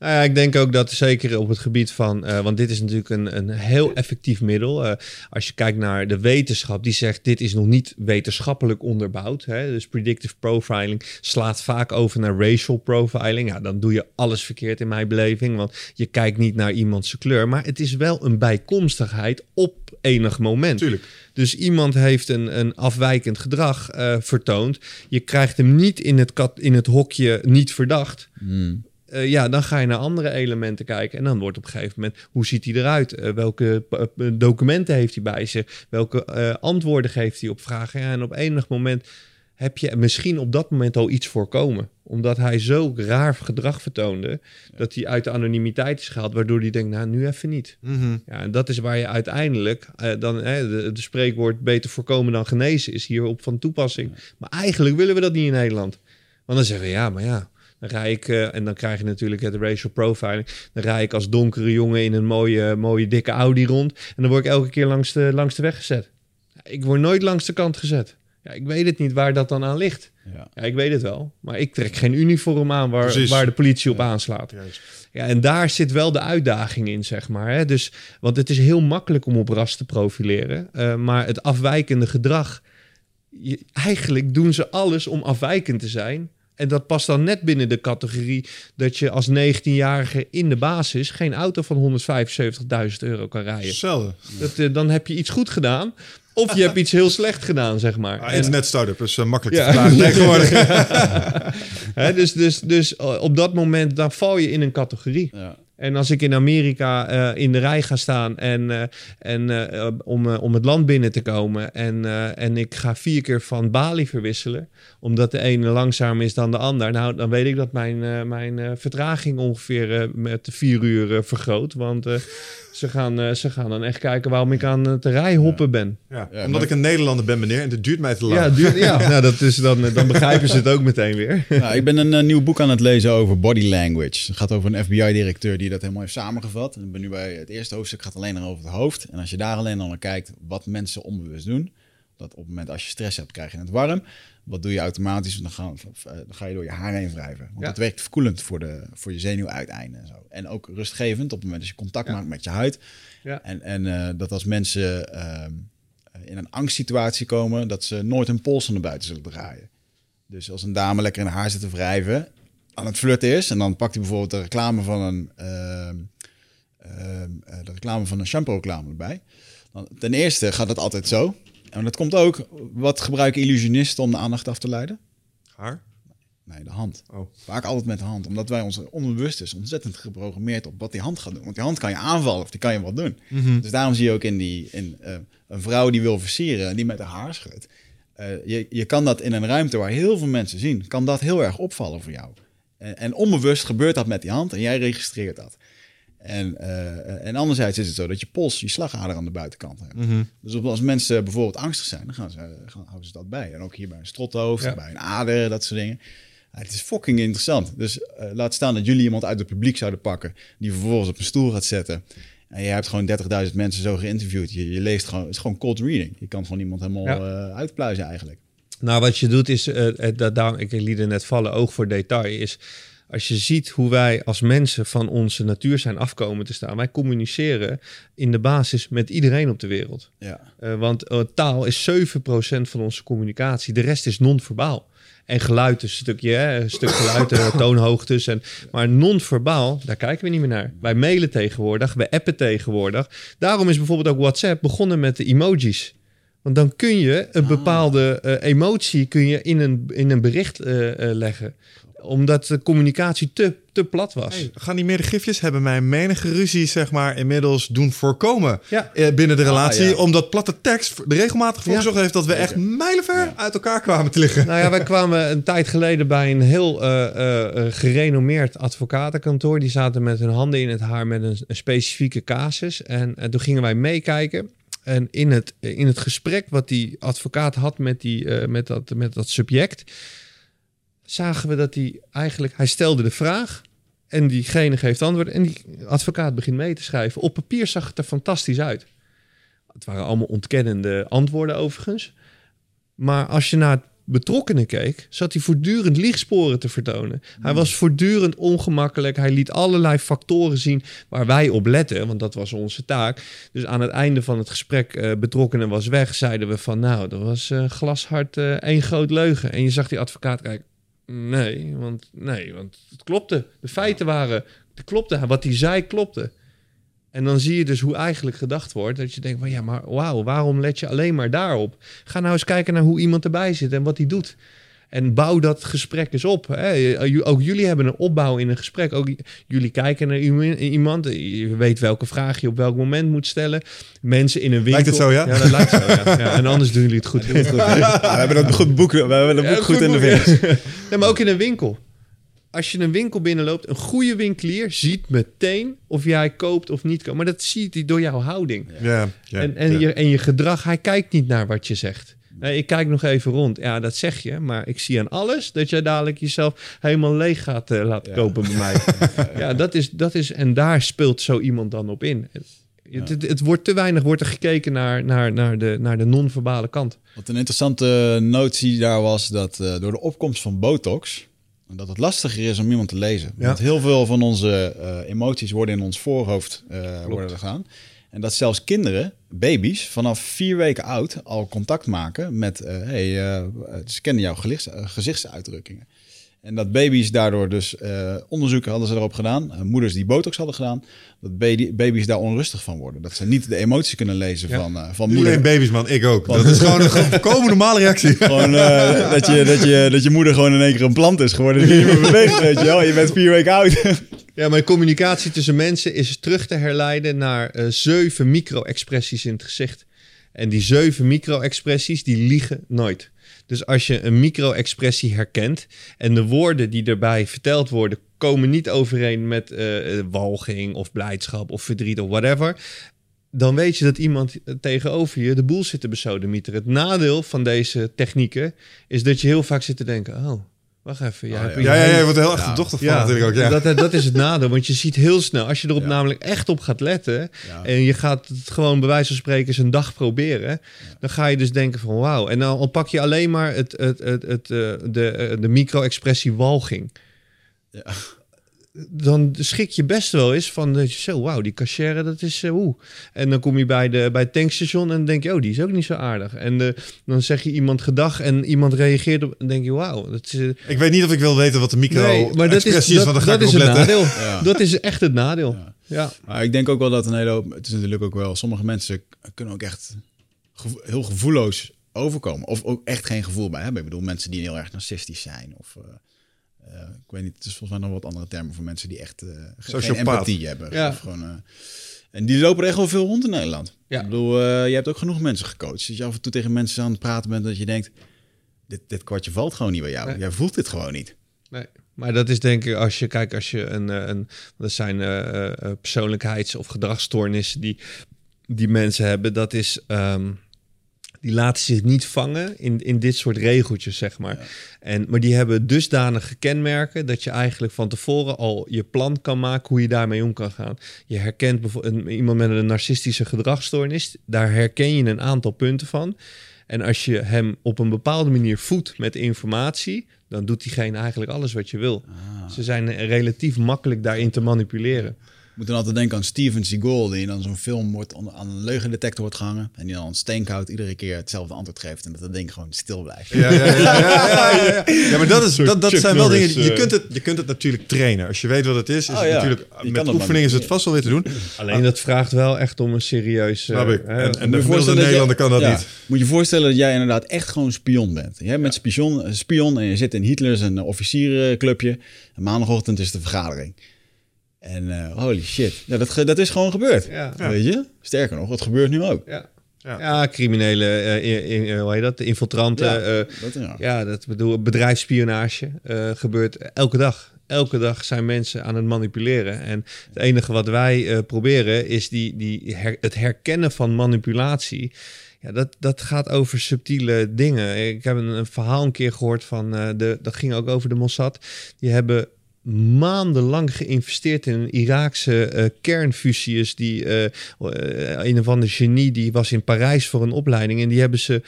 Nou ja, ik denk ook dat zeker op het gebied van, uh, want dit is natuurlijk een, een heel effectief middel. Uh, als je kijkt naar de wetenschap, die zegt dit is nog niet wetenschappelijk onderbouwd. Hè? Dus predictive profiling slaat vaak over naar racial profiling. Ja, dan doe je alles verkeerd in mijn beleving, want je kijkt niet naar iemands kleur. Maar het is wel een bijkomstigheid op enig moment. Tuurlijk. Dus iemand heeft een, een afwijkend gedrag uh, vertoond. Je krijgt hem niet in het, kat, in het hokje niet verdacht. Hmm. Uh, ja, dan ga je naar andere elementen kijken. En dan wordt op een gegeven moment, hoe ziet hij eruit? Uh, welke uh, documenten heeft hij bij zich? Welke antwoorden geeft hij op vragen? Ja, en op enig moment heb je misschien op dat moment al iets voorkomen. Omdat hij zo raar gedrag vertoonde, ja. dat hij uit de anonimiteit is gehaald, waardoor hij denkt, nou, nu even niet. Mm -hmm. Ja, en dat is waar je uiteindelijk, dan, de, de spreekwoord beter voorkomen dan genezen is hierop van toepassing. Ja. Maar eigenlijk willen we dat niet in Nederland. Want dan zeggen we, ja, maar ja, dan rij ik, uh, en dan krijg je natuurlijk het racial profiling. Dan rij ik als donkere jongen in een mooie, mooie dikke Audi rond. En dan word ik elke keer langs de, langs de weg gezet. Ik word nooit langs de kant gezet. Ja, ik weet het niet waar dat dan aan ligt. Ja. ja ik weet het wel. Maar ik trek geen uniform aan waar, waar de politie op ja. aanslaat. Juist. Ja, en daar zit wel de uitdaging in, zeg maar. Hè? Dus, want het is heel makkelijk om op ras te profileren. Uh, maar het afwijkende gedrag... Je, eigenlijk doen ze alles om afwijkend te zijn... En dat past dan net binnen de categorie dat je als 19-jarige in de basis geen auto van 175.000 euro kan rijden. Hetzelfde. Dat, eh, dan heb je iets goed gedaan. Of je hebt iets heel slecht gedaan, zeg maar. Ah, internet start-up is eh, makkelijk Ja. te verklaren tegenwoordig. Hè, dus dus, dus eh, op dat moment, dan val je in een categorie. Ja. En als ik in Amerika eh, in de rij ga staan en, eh, en, eh, om, om het land binnen te komen en, en ik ga vier keer van Bali verwisselen, omdat de ene langzamer is dan de ander, nou dan weet ik dat mijn, mijn vertraging ongeveer met vier uur vergroot. Want ze, gaan, eh, ze gaan dan echt kijken waarom ik aan het rijhoppen ben. Ja, Ja, omdat maar- ik een Nederlander ben, meneer, en het duurt mij te lang. Ja, ja. nou, dat is dan, dan begrijpen ze het ook meteen weer. Nou, ik ben een eh, nieuw boek aan het lezen over body language. Het gaat over een FBI-directeur die dat helemaal heeft samengevat. En ik ben nu bij het eerste hoofdstuk, gaat alleen nog over het hoofd. En als je daar alleen al naar kijkt, wat mensen onbewust doen. Dat op het moment als je stress hebt, krijg je het warm. Wat doe je automatisch? Dan ga, eh, dan ga je door je haar heen wrijven. Want Ja. dat werkt verkoelend voor, de, voor je zenuwuiteinden en zo. En ook rustgevend op het moment dat je contact maakt met je huid. Ja. En, en eh, dat als mensen ehm, in een angstsituatie komen, dat ze nooit hun pols naar buiten zullen draaien. Dus als een dame lekker in haar zit te wrijven, aan het flirten is, en dan pakt hij bijvoorbeeld de reclame van een, ehm, ehm, eh, de reclame van een shampoo reclame erbij. Dan, ten eerste gaat het altijd zo. En dat komt ook, wat gebruiken illusionisten om de aandacht af te leiden? Haar? Nee, de hand. Oh. Vaak altijd met de hand. Omdat wij ons onbewust is ontzettend geprogrammeerd op wat die hand gaat doen. Want die hand kan je aanvallen of die kan je wat doen. Dus daarom zie je ook in, die, in eh, een vrouw die wil versieren en die met haar haar schudt. Eh, je, je kan dat in een ruimte waar heel veel mensen zien, kan dat heel erg opvallen voor jou. En, en onbewust gebeurt dat met die hand en jij registreert dat. En, eh, en anderzijds is het zo dat je pols, je slagader aan de buitenkant hebt. Dus op- als mensen bijvoorbeeld angstig zijn, dan gaan ze, gaan, houden ze dat bij. En ook hier bij een strothoofd, Ja. bij een ader, dat soort dingen. Ja, het is fucking interessant. Dus eh, laat staan dat jullie iemand uit het publiek zouden pakken... die vervolgens op een stoel gaat zetten. En je hebt gewoon 30.000 mensen zo geïnterviewd. Je, je leest gewoon, het is gewoon cold reading. Je kan gewoon iemand helemaal Ja. eh, uitpluizen eigenlijk. Nou, wat je doet is, eh, dat, daar, ik liet er net vallen, oog voor detail, is als je ziet hoe wij als mensen van onze natuur zijn afkomen te staan. Wij communiceren in de basis met iedereen op de wereld. Ja. Eh, want eh, taal is 7% van onze communicatie. De rest is non-verbaal. En geluid is een stukje, hè, een stuk geluid, eh, toonhoogtes. En, maar non-verbaal, daar kijken we niet meer naar. Wij mailen tegenwoordig, wij appen tegenwoordig. Daarom is bijvoorbeeld ook WhatsApp begonnen met de emojis. Want dan kun je een bepaalde eh, emotie kun je in, een, in een bericht eh, eh, leggen. Omdat de communicatie te, te plat was. Hey, gaan die meerdere gifjes hebben mij menige ruzie, zeg maar, inmiddels doen voorkomen Ja. eh, binnen de relatie. ja. Omdat platte tekst er regelmatig voor Ja. gezorgd heeft dat we echt mijlenver uit elkaar kwamen te liggen. Nou ja, wij kwamen een tijd geleden bij een heel eh, eh, eh, gerenommeerd advocatenkantoor. Die zaten met hun handen in het haar met een, een specifieke casus. En, toen gingen wij meekijken. En in het, in het gesprek wat die advocaat had met, die, eh, met, dat, met dat subject, zagen we dat hij eigenlijk, hij stelde de vraag en diegene geeft antwoord en die advocaat begint mee te schrijven. Op papier zag het er fantastisch uit. Het waren allemaal ontkennende antwoorden overigens. Maar als je naar het betrokkenen keek, zat hij voortdurend liegsporen te vertonen. Hij was voortdurend ongemakkelijk. Hij liet allerlei factoren zien waar wij op letten, want dat was onze taak. Dus aan het einde van het gesprek, eh betrokkenen was weg, zeiden we van nou, dat was eh, glashard eh, één groot leugen. En je zag die advocaat kijken, nee, want, nee, want het klopte. De feiten waren, het klopte. Wat hij zei klopte. En dan zie je dus hoe eigenlijk gedacht wordt. Dat je denkt van ja, maar wauw, waarom let je alleen maar daarop? Ga nou eens kijken naar hoe iemand erbij zit en wat hij doet. En bouw dat gesprek eens op. Hè. Ook jullie hebben een opbouw in een gesprek. Ook jullie kijken naar iemand- iemand. Je weet welke vraag je op welk moment moet stellen. Mensen in een winkel. Lijkt het zo, ja? Ja, dat lijkt zo, ja. ja. En anders doen jullie het goed. Ja, we hebben dat goed boek, we hebben dat boek Ja, goed, in de vingers. Nee, maar ook in een winkel. Als je een winkel binnenloopt, een goede winkelier ziet meteen of jij koopt of niet koopt. Maar dat ziet hij door jouw houding. Ja, ja, en, en, ja. Je, en je gedrag, hij kijkt niet naar wat je zegt. Nee, ik kijk nog even rond. Ja, dat zeg je. Maar ik zie aan alles dat jij dadelijk jezelf helemaal leeg gaat eh, laten Ja. kopen bij mij. ja, dat is, dat is... En daar speelt zo iemand dan op in. Het, het, het wordt te weinig wordt er gekeken naar, naar, naar de, naar de non-verbale kant. Wat een interessante notie daar was dat eh, door de opkomst van botox dat het lastiger is om iemand te lezen. Ja. Want heel veel van onze eh, emoties worden in ons voorhoofd eh worden gedaan. En dat zelfs kinderen, baby's, vanaf vier weken oud al contact maken met, eh hey, ze kennen jouw gezichtsuitdrukkingen. En dat baby's daardoor dus uh, onderzoeken hadden ze erop gedaan. Uh, moeders die botox hadden gedaan. Dat baby, baby's daar onrustig van worden. Dat ze niet de emotie kunnen lezen ja. van, uh, van moeder. Alleen baby's man, ik ook. dat is gewoon een volkomen normale reactie. gewoon dat, je, dat, je, dat je moeder gewoon in één keer een plant is geworden. Die niet meer beweegt, weet je wel. Je bent vier weken oud. ja, maar communicatie tussen mensen is terug te herleiden naar zeven micro-expressies in het gezicht. En die zeven micro-expressies, die liegen nooit. Dus als je een micro-expressie herkent en de woorden die erbij verteld worden komen niet overeen met uh, walging of blijdschap of verdriet of whatever, dan weet je dat iemand tegenover je de boel zit te besodemieteren. Het nadeel van deze technieken is dat je heel vaak zit te denken, oh, Wacht even. Ja, oh, ja. ja, ja, je wordt heel echt dochter van ja, natuurlijk ook. Ja. Dat, dat is het nadeel, want je ziet heel snel, als je erop namelijk echt op gaat letten en je gaat het gewoon bij wijze van spreken eens een dag proberen, dan ga je dus denken van wauw. En dan pak je alleen maar het, het, het, het, eh, de, eh, de micro-expressie walging. Ja dan schik je best wel eens van dat je zo, wauw, die cashier, dat is uh, En dan kom je bij, de, bij het tankstation en dan denk je, oh, die is ook niet zo aardig. En uh, dan zeg je iemand gedag en iemand reageert op en denk je, wauw. Dat is, uh, ik weet niet of ik wil weten wat de micro nee, maar dat is, dat, is, dat is het nadeel. Ja. Dat is echt het nadeel. Ja. ja. Maar ik denk ook wel dat een hele hoop, het is natuurlijk ook wel, sommige mensen kunnen ook echt gevo heel gevoelloos overkomen. Of ook echt geen gevoel bij hebben. Ik bedoel, mensen die heel erg narcistisch zijn of... Uh, ik weet niet, het is volgens mij nog wat andere termen voor mensen die echt uh, geen empathie hebben. Ja. Of gewoon, uh, en die lopen er echt wel veel rond in Nederland. Ja. Ik bedoel, je hebt ook genoeg mensen gecoacht. Dat je af en toe tegen mensen aan het praten bent dat je denkt, dit, dit kwartje valt gewoon niet bij jou. Jij voelt dit gewoon niet. Nee. Maar dat is denk ik als je kijkt, als je een, een dat zijn persoonlijkheids- of gedragsstoornissen die, die mensen hebben, dat is um, die laten zich niet vangen in, in dit soort regeltjes, zeg maar. En, maar die hebben dusdanige kenmerken dat je eigenlijk van tevoren al je plan kan maken hoe je daarmee om kan gaan. Je herkent bijvoorbeeld iemand met een narcistische gedragsstoornis, daar herken je een aantal punten van. En als je hem op een bepaalde manier voedt met informatie, dan doet diegene eigenlijk alles wat je wil. Ah. Ze zijn relatief makkelijk daarin te manipuleren moet dan altijd denken aan Steven Seagal, die dan zo'n film wordt aan een leugendetector wordt gehangen. En die dan een steenkoud iedere keer hetzelfde antwoord geeft. En dat dat ding gewoon stil blijft. Ja, ja, ja, ja, ja, maar dat, is, dat, dat zijn wel dingen. Je kunt, het, je kunt het natuurlijk trainen. Als je weet wat het is, is oh, het natuurlijk. Met oefening is het vast wel weer te doen. Alleen dat vraagt wel echt om een serieus. Uh, en, en de gemiddelde Nederlander kan dat niet. Moet je voorstellen dat jij inderdaad echt gewoon spion bent. Jij bent spion, spion en je zit in Hitler's een officierenclubje. En maandagochtend is de vergadering. En uh, holy shit, ja, dat, dat is gewoon gebeurd. Ja. Weet je? Sterker nog, het gebeurt nu ook. Ja. Ja, ja criminele, uh, in, hoe heet dat, infiltranten. Ja, uh, dat, ja. ja, dat bedoel, bedrijfsspionage gebeurt elke dag. Elke dag zijn mensen aan het manipuleren. En het enige wat wij proberen is die, die het herkennen van manipulatie. Ja, dat, dat gaat over subtiele dingen. Ik heb een, een verhaal een keer gehoord van, de, dat ging ook over de Mossad. Die hebben maandenlang geïnvesteerd in een Iraakse uh. Die uh, een of andere genie die was in Parijs voor een opleiding. En die hebben ze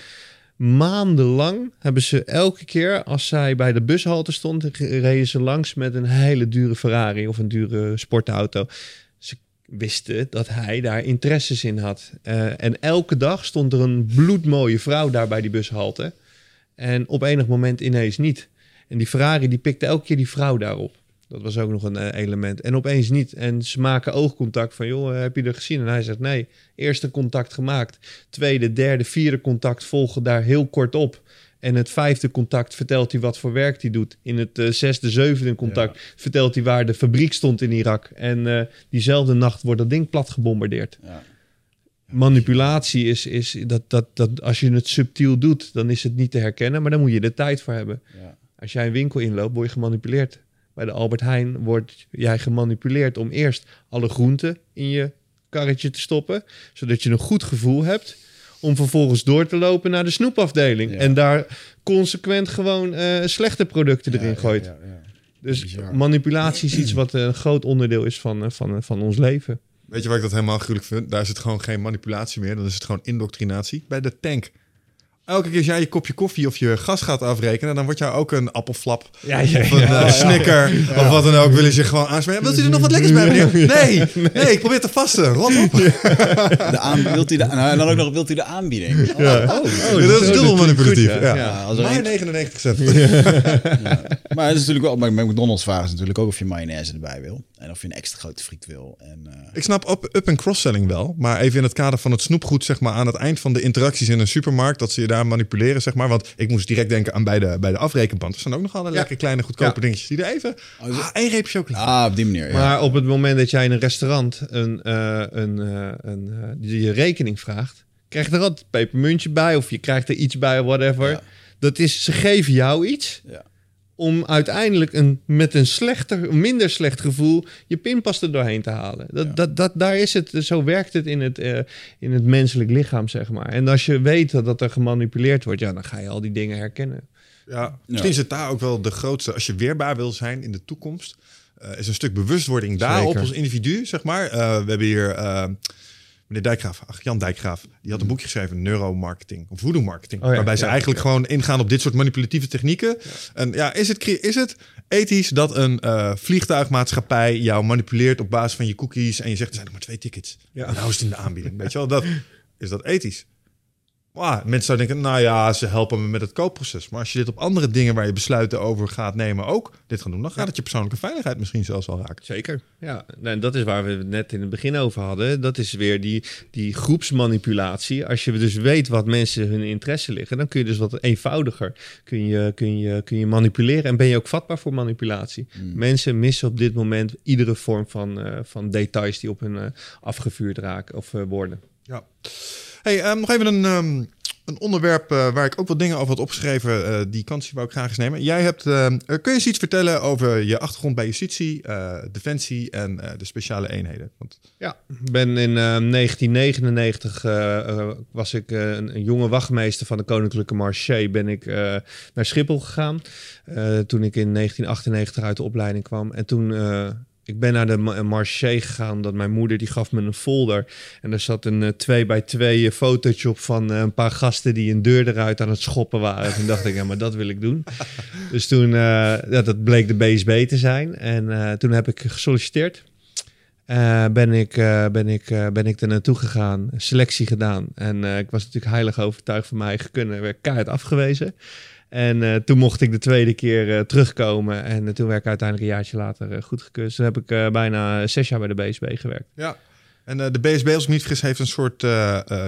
maandenlang hebben ze elke keer als zij bij de bushalte stond, reden ze langs met een hele dure Ferrari of een dure sportauto. Ze wisten dat hij daar interesses in had. En elke dag stond er een bloedmooie vrouw daar bij die bushalte. En op enig moment ineens niet. En die Ferrari die pikte elke keer die vrouw daarop. Dat was ook nog een uh, element. En opeens niet. En ze maken oogcontact van, joh, heb je er gezien? En hij zegt, nee, eerste contact gemaakt. Tweede, derde, vierde contact volgen daar heel kort op. En het vijfde contact vertelt hij wat voor werk hij doet. In het uh, zesde, zevende contact vertelt hij waar de fabriek stond in Irak. En uh, diezelfde nacht wordt dat ding plat gebombardeerd. Ja. Manipulatie is, is dat, dat, dat als je het subtiel doet, dan is het niet te herkennen, maar dan moet je er tijd voor hebben. Ja. Als jij een winkel inloopt, word je gemanipuleerd. Bij de Albert Heijn wordt jij gemanipuleerd om eerst alle groenten in je karretje te stoppen, zodat je een goed gevoel hebt om vervolgens door te lopen naar de snoepafdeling en daar consequent gewoon uh, slechte producten erin gooit. Ja, dus manipulatie is iets wat een groot onderdeel is van, eh, van, van ons leven. Weet je waar ik dat helemaal gruwelijk vind? Daar is het gewoon geen manipulatie meer. Dan is het gewoon indoctrinatie bij de tank. Elke keer als jij je kopje koffie of je gas gaat afrekenen, dan wordt jou ook een appelflap Ja, ja, of een ja, eh, snicker of wat dan ook. Willen ze je gewoon aanspreken. Wilt u er nog wat lekkers bij, meneer? Nee, nee, ik probeer te vasten. Rot op. De aan, wilt u de, nou, en dan ook nog wilt u de aanbieding. Oh, Ja. oh. Ja, dat is dubbel manipulatief. goed, ja. ja. Ja, als Maar een- 99 cent. maar het is natuurlijk wel, bij bij McDonald's vragen ze natuurlijk ook of je mayonaise erbij wil. En of je een extra grote friet wil. En, eh, Ik snap up, up- en cross-selling wel. Maar even in het kader van het snoepgoed, zeg maar, aan het eind van de interacties in een supermarkt, dat ze je daar manipuleren, zeg maar. Want ik moest direct denken aan bij de, bij de afrekenband. Er staan ook nog alle lekker kleine, goedkope Ja. dingetjes die er even... Ah, één reep chocola. ah, op die manier, ja. Maar op het moment dat jij in een restaurant een, eh, een, eh, een, eh, die je rekening vraagt, krijg je er altijd een pepermuntje bij of je krijgt er iets bij, whatever. Ja. Dat is, ze geven jou iets Ja. Om uiteindelijk een, met een slechter, minder slecht gevoel je pinpas er doorheen te halen. Dat, dat, dat, daar is het, zo werkt het in het, eh, in het menselijk lichaam, zeg maar. En als je weet dat, dat er gemanipuleerd wordt, ja, dan ga je al die dingen herkennen. Ja, misschien zit daar ook wel de grootste... Als je weerbaar wil zijn in de toekomst... eh, is een stuk bewustwording daarop als individu, zeg maar. Eh, we hebben hier... Meneer Dijkgraaf, ach, Jan Dijkgraaf, die had een boekje geschreven, neuromarketing of voodoo marketing, Oh ja, waarbij ze ja, eigenlijk ja. gewoon ingaan op dit soort manipulatieve technieken. En ja, is het, is het ethisch dat een eh, vliegtuigmaatschappij jou manipuleert op basis van je cookies en je zegt er zijn nog maar twee tickets, ja. en hou is het in de aanbieding, weet je wel? Dat, is dat ethisch? Mensen zouden denken, nou ja, ze helpen me met het koopproces. Maar als je dit op andere dingen waar je besluiten over gaat nemen ook dit gaan doen, dan gaat het je persoonlijke veiligheid misschien zelfs al raken. Zeker. Ja, en dat is waar we het net in het begin over hadden. Dat is weer die, die groepsmanipulatie. Als je dus weet wat mensen hun interesse liggen, dan kun je dus wat eenvoudiger kun je, kun je, kun je manipuleren. En ben je ook vatbaar voor manipulatie. Mensen missen op dit moment iedere vorm van, eh, van details die op hun eh, afgevuurd raken of eh, worden. Ja. Hey, ehm, nog even een, ehm, een onderwerp eh, waar ik ook wat dingen over had opgeschreven. eh, die kans wou ik graag eens nemen. Jij hebt, ehm, eh, kun je eens iets vertellen over je achtergrond bij justitie, defensie en de speciale eenheden? Want, Ja, ben in eh, 1999 eh, eh, was ik een, een jonge wachtmeester van de Koninklijke Marché. Ben ik naar Schiphol gegaan. toen ik in 1998 uit de opleiding kwam. En toen. Eh, ik ben naar de ma- marché gegaan, dat mijn moeder die gaf me een folder. En er zat een 2 bij 2 fotootje op van eh, een paar gasten die een deur eruit aan het schoppen waren. Toen dacht ik, ja, maar dat wil ik doen. Dus toen, eh, ja, dat bleek de BSB te zijn. En eh, toen heb ik gesolliciteerd. Eh, ben, ik, eh, ben, ik, eh, ben ik er naartoe gegaan, selectie gedaan. En eh, ik was natuurlijk heilig overtuigd van mijn eigen kunnen. Werd keihard afgewezen. En eh, toen mocht ik de tweede keer eh, terugkomen. En eh, toen werd ik uiteindelijk een jaartje later goedgekeurd. Toen heb ik bijna zes jaar bij de BSB gewerkt. ja. En de BSB, als ik niet vergis, heeft een soort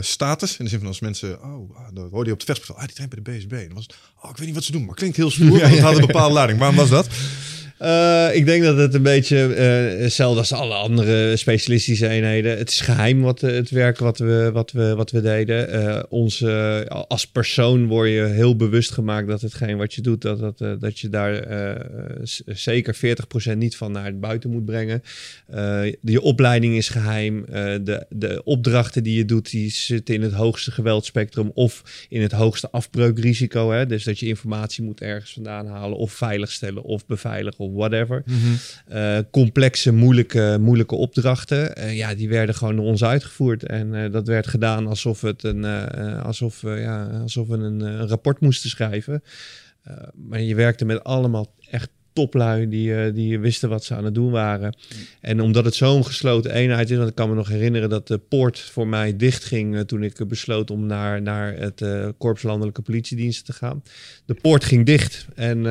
status. In de zin van als mensen, oh, ah, dan hoorde je op het vechtspel, ah, die traint bij de BSB. En dan was het, oh, ik weet niet wat ze doen, maar klinkt heel stoer. want het had een bepaalde lading. Waarom was dat? Uh, ik denk dat het een beetje uh, hetzelfde als alle andere specialistische eenheden. Het is geheim wat uh, het werk wat we, wat we, wat we deden. Uh, als persoon word je heel bewust gemaakt dat hetgeen wat je doet, dat, dat, dat je daar zeker 40% niet van naar buiten moet brengen. je opleiding is geheim. de, de opdrachten die je doet, die zitten in het hoogste geweldspectrum of in het hoogste afbreukrisico. Hè? Dus dat je informatie moet ergens vandaan halen of veiligstellen of beveiligen of whatever. Mm -hmm. uh, complexe, moeilijke, moeilijke opdrachten. Uh, ja, die werden gewoon door ons uitgevoerd. En uh, dat werd gedaan alsof, het een, alsof, ja, alsof we een, een rapport moesten schrijven. maar je werkte met allemaal echt toplui die, die wisten wat ze aan het doen waren. En omdat het zo'n gesloten eenheid is, want ik kan me nog herinneren dat de poort voor mij dichtging toen ik besloot om naar, naar het uh, Korps Landelijke Politiediensten te gaan. De poort ging dicht en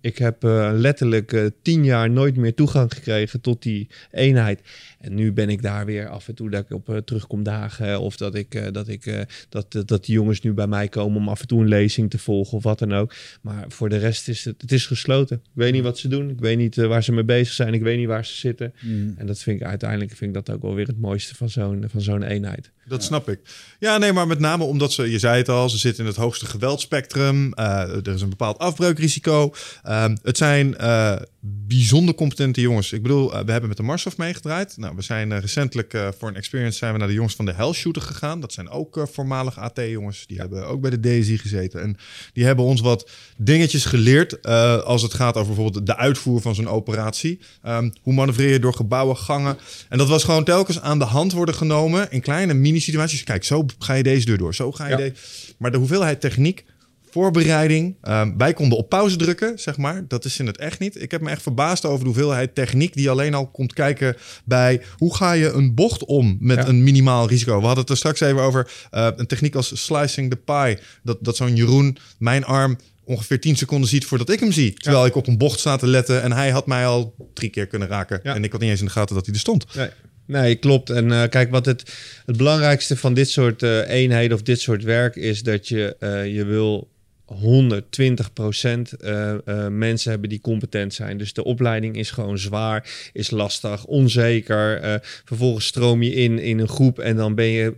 ik heb letterlijk tien jaar nooit meer toegang gekregen tot die eenheid. En nu ben ik daar weer af en toe dat ik op terugkom dagen of dat ik dat ik dat, dat die jongens nu bij mij komen om af en toe een lezing te volgen of wat dan ook. Maar voor de rest is het, het is gesloten. Ik weet niet wat ze doen. Ik weet niet waar ze mee bezig zijn. Ik weet niet waar ze zitten. Mm. En dat vind ik uiteindelijk vind ik dat ook wel weer het mooiste van zo'n van zo'n eenheid. Dat snap ik. Ja, nee, maar met name omdat ze, je zei het al, ze zitten in het hoogste geweldspectrum. Uh, er is een bepaald afbreukrisico. Uh, het zijn uh, bijzonder competente jongens. Ik bedoel, we hebben met de Marshof meegedraaid. Nou, we zijn recentelijk voor een experience zijn we naar de jongens van de Hell Shooter gegaan. Dat zijn ook voormalig AT-jongens. Die ja. hebben ook bij de DSI gezeten. En die hebben ons wat dingetjes geleerd als het gaat over bijvoorbeeld de uitvoer van zo'n operatie. Um, hoe manoeuvreer je door gebouwen, gangen. En dat was gewoon telkens aan de hand worden genomen in kleine mini die situaties. Kijk, zo ga je deze deur door. Zo ga je Ja. deze. Maar de hoeveelheid techniek, voorbereiding. ehm, wij konden op pauze drukken, zeg maar. Dat is in het echt niet. Ik heb me echt verbaasd over de hoeveelheid techniek die alleen al komt kijken bij hoe ga je een bocht om met Ja. een minimaal risico. We hadden het er straks even over eh, een techniek als slicing the pie. Dat, dat zo'n Jeroen mijn arm ongeveer 10 seconden ziet voordat ik hem zie. Terwijl ik op een bocht sta te letten en hij had mij al drie keer kunnen raken. Ja. En ik had niet eens in de gaten dat hij er stond. Nee. Nee, klopt. En eh, kijk, wat het, het belangrijkste van dit soort eh, eenheden of dit soort werk is dat je, eh, je wil 120 procent mensen hebben die competent zijn. Dus de opleiding is gewoon zwaar, is lastig, onzeker. Vervolgens stroom je in in een groep en dan ben je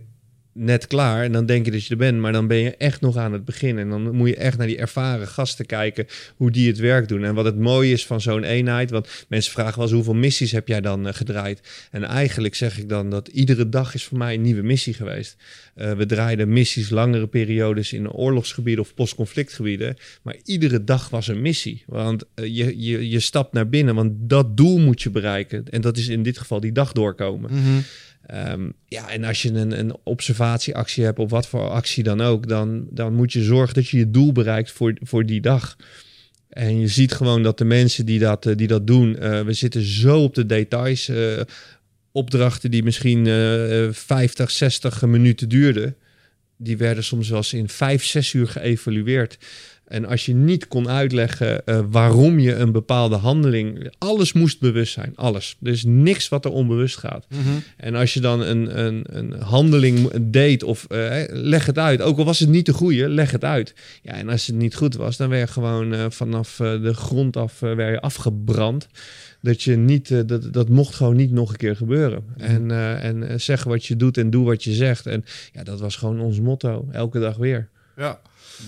net klaar en dan denk je dat je er bent, maar dan ben je echt nog aan het begin en dan moet je echt naar die ervaren gasten kijken hoe die het werk doen. En wat het mooie is van zo'n eenheid, want mensen vragen wel eens hoeveel missies heb jij dan eh, gedraaid? En eigenlijk zeg ik dan dat iedere dag is voor mij een nieuwe missie geweest. Eh, we draaiden missies langere periodes in oorlogsgebieden of postconflictgebieden, maar iedere dag was een missie. Want eh, je, je, je stapt naar binnen, want dat doel moet je bereiken. En dat is in dit geval die dag doorkomen. Ehm, ja, en als je een, een observatieactie hebt, of wat voor actie dan ook, dan, dan moet je zorgen dat je je doel bereikt voor, voor die dag. En je ziet gewoon dat de mensen die dat, eh, die dat doen, eh, we zitten zo op de details. eh, opdrachten die misschien eh, 50, 60 minuten duurden, die werden soms wel eens in 5, 6 uur geëvalueerd. En als je niet kon uitleggen eh, waarom je een bepaalde handeling. Alles moest bewust zijn. Alles. Er is niks wat er onbewust gaat. En als je dan een, een, een handeling deed of eh, leg het uit. Ook al was het niet de goede, leg het uit. Ja, en als het niet goed was, dan werd je gewoon eh, vanaf de grond af werd je afgebrand. Dat je niet, dat, dat mocht gewoon niet nog een keer gebeuren. En, eh, en eh, zeg wat je doet en doe wat je zegt. En ja, dat was gewoon ons motto. Elke dag weer. Ja.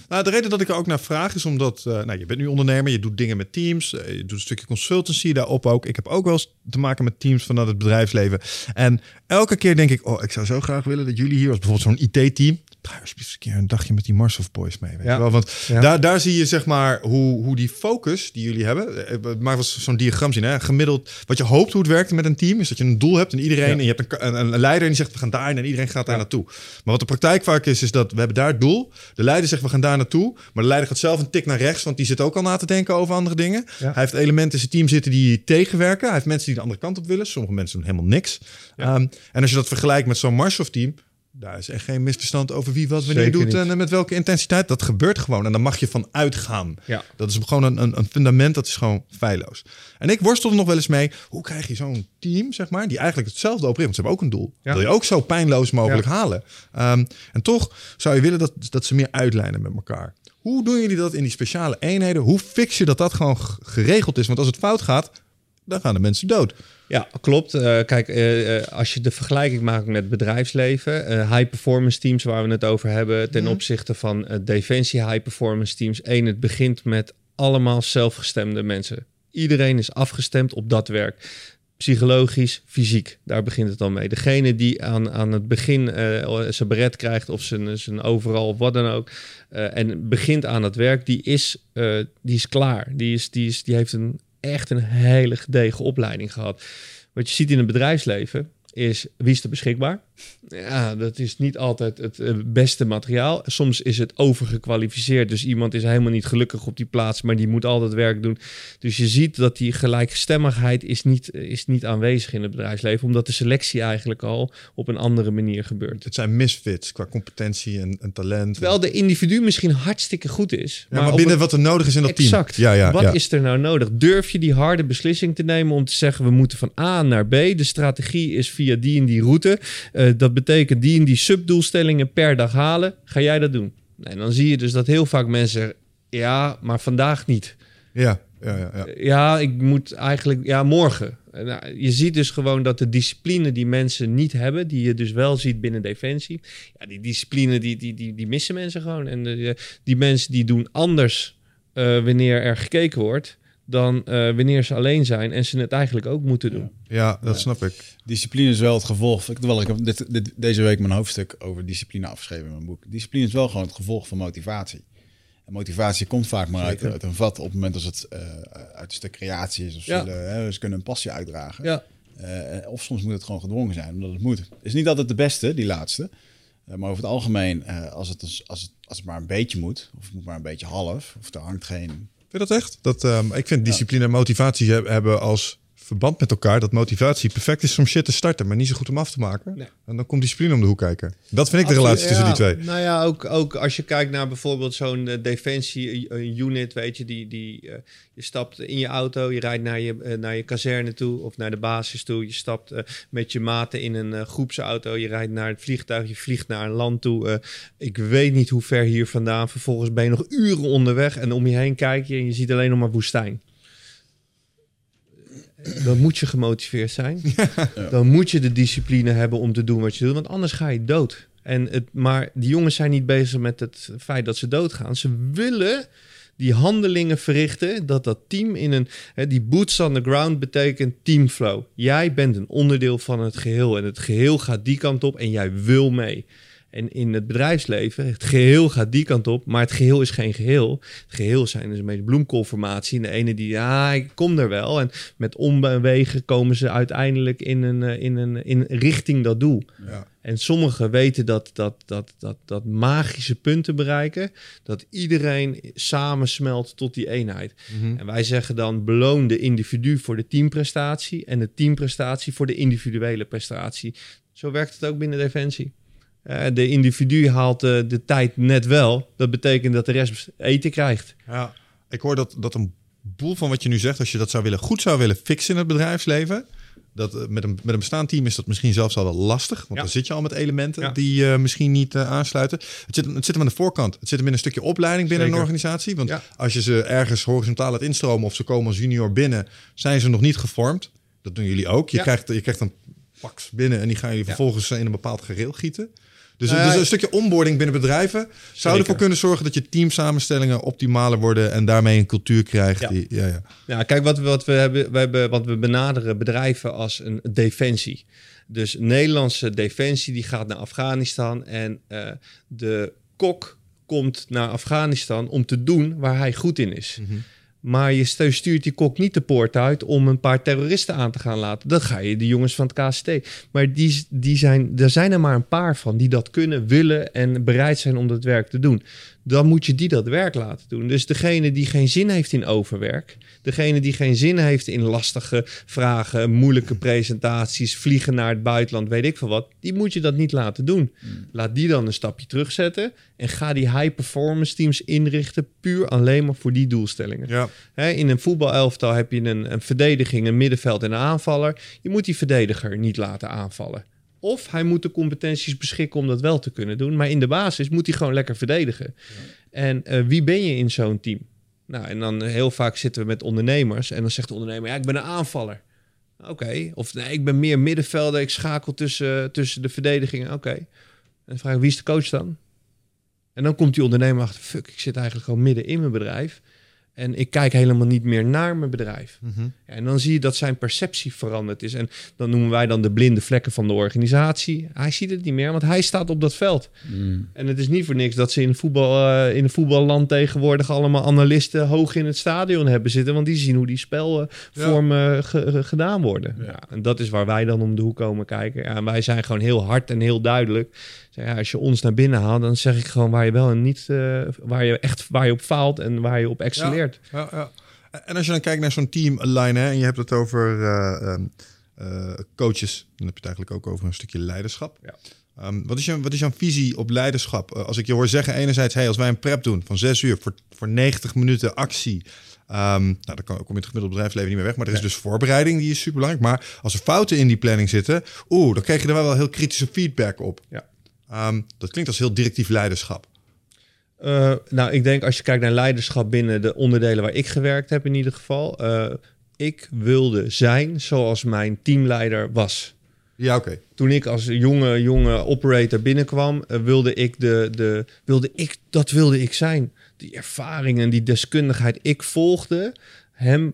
Nou, de reden dat ik er ook naar vraag is omdat eh, nou, je bent nu ondernemer, je doet dingen met teams, eh, je doet een stukje consultancy daarop ook. Ik heb ook wel eens te maken met teams vanuit het bedrijfsleven. En elke keer denk ik, oh, ik zou zo graag willen dat jullie hier, als bijvoorbeeld zo'n IT-team, alsjeblieft een keer een dagje met die Microsoft Boys mee. Weet Ja. je wel? Want Ja. daar, daar zie je zeg maar hoe, hoe die focus die jullie hebben. eh, Maar wel eens zo'n diagram zien. Hè? Gemiddeld, wat je hoopt hoe het werkt met een team, is dat je een doel hebt en iedereen, Ja. en je hebt een, een, een leider en die zegt we gaan daarin en iedereen gaat daar naartoe. Maar wat de praktijk vaak is, is dat we hebben daar het doel. De leider zegt we gaan daar naartoe, maar de leider gaat zelf een tik naar rechts, want die zit ook al na te denken over andere dingen. Hij heeft elementen in zijn team zitten die tegenwerken. Hij heeft mensen die de andere kant op willen. Sommige mensen doen helemaal niks. Ehm, en als je dat vergelijkt met zo'n Microsoft team, daar is echt geen misverstand over wie wat wanneer Zeker doet niet. en eh, met welke intensiteit. Dat gebeurt gewoon en daar mag je van uitgaan. Ja. Dat is gewoon een, een, een fundament, dat is gewoon feilloos. En ik worstel er nog wel eens mee. Hoe krijg je zo'n team, zeg maar, die eigenlijk hetzelfde opereert? Want ze hebben ook een doel. Ja. Wil je ook zo pijnloos mogelijk Ja. halen? Ehm, en toch zou je willen dat, dat ze meer uitlijnen met elkaar. Hoe doen jullie dat in die speciale eenheden? Hoe fix je dat dat gewoon geregeld is? Want als het fout gaat, dan gaan de mensen dood. Ja, klopt. Eh, kijk, eh, eh, als je de vergelijking maakt met bedrijfsleven, high performance teams waar we het over hebben, ten opzichte van defensie high performance teams. Eén, het begint met allemaal zelfgestemde mensen. Iedereen is afgestemd op dat werk. Psychologisch, fysiek, daar begint het dan mee. Degene die aan, aan het begin zijn beret krijgt of zijn, zijn overal of wat dan ook. en begint aan het werk, die is, die is klaar. Die, is, die, is, die heeft een, echt een hele gedegen opleiding gehad. Wat je ziet in het bedrijfsleven is wie is er beschikbaar. Ja, dat is niet altijd het eh, beste materiaal. Soms is het overgekwalificeerd. Dus iemand is helemaal niet gelukkig op die plaats, maar die moet altijd werk doen. Dus je ziet dat die gelijkstemmigheid is niet, is niet aanwezig in het bedrijfsleven, omdat de selectie eigenlijk al op een andere manier gebeurt. Het zijn misfits qua competentie en, en talent. Terwijl de individu misschien hartstikke goed is. ja, maar, binnen wat er nodig is in dat Exact. team. Ja, ja, Wat ja. is er nou nodig? Durf je die harde beslissing te nemen om te zeggen: we moeten van A naar B. De strategie is via die en die route. Eh, dat betekent die en die subdoelstellingen per dag halen. Ga jij dat doen? En dan zie je dus dat heel vaak mensen ja, maar vandaag niet. ja, ja, ja, ja. Ja, ik moet eigenlijk, ja, morgen. En, nou, je ziet dus gewoon dat de discipline die mensen niet hebben, die je dus wel ziet binnen Defensie, ja, die discipline, die, die, die, die missen mensen gewoon. En de, die mensen die doen anders eh, wanneer er gekeken wordt, dan eh, wanneer ze alleen zijn en ze het eigenlijk ook moeten doen. ja dat snap ik. Discipline is wel het gevolg. Ik, wel, ik heb dit, dit- deze week mijn hoofdstuk over discipline afgeschreven in mijn boek. Discipline is wel gewoon het gevolg van motivatie. En motivatie komt vaak maar uit, uit een vat op het moment als het eh, uit een stuk creatie is. Of Ja. ze, willen, hè, ze kunnen een passie uitdragen. Ja, Eh, of soms moet het gewoon gedwongen zijn, omdat het moet. Het is niet altijd de beste, die laatste. Maar over het algemeen, eh, als, het, als, het, als het maar een beetje moet, of het moet maar een beetje half, of er hangt geen... Je dat echt? Dat, ehm, ik vind discipline en motivatie heb- hebben als verband met elkaar. Dat motivatie perfect is om shit te starten, maar niet zo goed om af te maken. Nee. En dan komt discipline om de hoek kijken. Dat vind ik de relatie tussen die twee. Nou ja, ook, ook als je kijkt naar bijvoorbeeld zo'n defensie eh, unit, weet je, die, die eh, je stapt in je auto, je rijdt naar je, eh, naar je kazerne toe of naar de basis toe, je stapt met je maten in een groepsauto, je rijdt naar het vliegtuig, je vliegt naar een land toe. ik weet niet hoe ver hier vandaan, vervolgens ben je nog uren onderweg en om je heen kijk je en je ziet alleen nog maar woestijn. Dan moet je gemotiveerd zijn. Dan moet je de discipline hebben om te doen wat je doet, want anders ga je dood. En het, maar die jongens zijn niet bezig met het feit dat ze doodgaan. Ze willen die handelingen verrichten, dat dat team in een... Hè, die boots on the ground betekent teamflow. Jij bent een onderdeel van het geheel en het geheel gaat die kant op en jij wil mee. En in het bedrijfsleven, het geheel gaat die kant op, maar het geheel is geen geheel. Het geheel zijn dus een beetje bloemkoolformatie. En de ene die, ja, ik kom er wel. En met omwegen komen ze uiteindelijk in een, eh, in een in richting dat doel. Ja. En sommigen weten dat, dat, dat, dat, dat magische punten bereiken. Dat iedereen samensmelt tot die eenheid. Mhm. En wij zeggen dan beloon de individu voor de teamprestatie. En de teamprestatie voor de individuele prestatie. Zo werkt het ook binnen Defensie. Eh, de individu haalt eh, de tijd net wel. Dat betekent dat de rest eten krijgt. Ja, ik hoor dat, dat een boel van wat je nu zegt, als je dat zou willen, goed zou willen fixen in het bedrijfsleven. Dat, eh, met, een, met een bestaand team is dat misschien zelfs al wel lastig. Want Ja. dan zit je al met elementen Ja. die eh, misschien niet aansluiten. Het zit, het zit hem aan de voorkant. Het zit hem in een stukje opleiding binnen Zeker. een organisatie. Want Ja. als je ze ergens horizontaal laat instromen of ze komen als junior binnen, zijn ze nog niet gevormd. Dat doen jullie ook. Je, krijgt, je krijgt een paks binnen en die gaan jullie vervolgens in een bepaald gereel gieten. Dus, Nou ja, dus een stukje onboarding binnen bedrijven zou ervoor kunnen zorgen dat je teamsamenstellingen optimaler worden en daarmee een cultuur krijgt. Ja. Die, ja, ja. Ja, kijk, wat we, wat we hebben, we hebben, wat we benaderen bedrijven als een defensie. Dus Nederlandse defensie die gaat naar Afghanistan en eh, de kok komt naar Afghanistan om te doen waar hij goed in is. Maar je stu- stuurt die kok niet de poort uit om een paar terroristen aan te gaan laten. Dan ga je de jongens van het KST. Maar die, die zijn, er zijn er maar een paar van die dat kunnen, willen en bereid zijn om dat werk te doen. Dan moet je die dat werk laten doen. Dus degene die geen zin heeft in overwerk, degene die geen zin heeft in lastige vragen, moeilijke presentaties, vliegen naar het buitenland, weet ik veel wat, die moet je dat niet laten doen. Laat die dan een stapje terugzetten en ga die high performance teams inrichten puur alleen maar voor die doelstellingen. Ja. In een voetbalelftal heb je een, een verdediging, een middenveld en een aanvaller. Je moet die verdediger niet laten aanvallen. Of hij moet de competenties beschikken om dat wel te kunnen doen. Maar in de basis moet hij gewoon lekker verdedigen. En eh, wie ben je in zo'n team? Nou, en dan heel vaak zitten we met ondernemers. En dan zegt de ondernemer, ja, ik ben een aanvaller. Oké. Of nee, ik ben meer middenvelder. Ik schakel tussen, tussen de verdedigingen. Oké. En dan vraag ik, wie is de coach dan? En dan komt die ondernemer achter, fuck, ik zit eigenlijk gewoon midden in mijn bedrijf. En ik kijk helemaal niet meer naar mijn bedrijf. Mhm. Ja, en dan zie je dat zijn perceptie veranderd is. En dan noemen wij dan de blinde vlekken van de organisatie. Hij ziet het niet meer, want hij staat op dat veld. En het is niet voor niks dat ze in, voetbal, eh, in een voetballand tegenwoordig allemaal analisten hoog in het stadion hebben zitten. Want die zien hoe die spelvormen ge- ge- gedaan worden. Ja. en dat is waar wij dan om de hoek komen kijken. Ja, en wij zijn gewoon heel hard en heel duidelijk. Ja, als je ons naar binnen haalt, dan zeg ik gewoon waar je wel en niet, eh, waar je echt waar je op faalt en waar je op excelleert. Ja, ja. En als je dan kijkt naar zo'n team line hè, en je hebt het over eh, ehm, eh, coaches, dan heb je het eigenlijk ook over een stukje leiderschap. Ja. Ehm, wat, is jouw, wat is jouw visie op leiderschap? Als ik je hoor zeggen, enerzijds, hey, als wij een prep doen van zes uur voor, voor 90 minuten actie, ehm, nou, dan kan, kom je het gemiddelde bedrijfsleven niet meer weg. Maar er is dus voorbereiding, die is super belangrijk. Maar als er fouten in die planning zitten, oeh, dan krijg je er wel heel kritische feedback op. Ja. Ehm, dat klinkt als heel directief leiderschap. Eh, nou, ik denk als je kijkt naar leiderschap binnen de onderdelen waar ik gewerkt heb, in ieder geval. eh, ik wilde zijn zoals mijn teamleider was. Ja, oké. Toen ik als jonge, jonge operator binnenkwam, eh, wilde ik de, de, wilde ik, dat wilde ik zijn. Die ervaringen, die deskundigheid. Ik volgde hem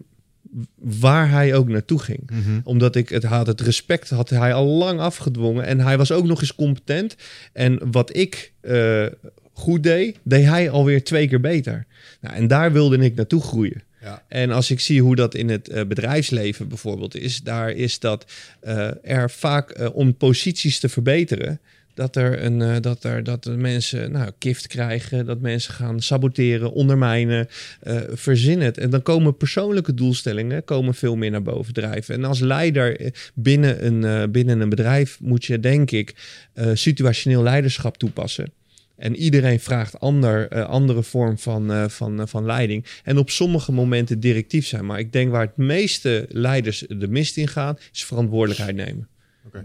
waar hij ook naartoe ging. Omdat ik het had, het respect had hij al lang afgedwongen. En hij was ook nog eens competent. En wat ik eh, goed deed, deed hij alweer twee keer beter. Nou, en daar wilde ik naartoe groeien. Ja. En als ik zie hoe dat in het eh, bedrijfsleven bijvoorbeeld is, daar is dat eh, er vaak om posities te verbeteren. Dat er, een, eh, dat er dat de mensen nou, kift krijgen, dat mensen gaan saboteren, ondermijnen, eh verzin het. En dan komen persoonlijke doelstellingen komen veel meer naar boven drijven. En als leider eh, binnen een, binnen een bedrijf moet je, denk ik, eh, situationeel leiderschap toepassen. En iedereen vraagt ander, andere vorm van, van, van leiding. En op sommige momenten directief zijn. Maar ik denk waar het meeste leiders de mist in gaan, is verantwoordelijkheid nemen.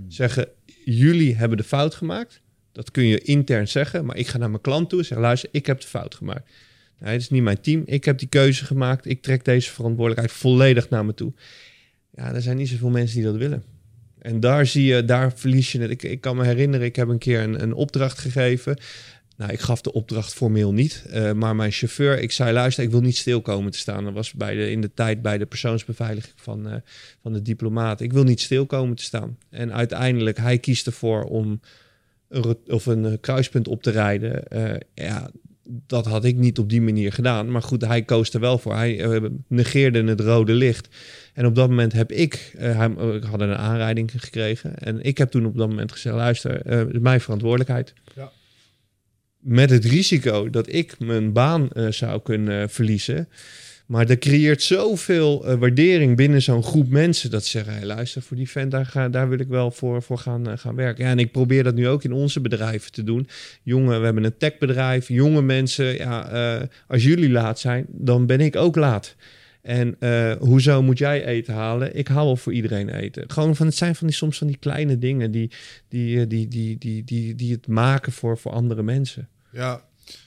Zeggen, jullie hebben de fout gemaakt. Dat kun je intern zeggen. Maar ik ga naar mijn klant toe en zeg, luister, ik heb de fout gemaakt. Nee, het is niet mijn team. Ik heb die keuze gemaakt. Ik trek deze verantwoordelijkheid volledig naar me toe. Ja, er zijn niet zoveel mensen die dat willen. En daar zie je, daar verlies je het. Ik, ik kan me herinneren, ik heb een keer een, een opdracht gegeven. Nou, ik gaf de opdracht formeel niet. eh, maar mijn chauffeur, ik zei, luister, ik wil niet stil komen te staan. Dat was bij de, in de tijd bij de persoonsbeveiliging van, eh, van de diplomaat. Ik wil niet stil komen te staan. En uiteindelijk, hij kiest ervoor om een, of een eh, kruispunt op te rijden. Ja, dat had ik niet op die manier gedaan. Maar goed, hij koos er wel voor. Hij negeerde het rode licht. En op dat moment heb ik, hij, ik had een aanrijding gekregen. En ik heb toen op dat moment gezegd, luister, is mijn verantwoordelijkheid. Ja. Met het risico dat ik mijn baan eh, zou kunnen verliezen. Maar er creëert zoveel eh, waardering binnen zo'n groep mensen. Dat ze zeggen, hey, luister, voor die vent, daar, ga, daar wil ik wel voor, voor gaan, eh, gaan werken. Ja, en ik probeer dat nu ook in onze bedrijven te doen. Jongen, we hebben een techbedrijf. Jonge mensen, ja, als jullie laat zijn, dan ben ik ook laat. En hoezo moet jij eten halen? Ik haal wel voor iedereen eten. Gewoon van, het zijn van die, soms van die kleine dingen die, die, eh, die, die, die, die, die het maken voor, voor andere mensen. Ja.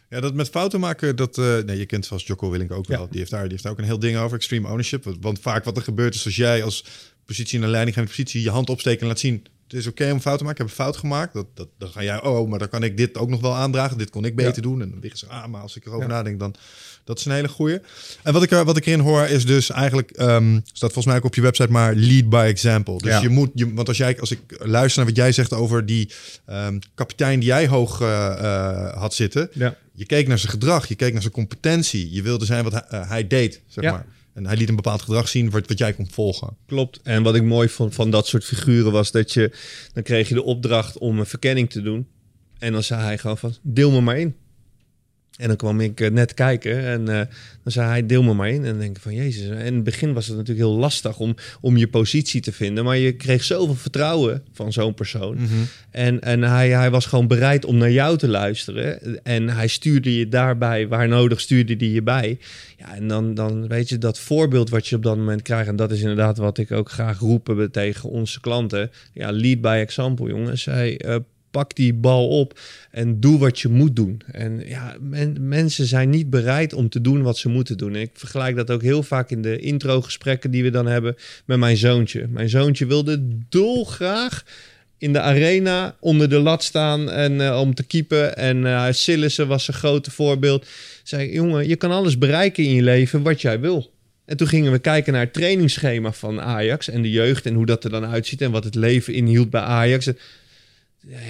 Ja, dat met fouten maken, dat... eh, nee, je kent zoals Jocko Willink ook wel. Ja. Die, heeft daar, die heeft daar ook een heel ding over, extreme ownership. Want, want vaak wat er gebeurt is als jij als positie in een leidinggevende positie je hand opsteekt en laat zien... Het is oké om fout te maken. Ik heb een fout gemaakt. Dat, dat, dan ga jij, oh, maar dan kan ik dit ook nog wel aandragen. Dit kon ik beter Ja. doen. En dan liggen ze, ah, maar als ik erover Ja. nadenk, dan dat is een hele goeie. En wat ik, er, wat ik erin hoor is dus eigenlijk, ehm, staat volgens mij ook op je website, maar lead by example. Dus Ja. je moet, je, want als jij, als ik luister naar wat jij zegt over die ehm, kapitein die jij hoog eh, eh, had zitten, Ja. je keek naar zijn gedrag, je keek naar zijn competentie, je wilde zijn wat hij, eh, hij deed, zeg Ja. maar. En hij liet een bepaald gedrag zien wat, wat jij kon volgen. Klopt. En wat ik mooi vond van dat soort figuren was dat je... dan kreeg je de opdracht om een verkenning te doen. En dan zei hij gewoon van, deel me maar in. En dan kwam ik eh, net kijken en eh, dan zei hij, deel me maar in. En dan denk ik van, jezus. En in het begin was het natuurlijk heel lastig om, om je positie te vinden. Maar je kreeg zoveel vertrouwen van zo'n persoon. En, en hij, hij was gewoon bereid om naar jou te luisteren. En hij stuurde je daarbij, waar nodig stuurde hij je bij. Ja, en dan, dan weet je dat voorbeeld wat je op dat moment krijgt. En dat is inderdaad wat ik ook graag roepen tegen onze klanten. Ja, lead by example, jongens. Hij, eh, pak die bal op en doe wat je moet doen. En ja, men- mensen zijn niet bereid om te doen wat ze moeten doen. En ik vergelijk dat ook heel vaak in de introgesprekken die we dan hebben met mijn zoontje. Mijn zoontje wilde dolgraag in de arena onder de lat staan en eh, om te keepen. En eh Sillissen was een grote voorbeeld. Zei, jongen, je kan alles bereiken in je leven wat jij wil. En toen gingen we kijken naar het trainingsschema van Ajax en de jeugd en hoe dat er dan uitziet en wat het leven inhield bij Ajax.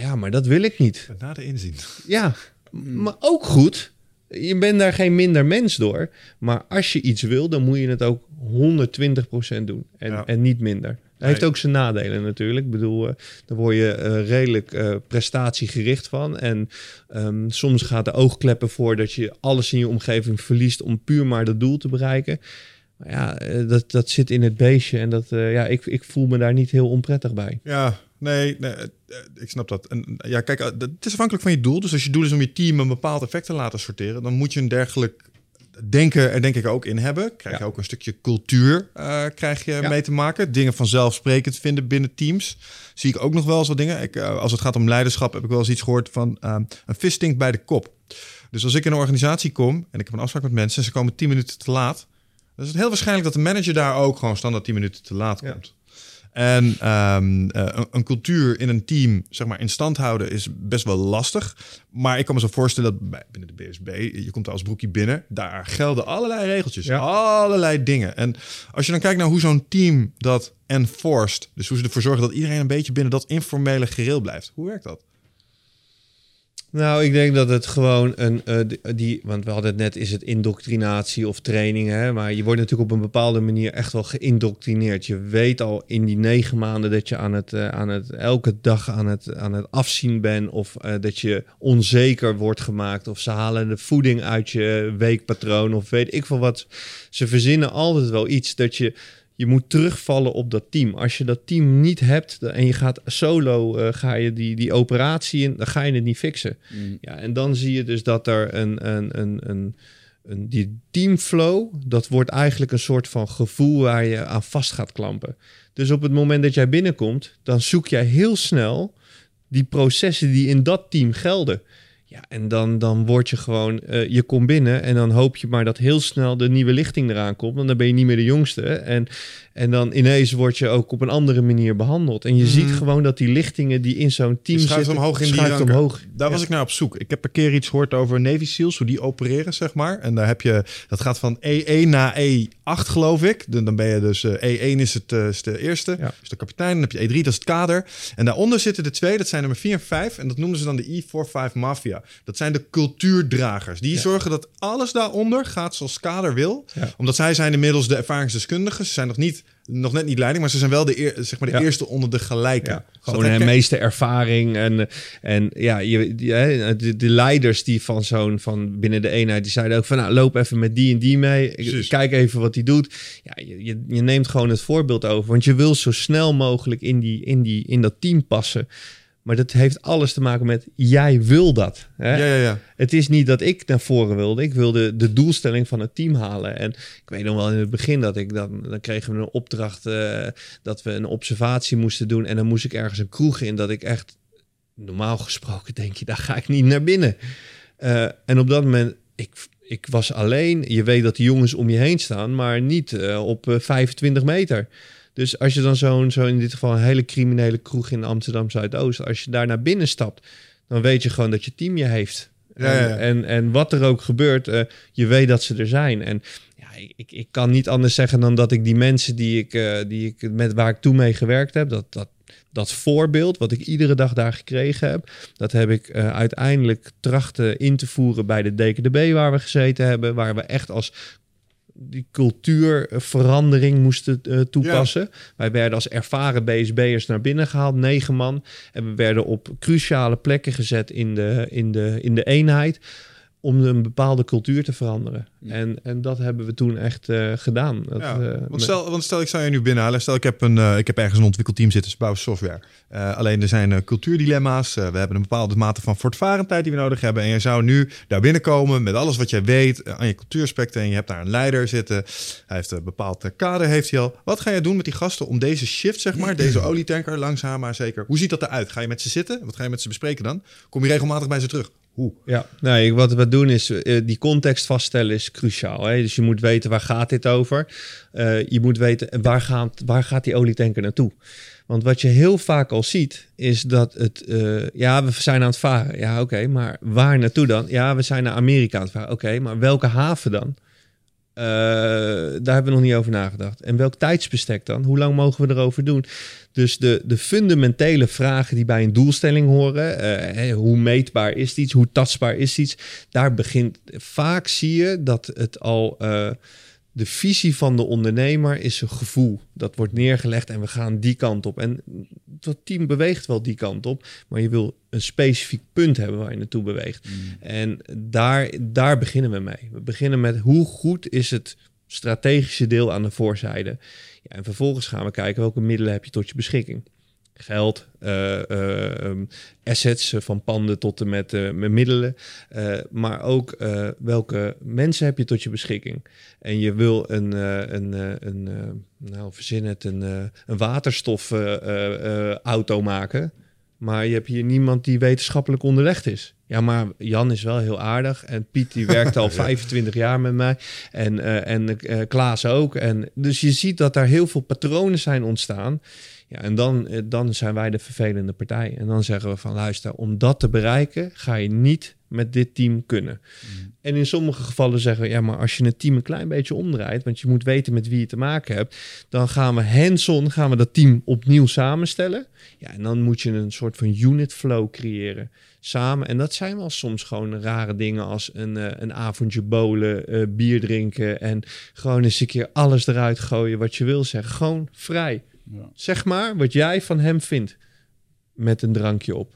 Ja, maar dat wil ik niet. Na de inzien. Ja, maar ook goed. Je bent daar geen minder mens door. Maar als je iets wil, dan moet je het ook 120% doen. En, Ja. en niet minder. Dat heeft ook zijn nadelen natuurlijk. Ik bedoel, eh, daar word je eh, redelijk eh, prestatiegericht van. En ehm, soms gaat de oogkleppen voor dat je alles in je omgeving verliest om puur maar dat doel te bereiken. Maar ja, dat, dat zit in het beestje. En dat, ja, ik, ik voel me daar niet heel onprettig bij. Ja, nee, nee eh, eh, ik snap dat. En eh, ja, kijk, het is afhankelijk van je doel. Dus als je doel is om je team een bepaald effect te laten sorteren, dan moet je een dergelijk denken er denk ik ook in hebben. Krijg je Ja. ook een stukje cultuur krijg je Ja. mee te maken. Dingen vanzelfsprekend vinden binnen teams. Zie ik ook nog wel eens wat dingen. Ik, als het gaat om leiderschap heb ik wel eens iets gehoord van ehm, een vis stinkt bij de kop. Dus als ik in een organisatie kom en ik heb een afspraak met mensen en ze komen 10 minuten te laat, dan is het heel waarschijnlijk dat de manager daar ook gewoon standaard 10 minuten te laat Ja. En ehm, eh, een, cultuur in een team zeg maar, in stand houden is best wel lastig. Maar ik kan me zo voorstellen dat bij, binnen de BSB, je komt als broekie binnen, daar gelden allerlei regeltjes, Ja. allerlei dingen. En als je dan kijkt naar hoe zo'n team dat enforced, dus hoe ze ervoor zorgen dat iedereen een beetje binnen dat informele gereel blijft, hoe werkt dat? Nou, ik denk dat het gewoon een. Uh, die, want we hadden het net, is het indoctrinatie of training. Hè? Maar je wordt natuurlijk op een bepaalde manier echt wel geïndoctrineerd. Je weet al in die negen maanden dat je aan het, uh, aan het elke dag aan het, aan het afzien bent. Of dat je onzeker wordt gemaakt. Of ze halen de voeding uit je weekpatroon. Of weet ik veel wat. Ze verzinnen altijd wel iets dat je je moet terugvallen op dat team. Als je dat team niet hebt en je gaat solo, uh, ga je die, die operatie in, dan ga je het niet fixen. Mm. Ja, en dan zie je dus dat er een, een, een, een, een, die teamflow, dat wordt eigenlijk een soort van gevoel waar je aan vast gaat klampen. Dus op het moment dat jij binnenkomt, dan zoek jij heel snel die processen die in dat team gelden. Ja, en dan, dan word je gewoon, uh, je komt binnen en dan hoop je maar dat heel snel de nieuwe lichting eraan komt. Want dan ben je niet meer de jongste. En, en dan ineens word je ook op een andere manier behandeld. En je Mhm. ziet gewoon dat die lichtingen die in zo'n team Je schuift zitten, omhoog in die schuift ranken. omhoog. Daar was ik naar op zoek. Ik heb een keer iets gehoord over Navy SEALs, hoe die opereren, zeg maar. En daar heb je, dat gaat van E1 naar E8, geloof ik. Dan, dan ben je dus, eh, E1 is, het, eh, is de eerste, Ja. is de kapitein. Dan heb je E3, dat is het kader. En daaronder zitten de twee, dat zijn nummer 4 en 5. En dat noemen ze dan de E45 Mafia. Dat zijn de cultuurdragers. Die zorgen dat alles daaronder gaat zoals kader wil. Ja. Omdat zij zijn inmiddels de ervaringsdeskundigen. Ze zijn nog, niet, nog net niet leiding, maar ze zijn wel de, eer, zeg maar de Ja. eerste onder de gelijken. Ja, gewoon de meeste ervaring. En, en ja, je, de, de leiders die van zo'n van binnen de eenheid, die zeiden ook van nou, loop even met die en die mee. Precies. Kijk even wat die doet. Ja, je, je, je neemt gewoon het voorbeeld over. Want je wil zo snel mogelijk in, die, in, die, in dat team passen. Maar dat heeft alles te maken met jij wil dat. Hè? Ja, ja, ja. Het is niet dat ik naar voren wilde. Ik wilde de doelstelling van het team halen. En ik weet nog wel in het begin dat ik dan, dan kregen we een opdracht eh, dat we een observatie moesten doen. En dan moest ik ergens een kroeg in dat ik echt, normaal gesproken denk je, daar ga ik niet naar binnen. Eh, en op dat moment, ik, ik was alleen. Je weet dat die jongens om je heen staan, maar niet eh, op eh, 25 meter. Dus als je dan zo'n, zo in dit geval een hele criminele kroeg in Amsterdam Zuidoost, als je daar naar binnen stapt, dan weet je gewoon dat je team je heeft. Ja, ja, ja. En, en, en wat er ook gebeurt, eh, je weet dat ze er zijn. En ja, ik, ik kan niet anders zeggen dan dat ik die mensen die ik, eh, die ik met waar ik toen mee gewerkt heb, dat, dat, dat voorbeeld wat ik iedere dag daar gekregen heb, dat heb ik eh, uiteindelijk trachten in te voeren bij de DKDB waar we gezeten hebben, waar we echt als die cultuurverandering moesten eh, toepassen. Wij werden als ervaren BSB'ers naar binnen gehaald, negen man. En we werden op cruciale plekken gezet in de, in de, in de eenheid om een bepaalde cultuur te veranderen. En, en dat hebben we toen echt eh, gedaan. Dat, Ja, eh, want, stel, want stel, ik zou je nu binnenhalen. Stel, ik heb, een, eh, ik heb ergens een ontwikkelteam zitten, ze bouwen software. Alleen er zijn cultuurdilemma's. We hebben een bepaalde mate van voortvarendheid die we nodig hebben. En je zou nu daar binnenkomen met alles wat jij weet aan je cultuuraspecten. En je hebt daar een leider zitten. Hij heeft een bepaald kader, heeft hij al. Wat ga je doen met die gasten om deze shift, zeg maar, deze olietanker, langzaam maar zeker. Hoe ziet dat eruit? Ga je met ze zitten? Wat ga je met ze bespreken dan? Kom je regelmatig bij ze terug? Hoe? Ja, nee, wat we doen is eh, die context vaststellen is cruciaal. Hè? Dus je moet weten waar gaat dit over. Eh, je moet weten waar gaat, waar gaat die olietanker naartoe. Want wat je heel vaak al ziet, is dat het... eh, ja, we zijn aan het varen. Ja, oké, maar waar naartoe dan? Ja, we zijn naar Amerika aan het varen. Oké, maar welke haven dan? Eh, daar hebben we nog niet over nagedacht. En welk tijdsbestek dan? Hoe lang mogen we erover doen? Dus de, de fundamentele vragen die bij een doelstelling horen, eh, hoe meetbaar is iets, hoe tastbaar is iets, daar begint vaak zie je dat het al eh, de visie van de ondernemer is een gevoel. Dat wordt neergelegd en we gaan die kant op. En dat team beweegt wel die kant op, maar je wil een specifiek punt hebben waar je naartoe beweegt. En daar, daar beginnen we mee. We beginnen met hoe goed is het strategische deel aan de voorzijde. Ja, en vervolgens gaan we kijken welke middelen heb je tot je beschikking. Geld, eh, eh, um, assets eh, van panden tot en met, middelen. maar ook welke mensen heb je tot je beschikking. En je wil een, een, een nou verzin het, een, een waterstofauto maken. Maar je hebt hier niemand die wetenschappelijk onderlegd is. Ja, maar Jan is wel heel aardig. En Piet die werkt al 25 jaar met mij. En, eh, en eh, Klaas ook. En, dus je ziet dat daar heel veel patronen zijn ontstaan. Ja, en dan, eh, dan zijn wij de vervelende partij. En dan zeggen we van luister, om dat te bereiken ga je niet met dit team kunnen. En in sommige gevallen zeggen we, ja, maar als je het team een klein beetje omdraait, want je moet weten met wie je te maken hebt, dan gaan we hands-on, gaan we dat team opnieuw samenstellen. Ja, en dan moet je een soort van unit flow creëren samen. En dat zijn wel soms gewoon rare dingen als een, uh, een avondje bolen, uh, bier drinken en gewoon eens een keer alles eruit gooien wat je wil zeggen. Gewoon vrij. Ja. Zeg maar wat jij van hem vindt met een drankje op.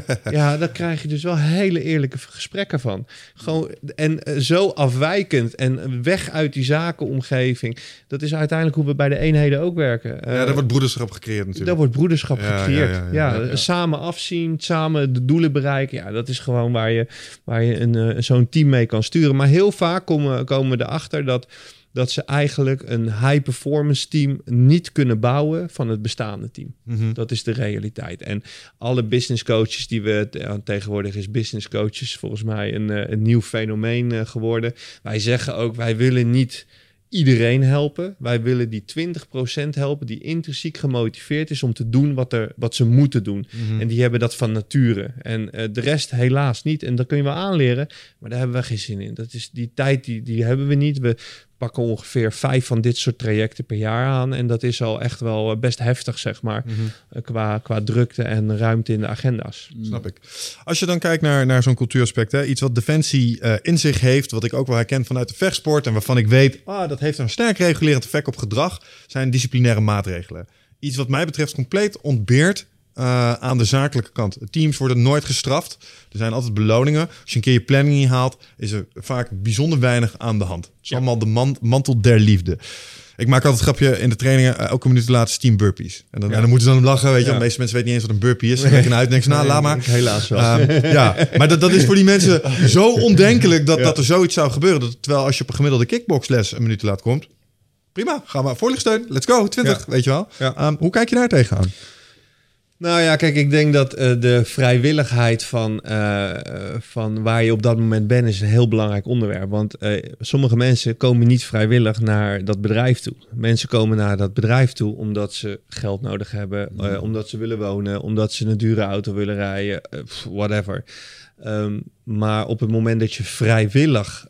ja, daar krijg je dus wel hele eerlijke gesprekken van. Gewoon, en eh, zo afwijkend en weg uit die zakenomgeving. Dat is uiteindelijk hoe we bij de eenheden ook werken. ja, daar uh, wordt broederschap gecreëerd natuurlijk. Daar wordt broederschap Ja, gecreëerd. ja, Ja, ja, ja, ja. samen afzien, samen de doelen bereiken. Ja, dat is gewoon waar je, waar je een, eh, zo'n team mee kan sturen. Maar heel vaak komen, komen we erachter dat dat ze eigenlijk een high-performance team niet kunnen bouwen van het bestaande team. Mhm. Dat is de realiteit. En alle business coaches die we te- tegenwoordig is business coaches volgens mij een, eh, een nieuw fenomeen eh, geworden. Wij zeggen ook wij willen niet iedereen helpen. Wij willen die 20% helpen die intrinsiek gemotiveerd is om te doen wat, er, wat ze moeten doen. Mhm. En die hebben dat van nature. En eh, de rest helaas niet. En dat kun je wel aanleren, maar daar hebben we geen zin in. Dat is die tijd die, die hebben we niet. We pakken ongeveer vijf van dit soort trajecten per jaar aan. En dat is al echt wel eh, best heftig, zeg maar, Mhm. eh, qua, qua drukte en ruimte in de agenda's. Snap ik. Als je dan kijkt naar, naar zo'n cultuuraspect, hè, iets wat Defensie eh, in zich heeft, wat ik ook wel herken vanuit de vechtsport en waarvan ik weet, ah, dat heeft een sterk regulerend effect op gedrag, zijn disciplinaire maatregelen. Iets wat mij betreft compleet ontbeert eh, aan de zakelijke kant. Teams worden nooit gestraft. Er zijn altijd beloningen. Als je een keer je planning niet haalt, is er vaak bijzonder weinig aan de hand. Het is Ja. allemaal de man- mantel der liefde. Ik maak altijd een grapje in de trainingen. eh, elke minuut laatste 10 burpees. En dan, Ja. en dan moeten ze dan lachen. Weet je, Ja. de meeste mensen weten niet eens wat een burpee is. Ze rekenen uit en denken ze, nou, laat maar. Helaas wel. Ehm, ja, maar dat, dat is voor die mensen zo ondenkelijk dat, dat er zoiets zou gebeuren. Dat, terwijl als je op een gemiddelde kickboxles een minuut te laat komt, prima, ga maar voorlichtsteun, let's go, 20, weet je wel. Ehm, hoe kijk je daar tegenaan? Nou ja, kijk, ik denk dat eh, de vrijwilligheid van, eh, eh, van waar je op dat moment bent is een heel belangrijk onderwerp. Want sommige mensen komen niet vrijwillig naar dat bedrijf toe. Mensen komen naar dat bedrijf toe omdat ze geld nodig hebben, eh, omdat ze willen wonen, omdat ze een dure auto willen rijden, whatever. Ehm, maar op het moment dat je vrijwillig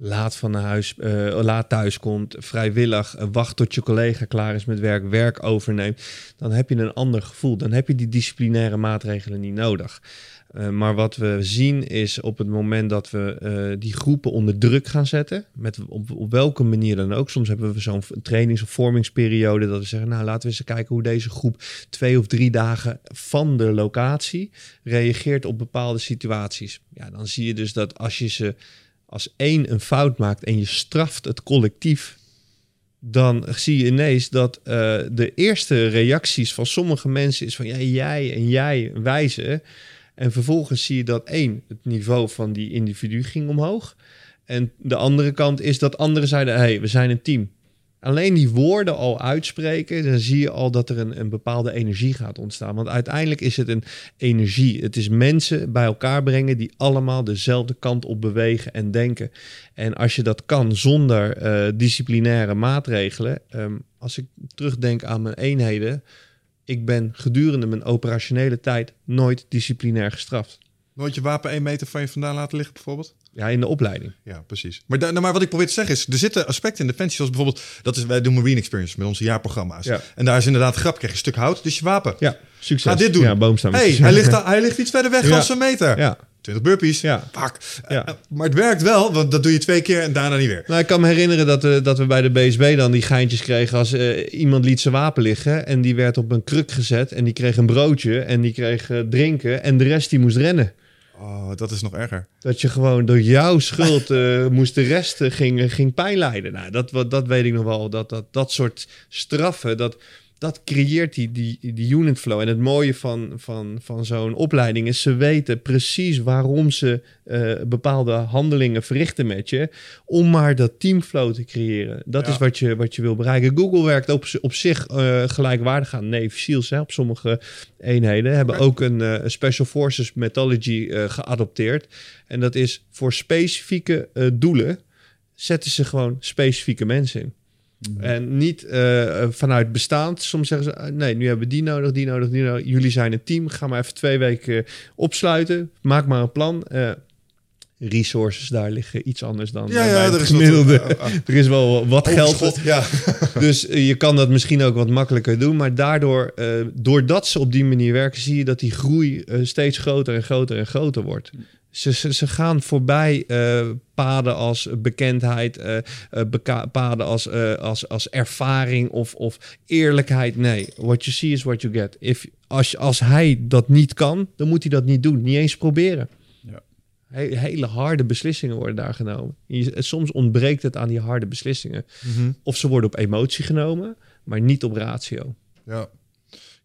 laat van huis, eh, laat thuis komt, vrijwillig eh, wacht tot je collega klaar is met werk, werk overneemt, dan heb je een ander gevoel. Dan heb je die disciplinaire maatregelen niet nodig. Eh, maar wat we zien is op het moment dat we die groepen onder druk gaan zetten, met op, op welke manier dan ook. Soms hebben we zo'n trainings- of vormingsperiode dat we zeggen, nou laten we eens kijken hoe deze groep twee of drie dagen van de locatie reageert op bepaalde situaties. Ja, dan zie je dus dat als je ze als één een fout maakt en je straft het collectief, dan zie je ineens dat eh, de eerste reacties van sommige mensen is van ja, jij en jij wijzen. En vervolgens zie je dat één, het niveau van die individu ging omhoog. En de andere kant is dat anderen zeiden, hey, we zijn een team. Alleen die woorden al uitspreken, dan zie je al dat er een, een bepaalde energie gaat ontstaan. Want uiteindelijk is het een energie. Het is mensen bij elkaar brengen die allemaal dezelfde kant op bewegen en denken. En als je dat kan zonder eh, disciplinaire maatregelen. ehm, als ik terugdenk aan mijn eenheden. Ik ben gedurende mijn operationele tijd nooit disciplinair gestraft. Nooit je wapen één meter van je vandaan laten liggen bijvoorbeeld? Ja, in de opleiding. Ja, precies. Maar, nou, maar wat ik probeer te zeggen is, er zitten aspecten in Defensie, zoals bijvoorbeeld, dat is, wij doen Marine Experience met onze jaarprogramma's. Ja. En daar is inderdaad grap, krijg je een stuk hout, dus je wapen. Ja, succes. Ga dit doen. Ja, boomstam. hey, hij, ligt, al- hij ligt iets verder weg Ja. als een meter. Ja. 20 burpees. Ja. Pak. Ja. Eh, maar het werkt wel, want dat doe je twee keer en daarna niet weer. Nou, ik kan me herinneren dat, we dat we bij de BSB dan die geintjes kregen als eh, iemand liet zijn wapen liggen en die werd op een kruk gezet en die kreeg een broodje en die kreeg eh, drinken en de rest die moest rennen. Oh, dat is nog erger. Dat je gewoon door jouw schuld eh, moest de rest eh, ging, ging pijn lijden. Nou, dat, dat weet ik nog wel. Dat, dat, dat soort straffen, dat, dat creëert die, die, die unit flow. En het mooie van, van, van zo'n opleiding is, ze weten precies waarom ze eh, bepaalde handelingen verrichten met je. Om maar dat teamflow te creëren. Dat Ja. is wat je, wat je wil bereiken. Google werkt op, op zich eh, gelijkwaardig aan Navy SEALs. Hè, op sommige eenheden hebben ook een eh, Special Forces methodology geadopteerd. En dat is voor specifieke doelen zetten ze gewoon specifieke mensen in. En niet eh, vanuit bestaand. Soms zeggen ze, eh, nee, nu hebben we die nodig, die nodig, die nodig. Jullie zijn een team, ga maar even twee weken opsluiten. Maak maar een plan. Eh, resources daar liggen iets anders dan Ja, eh, er is gemiddelde. wat, uh, uh, er is wel wat geld. Ja. Dus eh, je kan dat misschien ook wat makkelijker doen. Maar daardoor, eh, doordat ze op die manier werken, zie je dat die groei eh, steeds groter en groter en groter wordt. Ze, ze, ze gaan voorbij eh, paden als bekendheid, beka- paden als, als, als ervaring of, of eerlijkheid. Nee, what you see is what you get. If, als, als hij dat niet kan, dan moet hij dat niet doen. Niet eens proberen. Ja. He- hele harde beslissingen worden daar genomen. Je- soms ontbreekt het aan die harde beslissingen. Mhm. Of ze worden op emotie genomen, maar niet op ratio. Ja.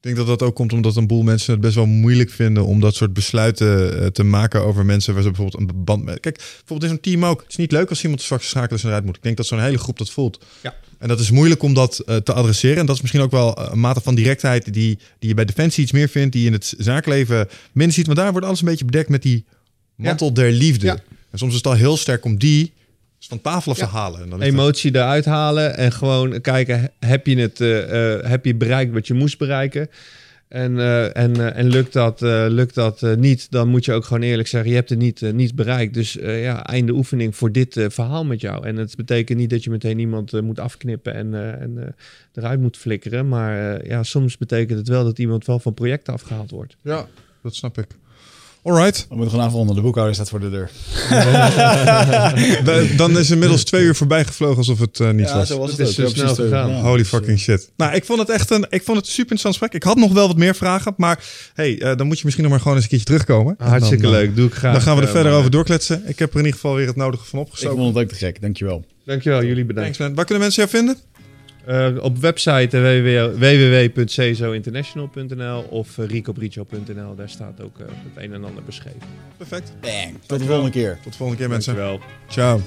Ik denk dat dat ook komt omdat een boel mensen het best wel moeilijk vinden om dat soort besluiten eh, te maken over mensen waar ze bijvoorbeeld een band mee. Kijk, bijvoorbeeld in zo'n team ook. Het is niet leuk als iemand straks schakelen en eruit moet. Ik denk dat zo'n hele groep dat voelt. Ja. En dat is moeilijk om dat eh, te adresseren. En dat is misschien ook wel eh, een mate van directheid die, die je bij Defensie iets meer vindt, die je in het zakenleven minder ziet. Maar daar wordt alles een beetje bedekt met die mantel der liefde. Ja. En soms is het al heel sterk om die van tafel af te Ja. halen. En dan dat- Emotie eruit halen en gewoon kijken, heb je, het, eh, eh, heb je bereikt wat je moest bereiken? En, eh, en, en lukt dat, eh, lukt dat eh, niet, dan moet je ook gewoon eerlijk zeggen, je hebt het niet, niet bereikt. Dus eh, ja, einde oefening voor dit eh, verhaal met jou. En het betekent niet dat je meteen iemand moet afknippen en, eh, en eh, eruit moet flikkeren. Maar eh, ja, soms betekent het wel dat iemand wel van projecten afgehaald wordt. Ja, dat snap ik. Alright. We moeten gewoon afronden. De boekhouder staat voor de deur. Da- Dan is inmiddels twee uur voorbij gevlogen alsof het eh, niet was. was Het is zo snel gegaan. Holy fucking shit. Nou, ik vond het echt een, ik vond het een super interessant gesprek. Ik had nog wel wat meer vragen, maar hey, eh, dan moet je misschien nog maar gewoon eens een keertje terugkomen. En Hartstikke dan, eh, leuk, doe ik graag. Dan gaan we er verder maar- over doorkletsen. Ik heb er in ieder geval weer het nodige van Ik opgestoken. vond het ook te gek. Dankjewel. Dankjewel, jullie bedankt. Thanks man. Waar kunnen mensen jou vinden? Eh, op website www.cezointernational.nl of uh, ricobricio.nl. Daar staat ook uh, het een en ander beschreven. Perfect. Bang. Tot de volgende keer. Tot de volgende keer mensen. Dankjewel. Ciao.